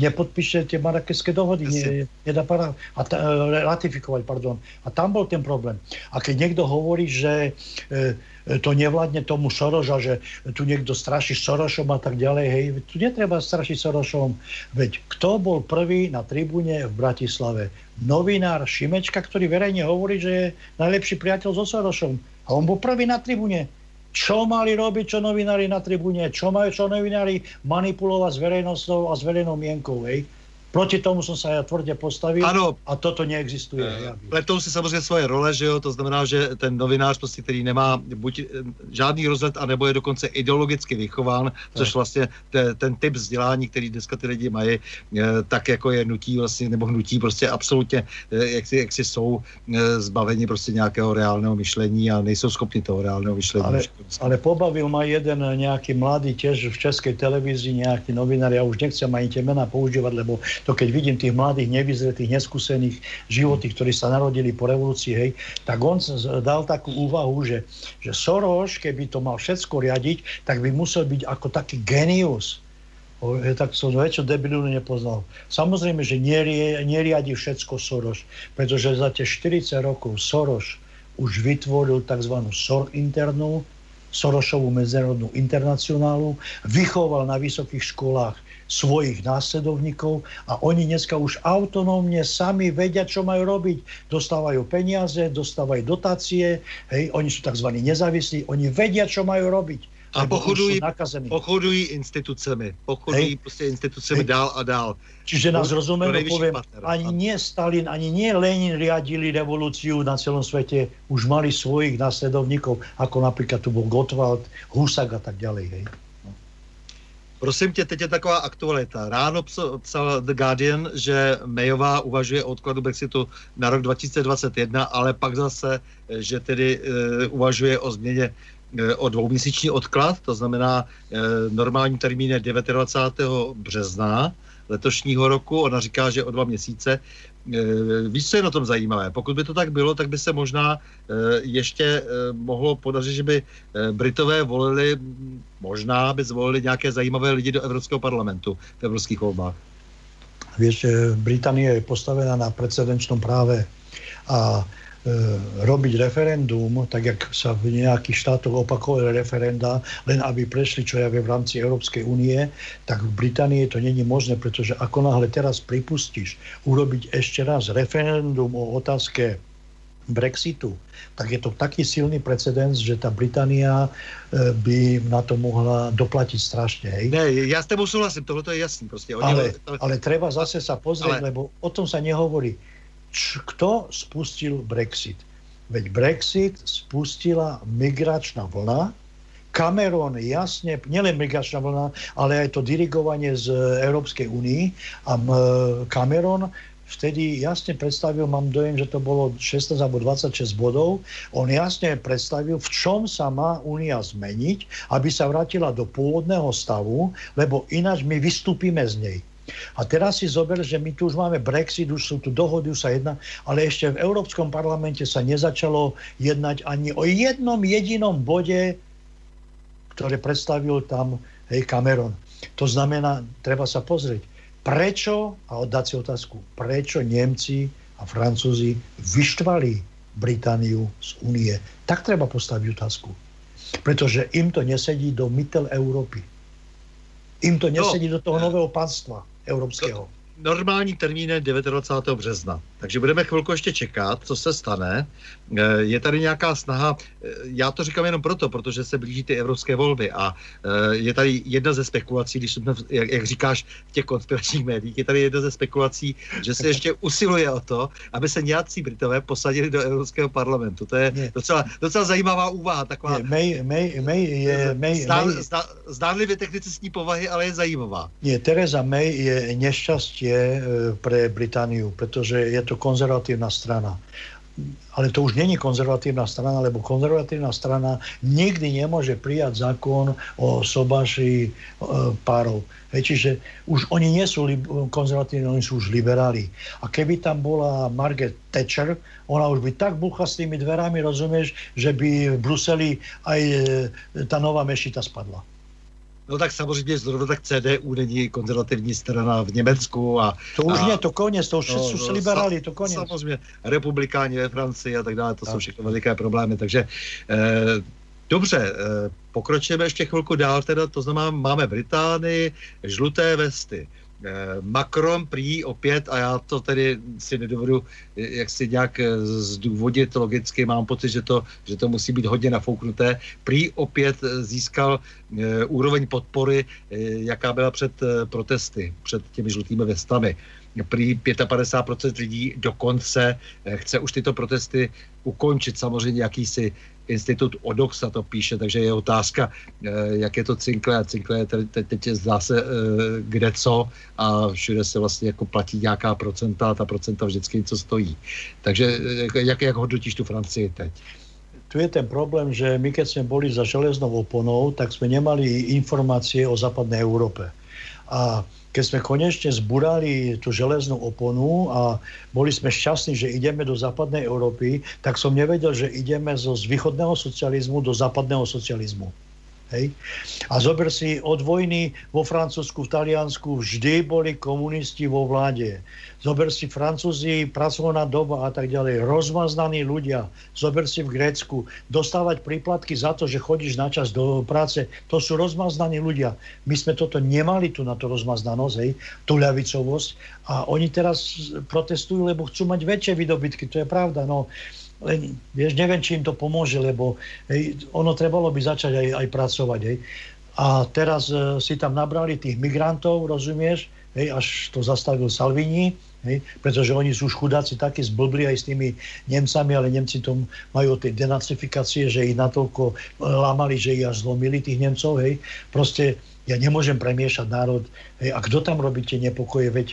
nepodpíše tie marakeské dohody, ne, nedá para, a ta, e, ratifikovať, pardon. A tam bol ten problém. A keď niekto hovorí, že e, to nevládne tomu Soroša, že tu niekto straší Sorošom a tak ďalej. Hej, tu netreba strašiť Sorošom. Veď kto bol prvý na tribúne v Bratislave? Novinár Šimečka, ktorý verejne hovorí, že je najlepší priateľ so Sorošom. A on bol prvý na tribúne. Čo mali robiť, čo novinári na tribúne? Čo majú čo novinári manipulovať s verejnosťou a s verejnou mienkou? Hej? Proti tomu som sa ja tvrde postavil Ano, a toto neexistuje. Viem. Pletou si samozřejmě svoje role, že jo, to znamená, že ten novinář prostě, který nemá buď eh, žádný rozhled, anebo je dokonce ideologicky vychován, což vlastně te, ten typ vzdělání, který dneska ty lidi mají, eh, tak jako je nutí vlastně, nebo hnutí prostě absolutně, eh, jak si, jak si jsou zbaveni prostě nějakého reálného myšlení a nejsou schopni toho reálného myšlení. Ale, ale pobavil ma jeden nejaký mladý tiež v českej televízii, nejaký novinár, ja už nechcem ani tie mená používať, lebo to keď vidím tých mladých, nevyzretých, neskúsených životých, ktorí sa narodili po revolúcii, hej, tak on dal takú úvahu, že, že Soros, keby to mal všetko riadiť, tak by musel byť ako taký genius. O, tak som väčšiu debilinu nepoznal. Samozrejme, že nerie, neriadi všetko Soros, pretože za tie 40 rokov Soros už vytvoril tzv. SOR internú, Sorošovú medzinárodnú internacionálu, vychoval na vysokých školách svojich následovníkov a oni dneska už autonómne sami vedia, čo majú robiť. Dostávajú peniaze, dostávajú dotácie, hej, oni sú tzv. nezávislí, oni vedia, čo majú robiť. A pochodují, pochodují institucemi, pochodují Hej. prostě institucemi Hej. dál a dál. Čiže nás najvyšší poviem, partner. ani nie Stalin, ani nie Lenin riadili revolúciu na celom svete, už mali svojich následovníkov, ako napríklad tu bol Gottwald, Husak a tak ďalej. Hej. Prosím tě, teď je taková aktualita. Ráno psal, The Guardian, že Mayová uvažuje o odkladu Brexitu na rok 2021, ale pak zase, eh, že tedy e, uvažuje o změně e, o dvouměsíční odklad, to znamená e, normální termín je 29. března letošního roku, ona říká, že o dva měsíce. E, víš, co je na tom zajímavé? Pokud by to tak bylo, tak by se možná e, ještě e, mohlo podařit, že by Britové volili možná by zvolili nějaké zajímavé lidi do Evropského parlamentu v evropských volbách. Vieš, Británia je postavená na precedenčnom práve a robiť referendum, tak jak sa v nejakých štátoch opakovali referenda, len aby prešli, čo ja viem, v rámci Európskej únie, tak v Británii to není možné, pretože ako náhle teraz pripustíš urobiť ešte raz referendum o otázke Brexitu, tak je to taký silný precedens, že tá Británia e, by na to mohla doplatiť strašne. Hej? Ne, ja s tebou súhlasím, tohle je jasný. Proste. Ale, ale treba zase sa pozrieť, ale... lebo o tom sa nehovorí č, kto spustil Brexit? Veď Brexit spustila migračná vlna, Cameron jasne, nielen migračná vlna, ale aj to dirigovanie z Európskej únii a Cameron vtedy jasne predstavil, mám dojem, že to bolo 16 alebo 26 bodov, on jasne predstavil, v čom sa má únia zmeniť, aby sa vrátila do pôvodného stavu, lebo ináč my vystúpime z nej. A teraz si zober, že my tu už máme Brexit, už sú tu dohody, už sa jedná, ale ešte v Európskom parlamente sa nezačalo jednať ani o jednom jedinom bode, ktoré predstavil tam hej, Cameron. To znamená, treba sa pozrieť, prečo, a oddať si otázku, prečo Nemci a Francúzi vyštvali Britániu z únie. Tak treba postaviť otázku. Pretože im to nesedí do mytel Európy. Im to no. nesedí no, do toho nového pánstva evropského. Normální termín je 29. března. Takže budeme chvilku ještě čekat, co se stane. Eh, je tady nějaká snaha, eh, já to říkám jenom proto, protože se blíží ty evropské volby a eh, je tady jedna ze spekulací, když jsme, jak, jak říkáš, v těch konspiračních médiích, je tady jedna ze spekulací, že se ještě usiluje o to, aby se nějací Britové posadili do Evropského parlamentu. To je docela, docela zajímavá úvaha. Taková, May, May, May je, May, zdá, May, zdá, zdánlivě technicistní povahy, ale je zajímavá. Nie, Teresa May je nešťastie pre Britániu, pretože je to konzervatívna strana. Ale to už není konzervatívna strana, lebo konzervatívna strana nikdy nemôže prijať zákon o sobáši e, párov. Hej, čiže už oni nie sú li- konzervatívni, oni sú už liberáli. A keby tam bola Margaret Thatcher, ona už by tak bucha s tými dverami, rozumieš, že by v Bruseli aj e, tá nová mešita spadla. No tak samozřejmě zrovna tak CDU není konzervativní strana v Německu. A, to už a, nie, to konec, to už no, jsou no, liberáli, to konec. Samozřejmě republikáni ve Francii a tak dále, to tak. jsou všechno veliké problémy, takže eh, Dobře, eh, pokročíme ještě chvilku dál, teda to znamená, máme Británii, žluté vesty. Eh, Macron prý opět, a já to tedy si nedovedu eh, jak si nějak eh, zdůvodit logicky, mám pocit, že to, že to musí být hodně nafouknuté, prý opět získal úroveň podpory, jaká byla před protesty, před těmi žlutými vestami. Prý 55% lidí dokonce chce už tyto protesty ukončit. Samozřejmě jakýsi institut Odoxa to píše, takže je otázka, eh, jak je to cinkle a cinkle teď, teď zdá se eh, kde co a všude se vlastně jako platí nějaká procenta a ta procenta vždycky něco stojí. Takže eh, jak, jak hodnotíš tu Francii teď? tu je ten problém, že my keď sme boli za železnou oponou, tak sme nemali informácie o západnej Európe. A keď sme konečne zburali tú železnú oponu a boli sme šťastní, že ideme do západnej Európy, tak som nevedel, že ideme zo z východného socializmu do západného socializmu. Hej. A zober si, od vojny vo Francúzsku, v Taliansku vždy boli komunisti vo vláde. Zober si Francúzi, pracovná doba a tak ďalej. Rozmaznaní ľudia. Zober si v Grécku. Dostávať príplatky za to, že chodíš na čas do práce. To sú rozmaznaní ľudia. My sme toto nemali tu na to rozmaznanosť, hej, tú ľavicovosť. A oni teraz protestujú, lebo chcú mať väčšie výdobytky. To je pravda. No, len, vieš, neviem, či im to pomôže, lebo hej, ono trebalo by začať aj, aj pracovať. Hej. A teraz e, si tam nabrali tých migrantov, rozumieš, hej, až to zastavil Salvini, hej, pretože oni sú chudáci takí zblbli aj s tými Nemcami, ale Nemci to majú tej denacifikácie, že ich natoľko e, lámali, že ich až zlomili tých Nemcov. Hej. Proste ja nemôžem premiešať národ. Hej, a kto tam robí tie nepokoje? Veď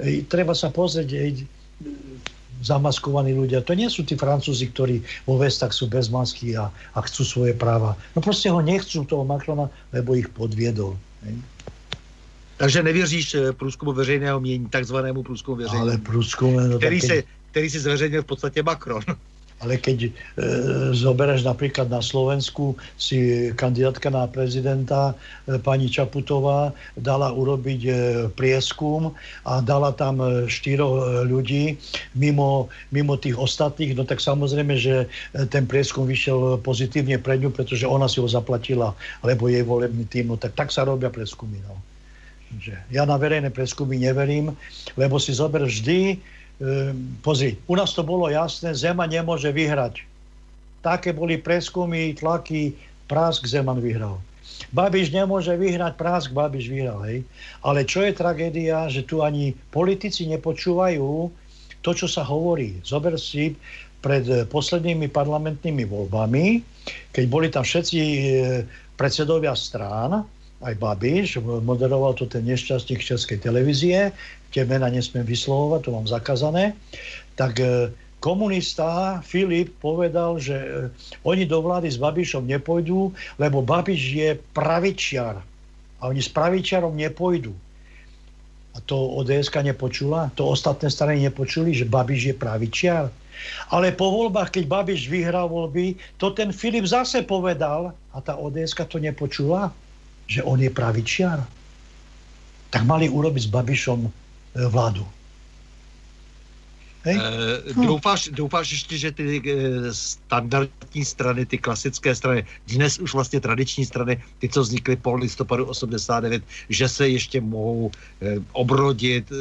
hej, treba sa pozrieť, hej, zamaskovaní ľudia. To nie sú tí Francúzi, ktorí vo vestách sú bez masky a, a chcú svoje práva. No proste ho nechcú toho Macrona, lebo ich podviedol. Hej. Takže nevěříš eh, průzkumu veřejného mění, takzvanému průzkumu veřejného Ale průzkum, no, který, taky... se, který si zveřejnil v podstatě Macron. Ale keď e, zoberieš napríklad na Slovensku, si kandidátka na prezidenta e, pani Čaputová dala urobiť e, prieskum a dala tam e, štyroch e, ľudí mimo, mimo tých ostatných, no tak samozrejme, že e, ten prieskum vyšiel pozitívne pre ňu, pretože ona si ho zaplatila, alebo jej volebný tým, no tak, tak sa robia prieskumy. No. Ja na verejné preskumy neverím, lebo si zober vždy, pozri, u nás to bolo jasné, Zema nemôže vyhrať. Také boli preskumy, tlaky, Prásk Zeman vyhral. Babiš nemôže vyhrať, Prásk Babiš vyhral. Hej. Ale čo je tragédia, že tu ani politici nepočúvajú to, čo sa hovorí. Zober si pred poslednými parlamentnými voľbami, keď boli tam všetci e, predsedovia strán, aj Babiš, moderoval to ten nešťastník Českej televízie, tie mena nesmiem vyslovovať, to mám zakázané, tak e, komunista Filip povedal, že e, oni do vlády s Babišom nepôjdu, lebo Babiš je pravičiar a oni s pravičiarom nepôjdu. A to ods nepočula, to ostatné strany nepočuli, že Babiš je pravičiar. Ale po voľbách, keď Babiš vyhral voľby, to ten Filip zase povedal a tá ods to nepočula, že on je pravičiar. Tak mali urobiť s Babišom vládu. Hej? E, doufáš, doufáš ještě, že ty e, standardní strany, ty klasické strany, dnes už vlastně tradiční strany, ty, co vznikly po listopadu 89, že se ještě mohou e, obrodit e,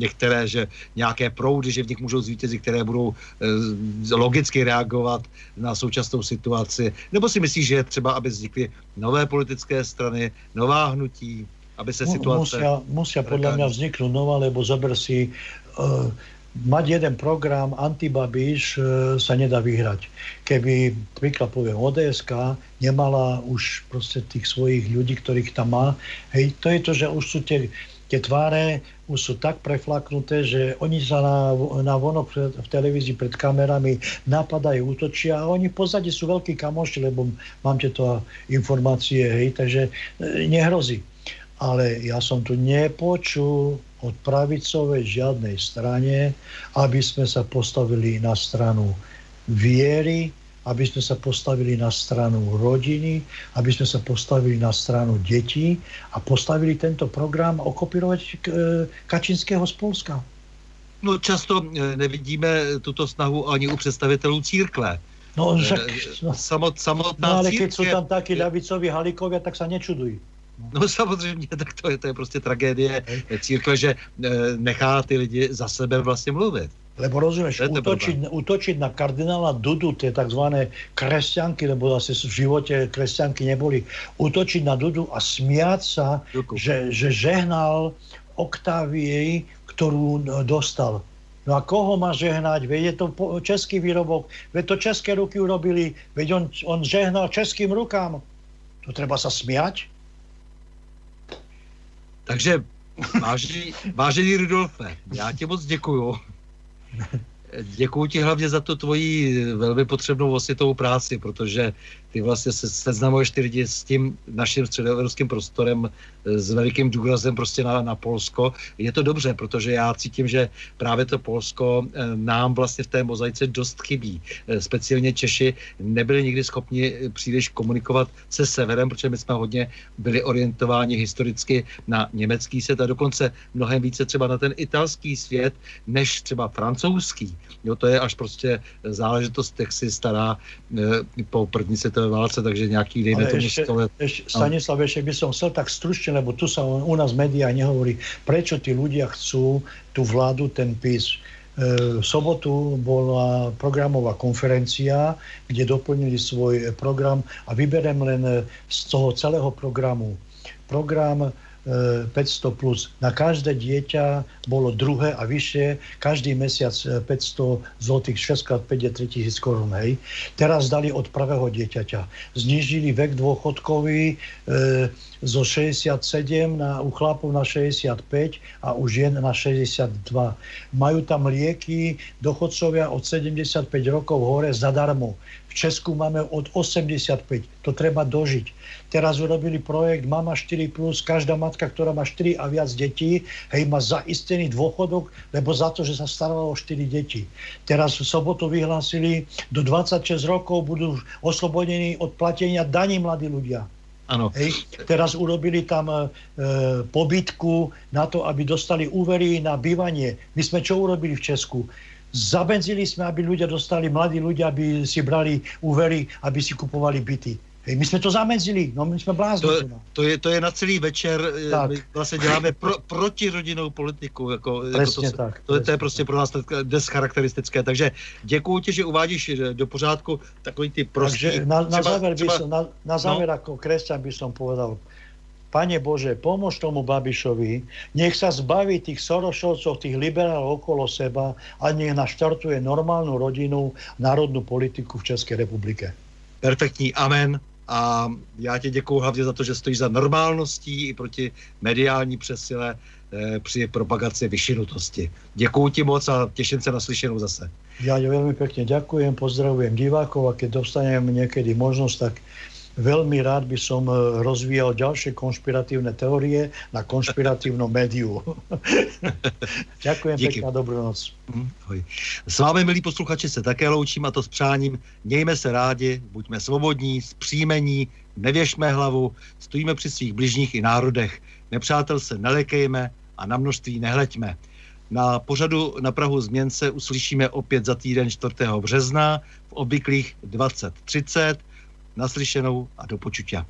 některé, že nějaké proudy, že v nich můžou zvítězit, které budou e, logicky reagovat na současnou situaci, nebo si myslíš, že je třeba, aby vznikly nové politické strany, nová hnutí, aby sa situácia... Musia, musia podľa mňa vzniknúť nová, lebo zober si, uh, mať jeden program antibabiš uh, sa nedá vyhrať. Keby, príklad poviem, ODSK nemala už proste tých svojich ľudí, ktorých tam má, hej, to je to, že už sú tie, tie tváre už sú tak preflaknuté, že oni sa na, na vonok v televízii pred kamerami napadajú, útočia a oni v pozadí sú veľkí kamoši, lebo mám tieto informácie, hej, takže e, nehrozí ale ja som tu nepočul od pravicovej žiadnej strane, aby sme sa postavili na stranu viery, aby sme sa postavili na stranu rodiny, aby sme sa postavili na stranu detí a postavili tento program okopírovať e, Kačinského z Polska. No často e, nevidíme tuto snahu ani u představitelů církve. No, však, no, Samot, samotná no ale církev... keď sú tam takí ľavicoví halikovia, tak sa nečuduj. No samozřejmě, tak to je, to je prostě tragédie církve, že e, nechá ty lidi za sebe vlastně mluvit. Lebo rozumieš, útočiť, útočiť na kardinála Dudu, tie tzv. kresťanky, lebo zase v živote kresťanky neboli, útočiť na Dudu a smiať sa, že, že žehnal Oktávie, ktorú dostal. No a koho má žehnať? Veď je to český výrobok, veď to české ruky urobili, veď on, on žehnal českým rukám. To treba sa smiať? Takže vážený, vážený Rudolfe, já ti moc děkuju. Děkuji ti hlavně za tu tvoji velmi potřebnou osvětovou práci, protože ty vlastně se, seznamuješ ty lidi s tím naším středoevropským prostorem eh, s velikým důrazem prostě na, na Polsko. Je to dobře, protože já cítím, že právě to Polsko eh, nám vlastně v té mozaice dost chybí. Eh, speciálně Češi nebyli nikdy schopni příliš komunikovat se severem, protože my jsme hodně byli orientováni historicky na německý svět a dokonce mnohem více třeba na ten italský svět, než třeba francouzský. Jo, to je až prostě záležitost, jak si stará po první světové světové válce, takže nějaký, dejme tomu ešte, let. Ešte, Stanislav, ešte by som chcel tak stručne, lebo tu sa u nás médiá nehovorí, prečo tí ľudia chcú tú vládu, ten PIS. E, v sobotu bola programová konferencia, kde doplnili svoj program a vyberem len z toho celého programu. Program 500 e, plus. Na každé dieťa bolo druhé a vyššie, každý mesiac 500 e, zlotých, 6 x 5 je 3000 korun, hej. Teraz dali od prvého dieťaťa. Znížili vek dôchodkový e, zo 67 na, u chlapov na 65 a u žien na 62. Majú tam lieky dochodcovia od 75 rokov hore zadarmo. V Česku máme od 85. To treba dožiť. Teraz urobili projekt Mama 4+, každá matka ktorá má 4 a viac detí, hej, má zaistený dôchodok, lebo za to, že sa starala o 4 deti. Teraz v sobotu vyhlásili, do 26 rokov budú oslobodení od platenia daní mladí ľudia. Ano. Hej, teraz urobili tam e, pobytku na to, aby dostali úvery na bývanie. My sme čo urobili v Česku? Zabenzili sme, aby ľudia dostali, mladí ľudia, aby si brali úvery, aby si kupovali byty. Hej, my jsme to zamezili, no my jsme blázni. To, to, je, to je na celý večer, eh, tak. my vlastně děláme pro, protirodinnou politiku. Jako, presně jako to, tak. To, to je prostě pro nás dnes charakteristické. Takže děkuji ti, že uvádíš eh, do pořádku takový ty prostý... Takže na, na třeba, záver, třeba, by som, na, na záver no? ako kresťan by som povedal, Pane Bože, pomôž tomu Babišovi, nech sa zbaví tých Sorošovcov, tých liberálov okolo seba a nech naštartuje normálnu rodinu, národnú politiku v Českej republike. Perfektní, amen. A já ti děkuji hlavně za to, že stojíš za normálností i proti mediální přesile eh, při propagaci vyšinutosti. Děkuji ti moc a těším se na slyšenou zase. Ja veľmi pekne ďakujem, pozdravujem divákov a keď dostanem niekedy možnosť, tak veľmi rád by som eh, rozvíjal ďalšie konšpiratívne teórie na konšpiratívnom médiu. Ďakujem Díky. pekne a dobrú noc. Hm, s vámi, milí posluchači, se také loučím a to s přáním. Mějme se rádi, buďme svobodní, zpříjmení, nevěšme hlavu, stojíme při svých bližních i národech. Nepřátel se nelekejme a na množství nehleďme. Na pořadu na Prahu změn se uslyšíme opět za týden 4. března v obvyklých 20.30 naslyšenou a do počutia.